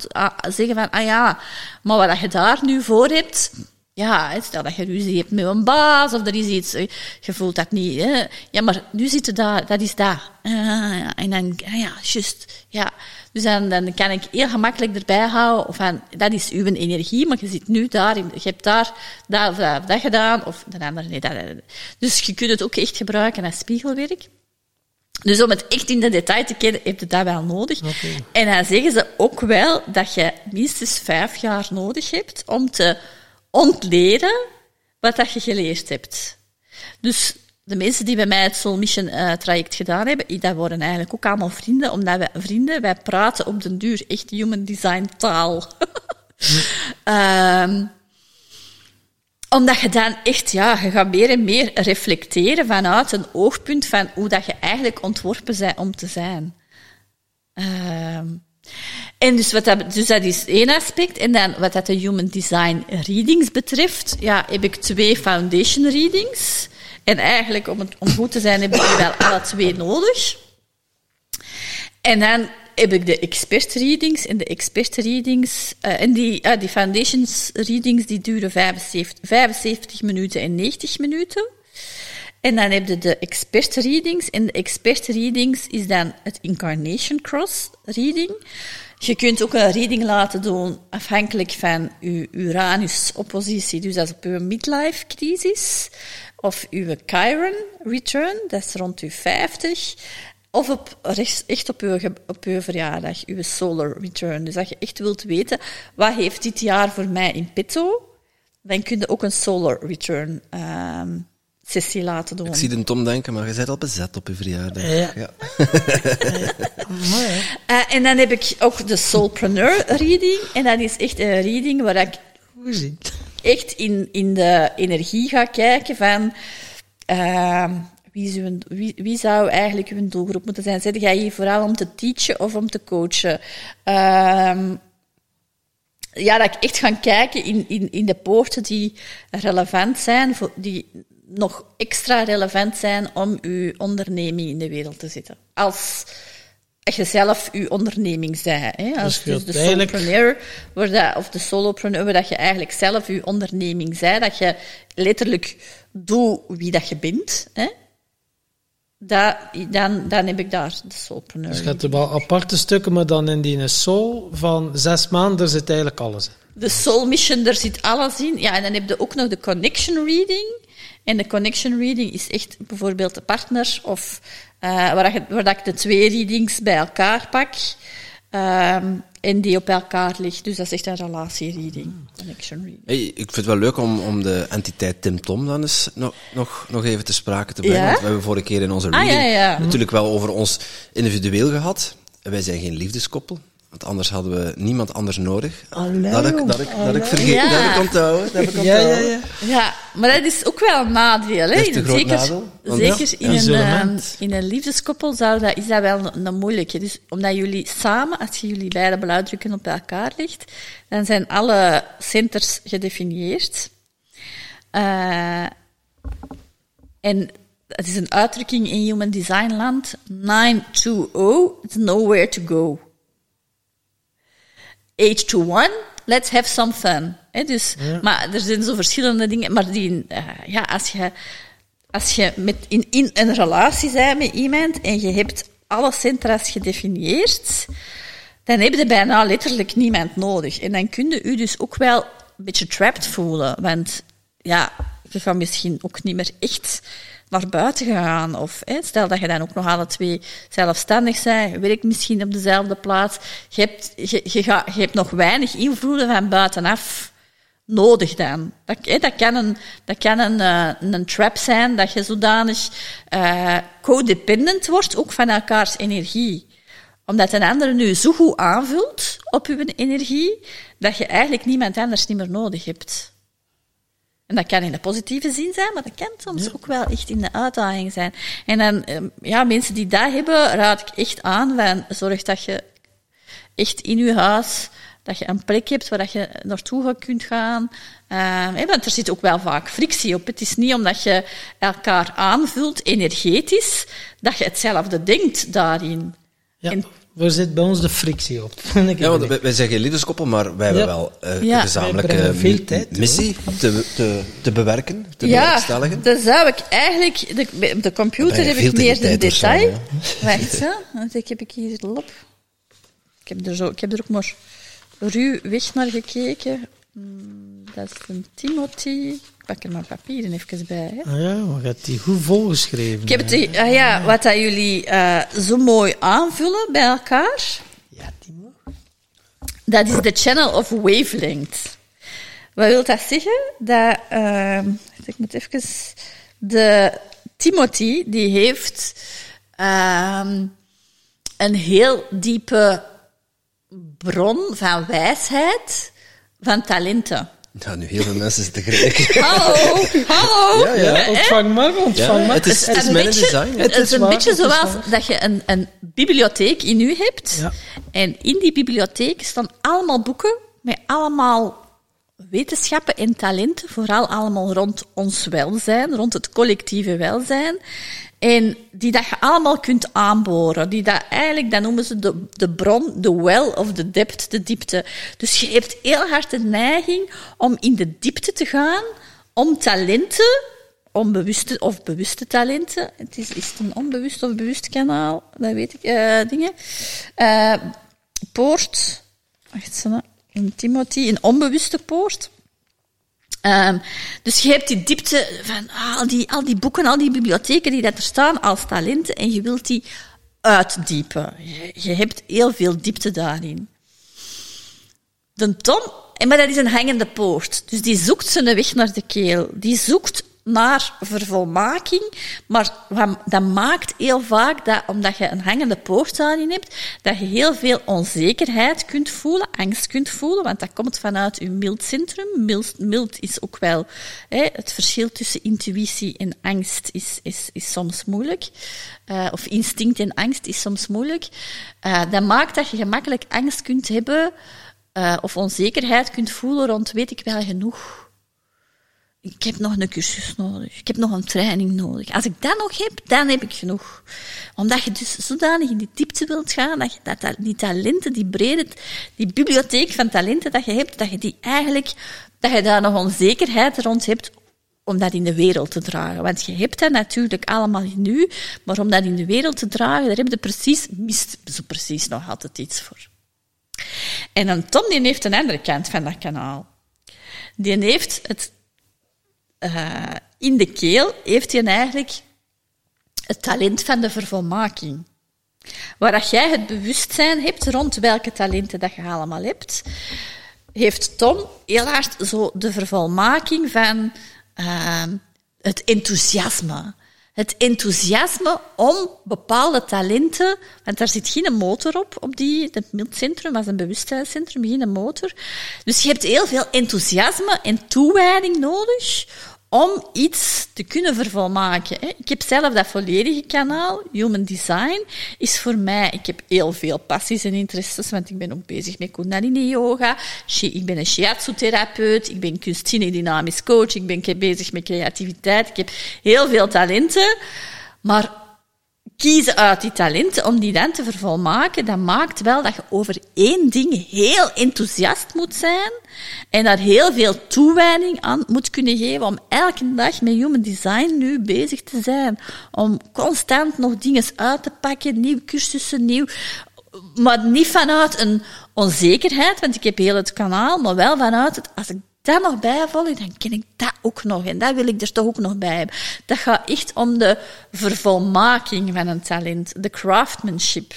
zeggen van, ah ja, maar wat je daar nu voor hebt, ja, stel dat je ruzie hebt met een baas of er is iets, eh, je voelt dat niet. Hè. Ja, maar nu zit je daar, dat is daar. Uh, en dan, ah ja, juist, ja. Dus dan, dan kan ik heel gemakkelijk erbij houden van, dat is uw energie, maar je zit nu daar, je hebt daar dat, dat, dat gedaan, of de andere, nee, dat, Dus je kunt het ook echt gebruiken als spiegelwerk. Dus om het echt in de detail te kennen, heb je dat wel nodig. Okay. En dan zeggen ze ook wel dat je minstens vijf jaar nodig hebt om te ontleden wat dat je geleerd hebt. Dus de mensen die bij mij het Soul Mission uh, traject gedaan hebben, dat worden eigenlijk ook allemaal vrienden, omdat wij vrienden, wij praten op den duur echt human design taal. um, omdat je dan echt, ja, je gaat meer en meer reflecteren vanuit een oogpunt van hoe dat je eigenlijk ontworpen bent om te zijn. Um, en dus, wat dat, dus dat is één aspect. En dan wat dat de Human Design Readings betreft, ja, heb ik twee Foundation Readings. En eigenlijk, om, het, om goed te zijn, heb ik wel alle twee nodig. En dan heb ik de expert readings. En de expert readings, uh, en die, uh, die foundations readings, die duren 75, 75 minuten en 90 minuten. En dan heb je de expert readings. En de expert readings is dan het incarnation cross reading. Je kunt ook een reading laten doen afhankelijk van uw Uranus-oppositie, dus dat is op uw midlife-crisis, of uw Chiron return, dat is rond uw 50, of op, echt op uw, op verjaardag, uw solar return. Dus dat je echt wilt weten, wat heeft dit jaar voor mij in petto, dan kun je ook een solar return um, sessie laten doen. Ik zie de Tom denken, maar je bent al bezet op je verjaardag. Ja. ja. uh, en dan heb ik ook de Soulpreneur reading. En dat is echt een reading waar ik echt in, in de energie ga kijken van... Uh, wie, uw, wie, wie, zou eigenlijk uw doelgroep moeten zijn? Zit jij hier vooral om te teachen of om te coachen? Uh, ja, dat ik echt ga kijken in, in, in de poorten die relevant zijn, voor, die nog extra relevant zijn om uw onderneming in de wereld te zetten. Als je zelf uw onderneming bent. Hè? Als dus, de solopreneur, dat, of de solopreneur, dat je eigenlijk zelf uw onderneming bent, dat je letterlijk doet wie dat je bent. Hè? Dat, dan, dan heb ik daar de solopreneur. Dus je hebt wel aparte stukken, maar dan in die soul van zes maanden zit eigenlijk alles in. De soul mission, daar zit alles in. Ja, en dan heb je ook nog de connection reading. En de connection reading is echt bijvoorbeeld de partner of uh, waar, je, waar dat ik de twee readings bij elkaar pak. Um, en die op elkaar ligt. Dus dat is echt een relatiereading. Connection reading. Hey, ik vind het wel leuk om, om de entiteit Tim Tom dan eens nog, nog, nog even te sprake te brengen. Want we hebben vorige keer in onze reading ah, ja, ja. natuurlijk wel over ons individueel gehad. Wij zijn geen liefdeskoppel. Want anders hadden we niemand anders nodig. Allee, dat, ik, dat, ik, dat ik vergeet, ja. dat ik onthouden. Dat ik ja, ja, ja. ja, maar dat is ook wel een nadeel. Hè? zeker nadeel, zeker in, een, uh, in een liefdeskoppel zou dat, is dat wel een, een moeilijke. Dus omdat jullie samen, als je jullie beide blauwdrukken op elkaar ligt, dan zijn alle centers gedefinieerd. Uh, en het is een uitdrukking in Human Design land. 920, it's nowhere to go age to one, let's have some fun. dus, Maar er zijn zo verschillende dingen. Maar die, uh, ja, als je, als je met in, in een relatie bent met iemand en je hebt alle centra's gedefinieerd, dan heb je bijna letterlijk niemand nodig. En dan kun je je dus ook wel een beetje trapped voelen. Want ja, je gaat misschien ook niet meer echt naar buiten gaan. Of hè, stel dat je dan ook nog alle twee zelfstandig bent, werkt misschien op dezelfde plaats. Je hebt, je, je, je hebt nog weinig invloeden van buitenaf nodig dan. Dat, hè, dat kan, een, dat kan een, uh, een trap zijn, dat je zodanig uh, codependent wordt, ook van elkaars energie. Omdat een ander nu zo goed aanvult op je energie, dat je eigenlijk niemand anders niet meer nodig hebt. En dat kan in de positieve zin zijn, maar dat kan soms ook wel echt in de uitdaging zijn. En dan, ehm, ja, mensen die dat hebben, raad ik echt aan van, zorg dat je echt in je huis, dat je een plek hebt waar je naartoe kunt gaan. Uh, want er zit ook wel vaak frictie op. Het is niet omdat je elkaar aanvult energetisch, dat je hetzelfde denkt daarin. Ja. Waar zit bij ons de frictie op? ja, want wij, wij zijn geen liefdeskoppel, maar wij hebben wel uh, ja. een gezamenlijke veel tijd, missie te, te, te bewerken, te ja, bewerkstelligen. dan zou ik eigenlijk... De, op de computer heb ik meer de detail. Zo, Wacht, hè. Want ik heb ik hier lop. Ik heb er, zo, ik heb er ook maar ruw weg naar gekeken. Dat is een Timothy. Ik pak er mijn papieren even bij. Hè. Ah ja, maar gaat die goed volgeschreven. Ik heb het, ah ja, wat dat jullie uh, zo mooi aanvullen bij elkaar. Ja, Timo. Dat is de channel of wavelength. Wat wil dat zeggen? Dat, uh, ik moet even... De Timothy, die heeft uh, een heel diepe bron van wijsheid, van talenten. Ja, nu heel veel mensen zitten kijken. Hallo, hallo. Ja, ja. Ontvang maar, ontvang Ja, maar. het is, het is een mijn beetje- design. Het is een beetje zoals dat je een, een bibliotheek in u hebt. Ja. En in die bibliotheek staan allemaal boeken met allemaal wetenschappen en talenten, vooral allemaal rond ons welzijn, rond het collectieve welzijn. En die dat je allemaal kunt aanboren. Die dat eigenlijk, dat noemen ze de, de bron, de well of the depth, de diepte. Dus je hebt heel hard de neiging om in de diepte te gaan, om talenten, onbewuste of bewuste talenten. Het is, is het een onbewust of bewust kanaal? Dat weet ik, eh, dingen. Eh, poort. Wacht, zo, een Timothy, een onbewuste poort. Ehm, dus je hebt die diepte van al die, al die boeken, al die bibliotheken die dat er staan als talenten en je wilt die uitdiepen. Je, je hebt heel veel diepte daarin. De Tom, maar dat is een hangende poort. Dus die zoekt zijn weg naar de keel. Die zoekt naar vervolmaking, maar dat maakt heel vaak dat, omdat je een hangende poort daarin hebt, dat je heel veel onzekerheid kunt voelen, angst kunt voelen, want dat komt vanuit je mildcentrum. Mild, mild is ook wel, hè, het verschil tussen intuïtie en angst is, is, is soms moeilijk. Eh, of instinct en angst is soms moeilijk. Eh, dat maakt dat je gemakkelijk angst kunt hebben, eh, of onzekerheid kunt voelen rond weet ik wel genoeg. Ik heb nog een cursus nodig. Ik heb nog een training nodig. Als ik dat nog heb, dan heb ik genoeg. Omdat je dus zodanig in die diepte wilt gaan, dat, je, dat, die talenten, die brede, die bibliotheek van talenten dat je hebt, dat je die eigenlijk, dat je daar nog onzekerheid rond hebt om dat in de wereld te dragen. Want je hebt dat natuurlijk allemaal in u, maar om dat in de wereld te dragen, daar heb je precies, mist zo precies nog altijd iets voor. En een Tom die heeft een andere kant van dat kanaal. Die heeft het eh, in de keel heeft hij eigenlijk het talent van de vervolmaking. Waar jij het bewustzijn hebt rond welke talenten dat je allemaal hebt, heeft Tom heel hard zo de vervolmaking van eh, het enthousiasme. Het enthousiasme om bepaalde talenten, want daar zit geen motor op, op die, het mildcentrum was een bewustzijnscentrum, geen motor. Dus je hebt heel veel enthousiasme en toewijding nodig om iets te kunnen vervolmaken. Ik heb zelf dat volledige kanaal, Human Design, is voor mij, ik heb heel veel passies en interesses, want ik ben ook bezig met Kundalini Yoga, Shi- ik ben een shiatsu-therapeut, ik ben kunstzinnig dynamisch coach, ik ben bezig met creativiteit, ik heb heel veel talenten, maar kiezen uit die talenten om die dan te vervolmaken, dat maakt wel dat je over één ding heel enthousiast moet zijn en daar heel veel toewijding aan moet kunnen geven om elke dag met human design nu bezig te zijn. Om constant nog dingen uit te pakken, nieuwe cursussen, nieuw... Maar niet vanuit een onzekerheid, want ik heb heel het kanaal, maar wel vanuit het, als ik dat nog bijvolg, dan ken ik dat ook nog. En dat wil ik er toch ook nog bij hebben. Dat gaat echt om de vervolmaking van een talent, de craftsmanship.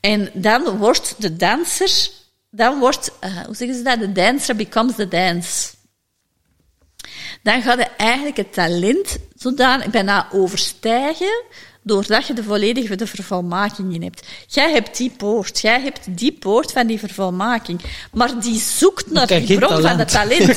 En dan wordt de danser, dan wordt, uh, hoe zeggen ze dat? De dancer becomes the dance. Dan gaat je eigenlijk het talent zodanig bijna overstijgen doordat je de volledige de vervolmaking in hebt. Jij hebt die poort, jij hebt die poort van die vervolmaking, maar die zoekt naar die bron van de talenten.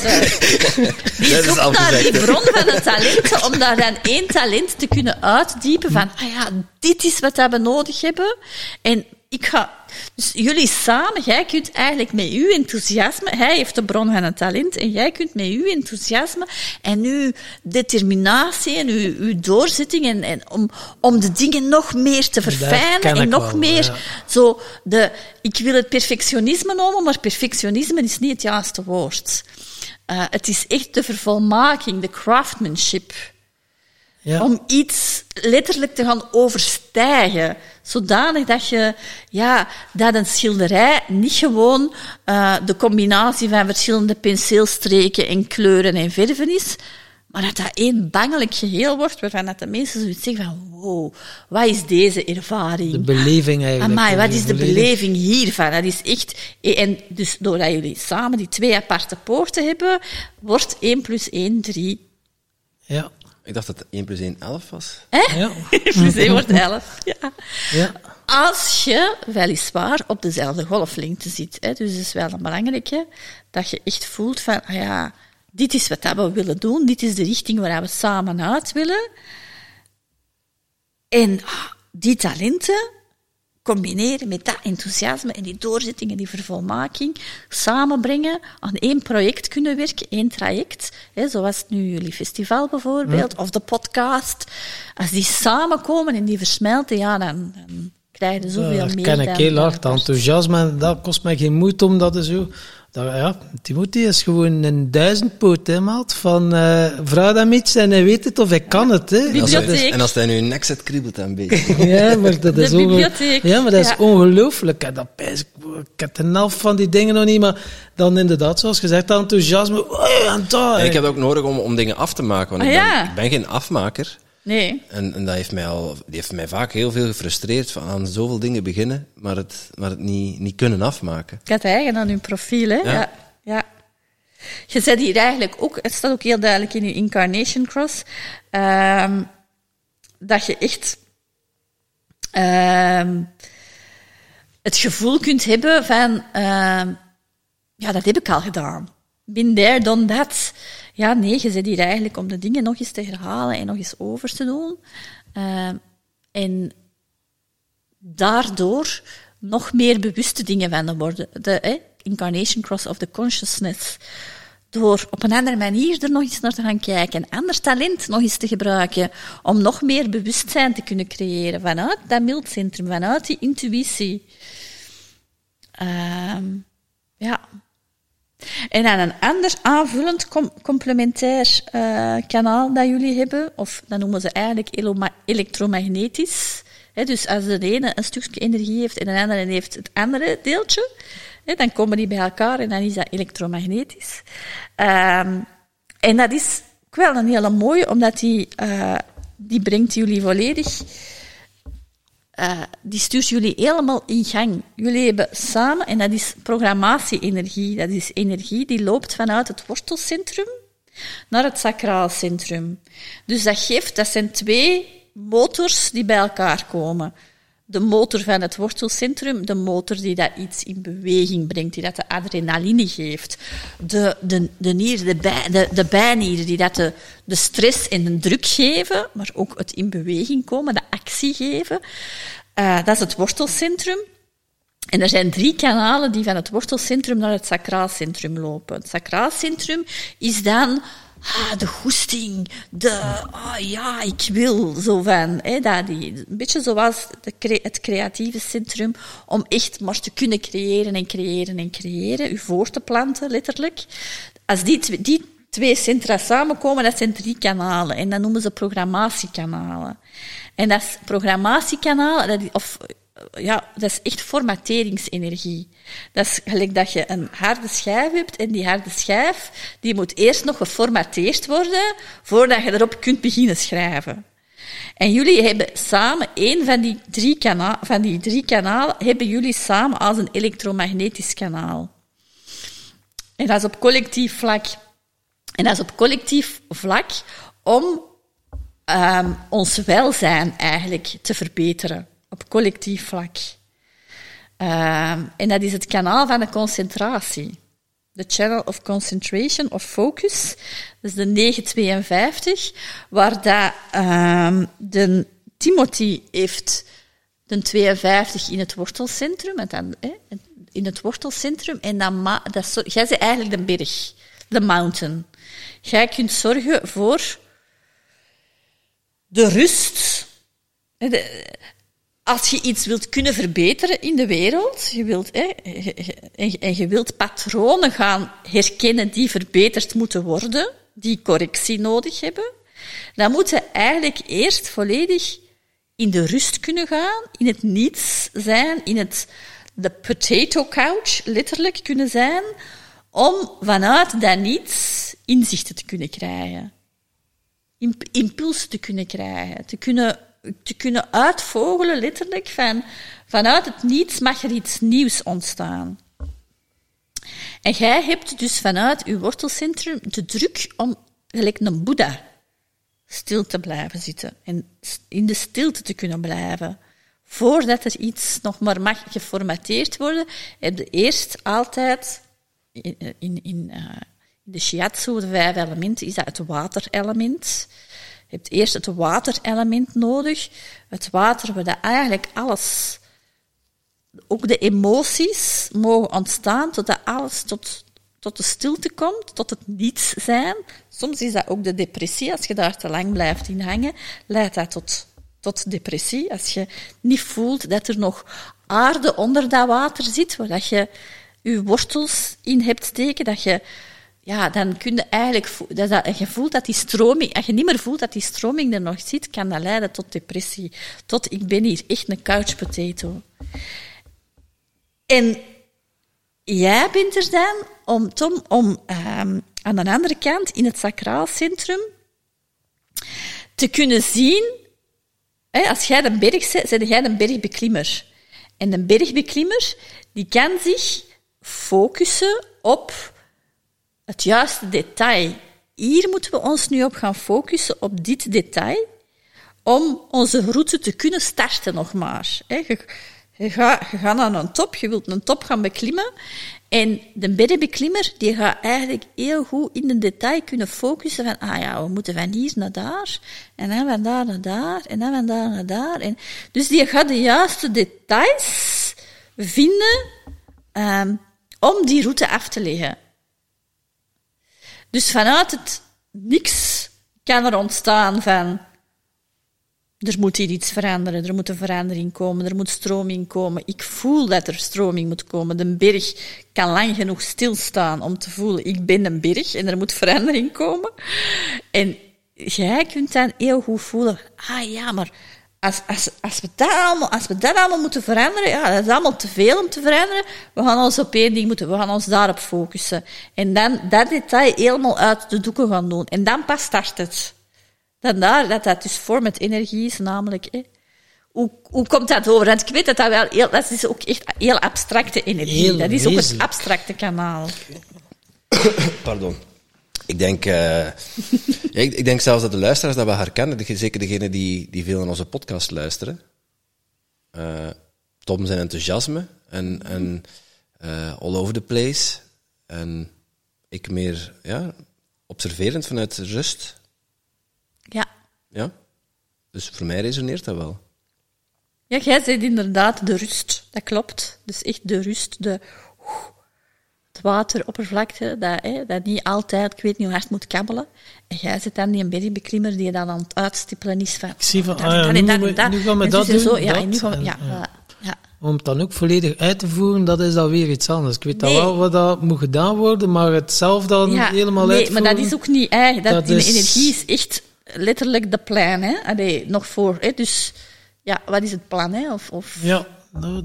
die zoekt naar die bron van de talenten om daar dan één talent te kunnen uitdiepen van, ah ja, dit is wat we nodig hebben. En ik ga, dus jullie samen, jij kunt eigenlijk met uw enthousiasme, hij heeft de bron van het talent, en jij kunt met uw enthousiasme en uw determinatie en uw, uw doorzetting en, en om, om de dingen nog meer te verfijnen en nog meer zo de, ik wil het perfectionisme noemen, maar perfectionisme is niet het juiste woord. Uh, het is echt de vervolmaking, de craftsmanship. Ja. Om iets letterlijk te gaan overstijgen. Zodanig dat je, ja, dat een schilderij niet gewoon uh, de combinatie van verschillende penseelstreken en kleuren en verven is, maar dat dat één bangelijk geheel wordt, waarvan dat de mensen zoiets zeggen van, wow, wat is deze ervaring? De beleving eigenlijk. Amai, wat is de beleving hiervan? Dat is echt... En dus doordat jullie samen die twee aparte poorten hebben, wordt 1 plus 1 3. Ja. Ik dacht dat 1 plus 1 11 was. Hè? Ja. 1 plus 1 wordt 11. Ja. ja. Als je weliswaar op dezelfde golflengte zit. Hè, dus het is wel een belangrijke, dat je echt voelt van, ah ja, dit is wat we willen doen, dit is de richting waar we samen uit willen. En ah, die talenten, combineren met dat enthousiasme en die doorzetting en die vervolmaking, samenbrengen, aan één project kunnen werken, één traject, hè, zoals nu jullie festival bijvoorbeeld, of de podcast. Als die samenkomen en die versmelten, ja, dan, dan krijg je zoveel meer. Dat ken ik heel hard, enthousiasme, dat kost mij geen moeite om dat zo dat, ja, Timothy is gewoon een duizendpoot, hè, maat. Van, uh, vraag hem iets en hij weet het of hij kan het, hè. En als hij nu een nek zet, kriebelt hij een beetje. ja, maar dat is, bibliotheek. Ja, maar dat is ongelooflijk. Ik, dat ik, ik heb de helft van die dingen nog niet, maar dan inderdaad, zoals gezegd, enthousiasme. Oh, en ik heb het ook nodig om, om dingen af te maken, want ah, ik, ben, ik ben geen afmaker. Nee. En, en dat heeft mij, al, die heeft mij vaak heel veel gefrustreerd van aan zoveel dingen beginnen, maar het, maar het niet, niet kunnen afmaken. Ik had eigen aan uw profiel, hè? Ja. ja. Je zet hier eigenlijk ook, het staat ook heel duidelijk in je Incarnation Cross, um, dat je echt um, het gevoel kunt hebben van, um, ja, dat heb ik al gedaan. Been there, done that. Ja, nee, je zit hier eigenlijk om de dingen nog eens te herhalen en nog eens over te doen. Uh, en daardoor nog meer bewuste dingen van te worden. De incarnation cross of the consciousness. Door op een andere manier er nog eens naar te gaan kijken. Een ander talent nog eens te gebruiken. Om nog meer bewustzijn te kunnen creëren vanuit dat mildcentrum, vanuit die intuïtie. Uh, ja, en dan een ander aanvullend complementair uh, kanaal dat jullie hebben, of dat noemen ze eigenlijk elektromagnetisch. Dus als de ene een stukje energie heeft en de andere heeft het andere deeltje, dan komen die bij elkaar en dan is dat elektromagnetisch. Um, en dat is wel een hele mooie, omdat die, uh, die brengt jullie volledig uh, die stuurt jullie helemaal in gang. Jullie hebben samen, en dat is programmatie-energie, dat is energie die loopt vanuit het wortelcentrum naar het sacraal centrum. Dus dat geeft, dat zijn twee motors die bij elkaar komen de motor van het wortelcentrum, de motor die dat iets in beweging brengt, die dat de adrenaline geeft. De, de, de nier, de, bij, de, de bijnieren die dat de, de stress en de druk geven, maar ook het in beweging komen, de actie geven. Uh, dat is het wortelcentrum. En er zijn drie kanalen die van het wortelcentrum naar het sacraalcentrum lopen. Het sacraalcentrum is dan ah, de goesting, de, ah ja, ik wil, zo van, hè, dat die, een beetje zoals het creatieve centrum, om echt maar te kunnen creëren en creëren en creëren, u voor te planten, letterlijk. Als die, die twee centra samenkomen, dat zijn drie kanalen, en dat noemen ze programmatiekanalen. En dat is programmatiekanaal, dat, of ja, dat is echt formateringsenergie. Dat is gelijk dat je een harde schijf hebt en die harde schijf, die moet eerst nog geformateerd worden voordat je erop kunt beginnen schrijven. En jullie hebben samen, één van die drie, van die drie kanalen, hebben jullie samen als een elektromagnetisch kanaal. En dat is op collectief vlak. En dat is op collectief vlak om um, ons welzijn eigenlijk te verbeteren. Op collectief vlak. Um, en dat is het kanaal van de concentratie. De Channel of Concentration of Focus. Dat is de 952, waar dat, um, de Timothy heeft de 52 in het wortelcentrum, en dan, in het wortelcentrum, en dan, dat jij bent eigenlijk de berg, de mountain. Jij kunt zorgen voor de rust. Als je iets wilt kunnen verbeteren in de wereld, je wilt, en je wilt patronen gaan herkennen die verbeterd moeten worden, die correctie nodig hebben, dan moet je eigenlijk eerst volledig in de rust kunnen gaan, in het niets zijn, in het de potato couch letterlijk kunnen zijn, om vanuit dat niets inzichten te kunnen krijgen impuls te kunnen krijgen, te kunnen, te kunnen uitvogelen, letterlijk, van vanuit het niets mag er iets nieuws ontstaan. En jij hebt dus vanuit je wortelcentrum de druk om, gelijk een Boeddha, stil te blijven zitten en in de stilte te kunnen blijven. Voordat er iets nog maar mag geformateerd worden, heb je eerst altijd in, in, in, uh, de shiatsu, de vijf elementen, is dat het waterelement. Je hebt eerst het waterelement nodig. Het water, waar eigenlijk alles, ook de emoties, mogen ontstaan totdat alles tot, tot de stilte komt, tot het niets zijn. Soms is dat ook de depressie. Als je daar te lang blijft in hangen, leidt dat tot, tot depressie. Als je niet voelt dat er nog aarde onder dat water zit, waar dat je je wortels in hebt steken, dat je ja, dan kun je eigenlijk, dat, dat, je dat die stroming, als je niet meer voelt dat die stroming er nog zit, kan dat leiden tot depressie. Tot, ik ben hier echt een couch potato. En jij bent er dan om, om um, aan de andere kant, in het sacraal centrum, te kunnen zien, hè, als jij de berg zet, zet jij een bergbeklimmer. En een bergbeklimmer, die kan zich focussen op het juiste detail. Hier moeten we ons nu op gaan focussen, op dit detail, om onze route te kunnen starten nog maar. Je, gaat, naar een top, je wilt een top gaan beklimmen. En de bergbeklimmer die gaat eigenlijk heel goed in de detail kunnen focussen van, ah ja, we moeten van hier naar daar, en dan van daar naar daar, en dan van daar naar daar. En dus die gaat de juiste details vinden um, om die route af te leggen. Dus vanuit het niks kan er ontstaan van er moet hier iets veranderen, er moet een verandering komen, er moet stroming komen. Ik voel dat er stroming moet komen. De berg kan lang genoeg stilstaan om te voelen, ik ben een berg en er moet verandering komen. En jij kunt dan heel goed voelen, ah ja, maar als, als, als, we dat allemaal, als we dat allemaal moeten veranderen, ja, dat is allemaal te veel om te veranderen. We gaan ons op één ding moeten, we gaan ons daarop focussen. En dan dat detail helemaal uit de doeken gaan doen. En dan pas start het. Dan daar, dat dat dus vorm met energie is, namelijk, hè. Hoe, hoe komt dat over? Want ik weet dat dat wel heel, dat is ook echt heel abstracte energie. dat is ook het abstracte kanaal. Pardon. Ik denk, uh, ik, ik, denk zelfs dat de luisteraars dat wel herkennen. Zeker degenen die, die veel naar onze podcast luisteren. Uh, Tom zijn enthousiasme en, en uh, all over the place. En ik meer ja, observerend vanuit rust. Ja. Ja. Dus voor mij resoneert dat wel. Ja, jij zegt inderdaad de rust. Dat klopt. Dus echt de rust, de wateroppervlakte, dat, hè, dat niet altijd, ik weet niet hoe hard moet kabbelen. En jij zit dan die een bergbeklimmer die dan aan het uitstippelen is van... Ik zie van, ah, ja, nu, gaan we dat doen, zo, ja, nu gaan we, ja, ja. Om het dan ook volledig uit te voeren, dat is dan weer iets anders. Ik weet nee. wel wat dat moet gedaan worden, maar het zelf dan helemaal nee, uitvoeren... maar dat is ook niet... Hè, dat, dat is... energie is echt letterlijk de plan. Hè? Allee, nog voor... Hè, dus ja, wat is het plan? Hè? Of, of... Ja, nou,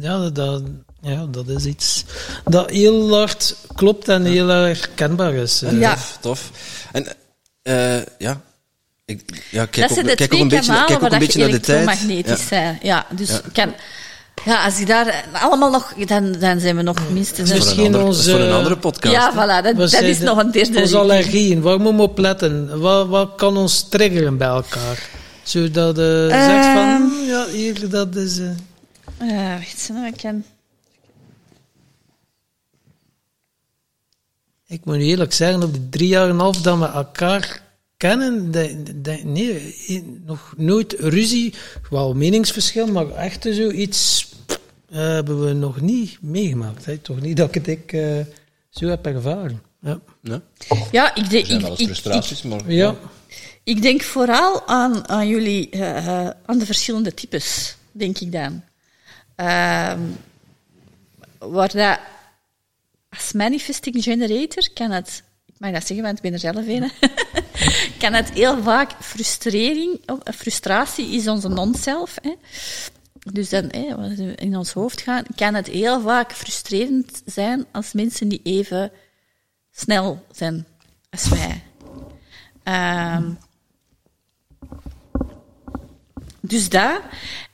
ja, dat, ja, dat is iets dat heel hard klopt en heel herkenbaar is. Ja. Tof, tof. En eh, ja, ik, ja, kijk dat ook, zijn de kijk twee ook een beetje, kanalen kijk ook waar een dat beetje je naar de tijd. elektromagnetisch Ja. zijn. Ja, dus Ja. Kan, ja, als ik daar allemaal nog... Dan, dan zijn we nog minstens... Dat is een- een, Misschien andere, dat is voor onze- een andere podcast. ja, hè. voilà, dat, is de- nog een derde Onze allergieën, waar moeten we op letten? Wat, wat kan ons triggeren bij elkaar? Zodat je Ehm. zegt van, hm, ja, hier, dat is... eh, Eh, wacht, nou, ik kan... Ik moet eerlijk zeggen, op de drie jaar en een half dat we elkaar kennen, dat- dat- nee, nog nooit ruzie, wel meningsverschil, maar echt zoiets eh, hebben we nog niet meegemaakt. Hè? Toch niet dat ik het ik, eh, zo heb ervaren. Ja. Ja. Ja, ik, denk Er zijn ik, ik, frustraties, maar... ja. ik denk vooral aan, aan jullie, eh, eh, aan de verschillende types, denk ik dan. Ehm, waar dat, als manifesting generator kan het, ik mag dat zeggen, want ik ben er zelf een, kan het heel vaak frustrering, eh, frustratie is onze non-self. Dus dan, hè, in ons hoofd gaan, kan het heel vaak frustrerend zijn als mensen die even snel zijn als wij. Ehm, dus dat.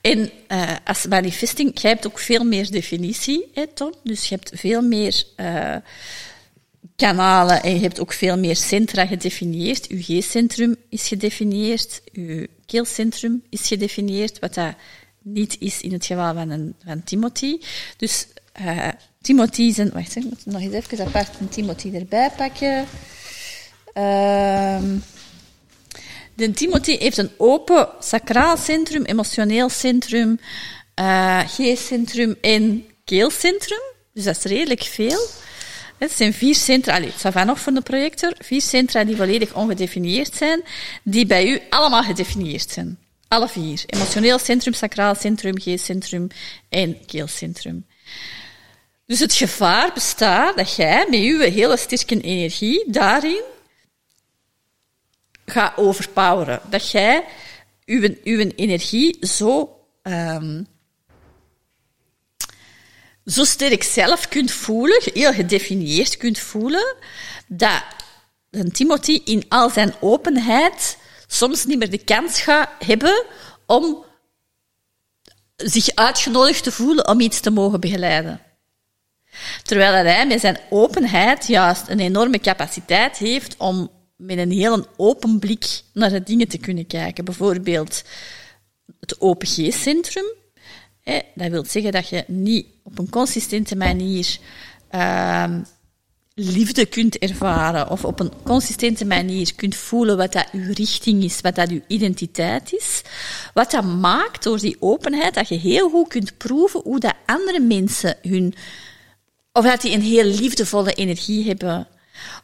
En eh, als manifesting, jij hebt ook veel meer definitie, hè, Tom. Dus je hebt veel meer eh, kanalen en je hebt ook veel meer centra gedefinieerd. Uw G-centrum is gedefinieerd, uw keelcentrum is gedefinieerd, wat dat niet is in het geval van, een, van Timothy. Dus eh, Timothy zijn... Wacht, ik moet nog eens even apart een Timothy erbij pakken. Ehm de Timothy heeft een open sacraal centrum, emotioneel centrum, eh G-centrum en keelcentrum. Dus dat is redelijk veel. Het zijn vier centra, allez, van nog voor de projector, vier centra die volledig ongedefinieerd zijn, die bij u allemaal gedefinieerd zijn. Alle vier. Emotioneel centrum, sacraal centrum, G-centrum en keelcentrum. Dus het gevaar bestaat dat jij met uw hele sterke energie daarin gaat overpoweren. Dat jij uw, uw energie zo, ehm, zo sterk zelf kunt voelen, heel gedefinieerd kunt voelen, dat Timothy in al zijn openheid soms niet meer de kans gaat hebben om zich uitgenodigd te voelen om iets te mogen begeleiden. Terwijl hij met zijn openheid juist een enorme capaciteit heeft om met een heel open blik naar de dingen te kunnen kijken. Bijvoorbeeld het open G-centrum. Hè, Dat wil zeggen dat je niet op een consistente manier ehm, liefde kunt ervaren of op een consistente manier kunt voelen wat dat uw richting is, wat dat uw identiteit is. Wat dat maakt door die openheid dat je heel goed kunt proeven hoe dat andere mensen hun of dat die een heel liefdevolle energie hebben.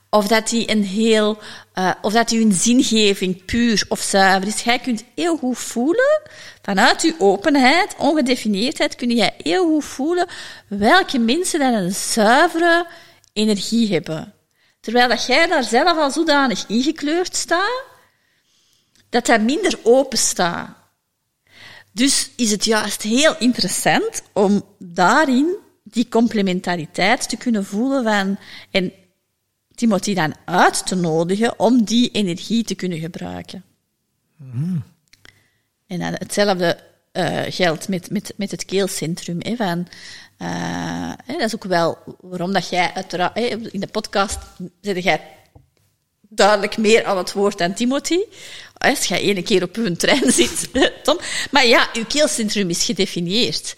Of dat die een heel, uh, of dat die hun zingeving puur of zuiver is. Jij kunt heel goed voelen, vanuit je openheid, ongedefinieerdheid, kun jij heel goed voelen welke mensen dan een zuivere energie hebben. Terwijl dat jij daar zelf al zodanig ingekleurd staat, dat dat minder open staat. Dus is het juist heel interessant om daarin die complementariteit te kunnen voelen van, en Timothy dan uit te nodigen om die energie te kunnen gebruiken. Mm. En dan hetzelfde uh, geldt met, met, met het keelcentrum. Hè, van, uh, hè, dat is ook wel waarom dat jij uiteraard, hè, in de podcast zit jij duidelijk meer aan het woord dan Timothy. Als jij ene keer op een trein zit, Tom. Maar ja, uw keelcentrum is gedefinieerd.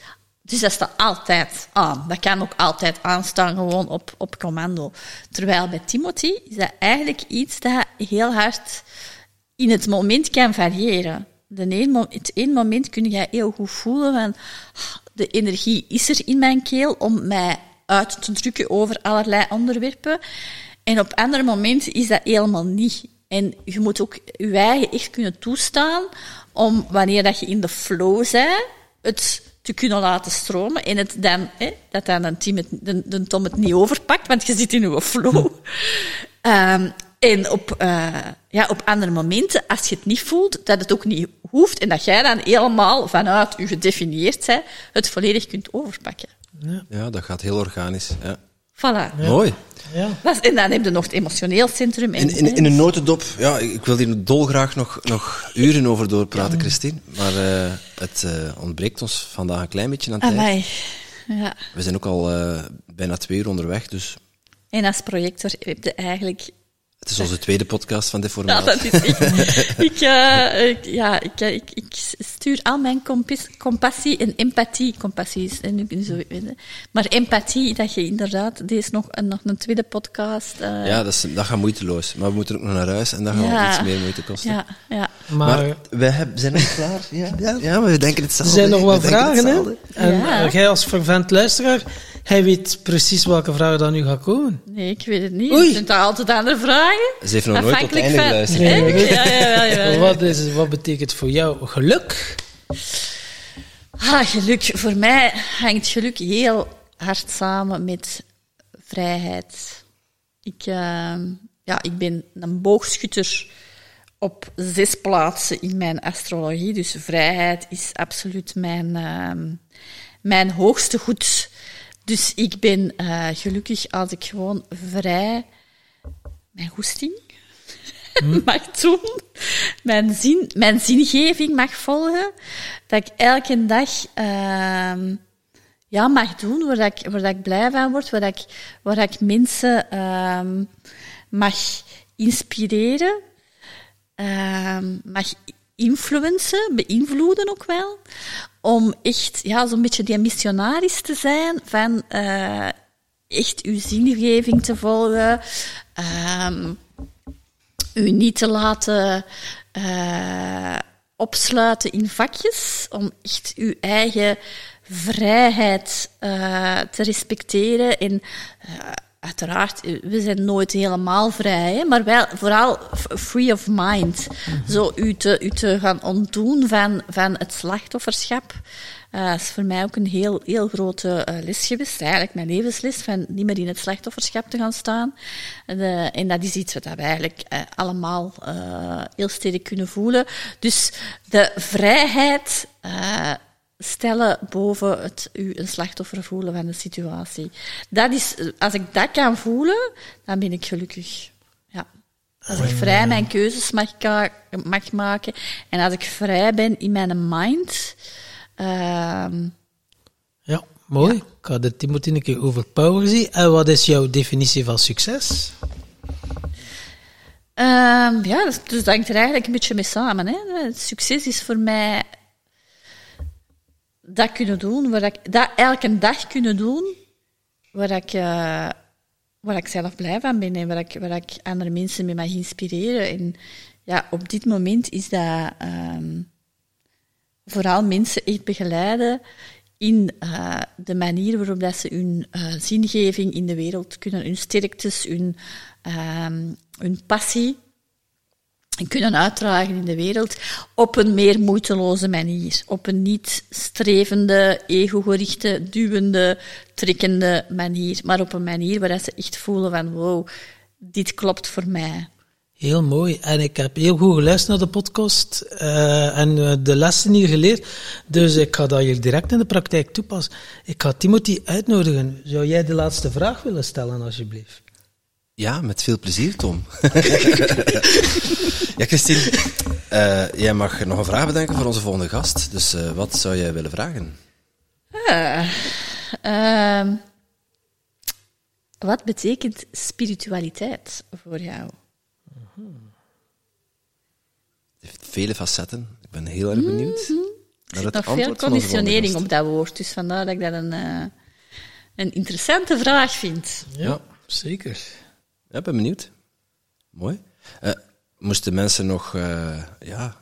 Dus dat staat altijd aan. Dat kan ook altijd aanstaan, gewoon op, op commando. Terwijl bij Timothy is dat eigenlijk iets dat heel hard in het moment kan variëren. De een, het ene moment kun je heel goed voelen van de energie is er in mijn keel om mij uit te drukken over allerlei onderwerpen. En op andere momenten is dat helemaal niet. En je moet ook je eigen echt kunnen toestaan om, wanneer dat je in de flow bent, het te kunnen laten stromen en het dan, hè, dat dan een team het, de, de Tom het niet overpakt, want je zit in uw flow. um, en op, eh, ja, op andere momenten, als je het niet voelt, dat het ook niet hoeft en dat jij dan helemaal vanuit je gedefinieerd zijn, het volledig kunt overpakken. Ja, dat gaat heel organisch. Ja. Voilà. Mooi. Ja. En dan heb je nog het emotioneel centrum. En, In, in, in een notendop, ja, ik wil hier dolgraag nog, nog uren over doorpraten, Christine. Maar eh, het eh, ontbreekt ons vandaag een klein beetje aan tijd. Amai. Ja. We zijn ook al eh, bijna twee uur onderweg, dus En als projector heb je eigenlijk het is onze tweede podcast van dit Ja, formaat. dat is echt. ik, eh, ik, ja, ik, eh, ik, ik stuur al mijn compis- compassie en empathie. Compassie is en nu zo, maar empathie, dat je inderdaad, deze nog, een- nog een tweede podcast. eh, Ja, dat, is, dat gaat moeiteloos. Maar we moeten ook nog naar huis en dat gaat Ja. iets meer moeite kosten. ja, ja. Maar, Maar wij hebben, zijn nog klaar. Ja, ja. ja, maar we denken er hetzelfde. zijn nog We wat denken vragen, hè? En Ja. eh, jij als fervent luisteraar, hij weet precies welke vragen dan nu gaat komen. Nee, ik weet het niet. Oei. Zijn toch altijd andere vragen? Ze heeft nog nooit tot het einde van- geluisterd. Nee, Echt? Ja, ja, ja, ja, ja. Wat, is, wat betekent voor jou geluk? Ah, geluk. Voor mij hangt geluk heel hard samen met vrijheid. Ik, ehm, ja, ik ben een boogschutter op zes plaatsen in mijn astrologie. Dus vrijheid is absoluut mijn, ehm, mijn hoogste goed. Dus ik ben eh, gelukkig als ik gewoon vrij mijn goesting mag doen, mijn, zin, mijn zingeving mag volgen, dat ik elke dag ehm, ja, mag doen waar, dat ik, waar dat ik blij van word, waar dat ik, waar dat ik mensen ehm, mag inspireren, ehm, mag influencen, beïnvloeden ook wel, om echt ja, zo'n beetje die missionaris te zijn van eh, echt uw zingeving te volgen, ehm, u niet te laten eh, opsluiten in vakjes, om echt uw eigen vrijheid eh, te respecteren. En uiteraard, we zijn nooit helemaal vrij, hè, maar wel vooral free of mind. Zo u te, u te gaan ontdoen van, van het slachtofferschap. Eh, is voor mij ook een heel, heel grote eh, les geweest. Eigenlijk mijn levensles, van niet meer in het slachtofferschap te gaan staan. De- en dat is iets wat we eigenlijk eh, allemaal eh, heel sterk kunnen voelen. Dus de vrijheid eh, stellen boven het u een slachtoffer voelen van de situatie. Dat is, als ik dat kan voelen, dan ben ik gelukkig. Ja. Als ik vrij mijn keuzes mag, mag maken en als ik vrij ben in mijn mind, ehm, Ja, mooi. Ik ga de Timothy een keer over power zien. En wat is jouw definitie van succes? Ehm, ja, dus, dus dat hangt er eigenlijk een beetje mee samen. Hè. Het succes is voor mij dat kunnen doen, waar ik, dat elke dag kunnen doen, waar ik, eh, waar ik zelf blij van ben en waar ik, waar ik andere mensen mee mag inspireren. En ja, op dit moment is dat ehm, vooral mensen echt begeleiden in eh, de manier waarop dat ze hun eh, zingeving in de wereld kunnen, hun sterktes, hun, ehm, hun passie kunnen uitdragen in de wereld op een meer moeiteloze manier. Op een niet strevende, ego-gerichte, duwende, trekkende manier. Maar op een manier waar ze echt voelen van wow, dit klopt voor mij. Heel mooi. En ik heb heel goed geluisterd naar de podcast eh, en eh, de lessen hier geleerd. Dus ik ga dat hier direct in de praktijk toepassen. Ik ga Timothy uitnodigen. Zou jij de laatste vraag willen stellen, alsjeblieft? Ja, met veel plezier, Tom. ja, Christine, eh, jij mag nog een vraag bedenken voor onze volgende gast. Dus eh, wat zou jij willen vragen? Ah, ehm, wat betekent spiritualiteit voor jou? Het heeft vele facetten. Ik ben heel erg benieuwd naar het Nog veel conditionering op dat woord, dus vandaar dat ik dat een, eh, een interessante vraag vind. Ja. zeker. Ja, ben benieuwd. Mooi. Eh, moesten mensen nog, eh, ja,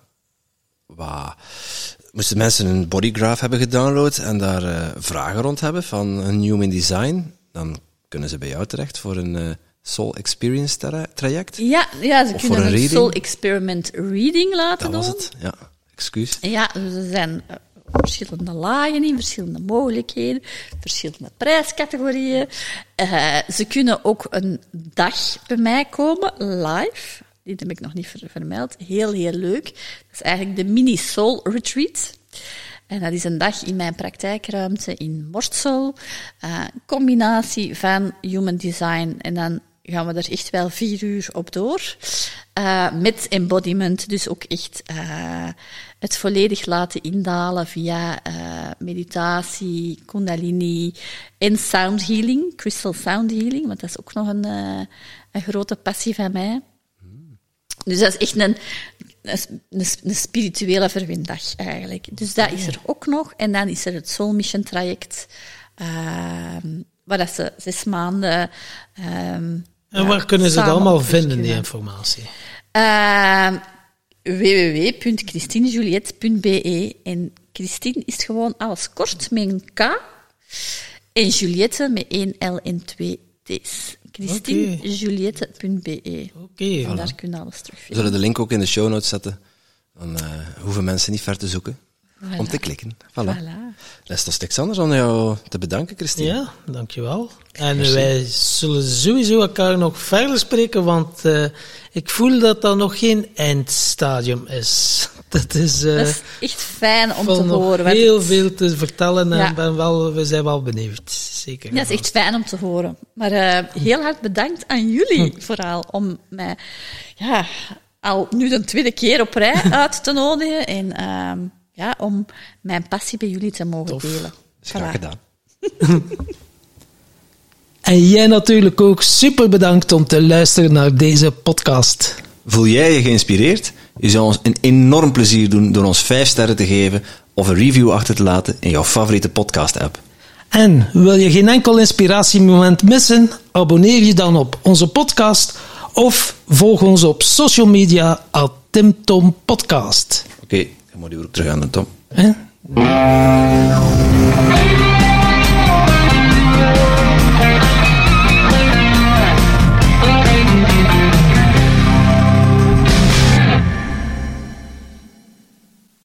wat, moesten mensen een bodygraph hebben gedownload en daar eh, vragen rond hebben van een human design, dan kunnen ze bij jou terecht voor een soul experience tra- traject. Ja, ja ze Of kunnen een soul experiment reading laten Dat was doen. het. Ja, excuus. Ja, ze zijn verschillende lagen in, verschillende mogelijkheden, verschillende prijscategorieën. Uh, ze kunnen ook een dag bij mij komen, live. Die heb ik nog niet vermeld. Heel, heel leuk. Dat is eigenlijk de Mini Soul Retreat. En dat is een dag in mijn praktijkruimte in Morstsel. Uh, combinatie van human design en dan gaan we er echt wel vier uur op door. Uh, met embodiment, dus ook echt uh, het volledig laten indalen via uh, meditatie, kundalini en sound healing, crystal sound healing, want dat is ook nog een, een grote passie van mij. Dus dat is echt een, een, spirituele verwindag eigenlijk. Dus dat is er ook nog. En dan is er het Soul Mission traject, waar dat ze zes maanden um, en waar kunnen ze het allemaal vinden, die informatie? Uh, www.christinejuliette.be En Christine is gewoon alles kort met een K. En Juliette met één L en twee T's. christinejuliette.be Oké. En daar kun je alles terugvinden. We zullen de link ook in de show notes zetten. Dan uh, hoeven mensen niet ver te zoeken. Voilà. Om te klikken. Voilà. Voilà. Rest ons niks anders om jou te bedanken, Christine. Ja, dankjewel. En Merci. wij zullen sowieso elkaar nog verder spreken, want uh, ik voel dat dat nog geen eindstadium is. Dat is, uh, dat is echt fijn om te horen. heel het... veel te vertellen en ja. ben wel, we zijn wel benieuwd. Zeker. Ja, dat is echt fijn om te horen. Maar uh, heel hard bedankt aan jullie hm. vooral om mij ja, al nu de tweede keer op rij uit te nodigen. En ehm, ja, om mijn passie bij jullie te mogen Tof. delen. Graag gedaan. en jij natuurlijk ook super bedankt om te luisteren naar deze podcast. Voel jij je geïnspireerd? Je zou ons een enorm plezier doen door ons 5 sterren te geven of een review achter te laten in jouw favoriete podcast-app. En wil je geen enkel inspiratiemoment missen? Abonneer je dan op onze podcast of volg ons op social media at TimTom Podcast. Oké, okay, je moet die aan de top.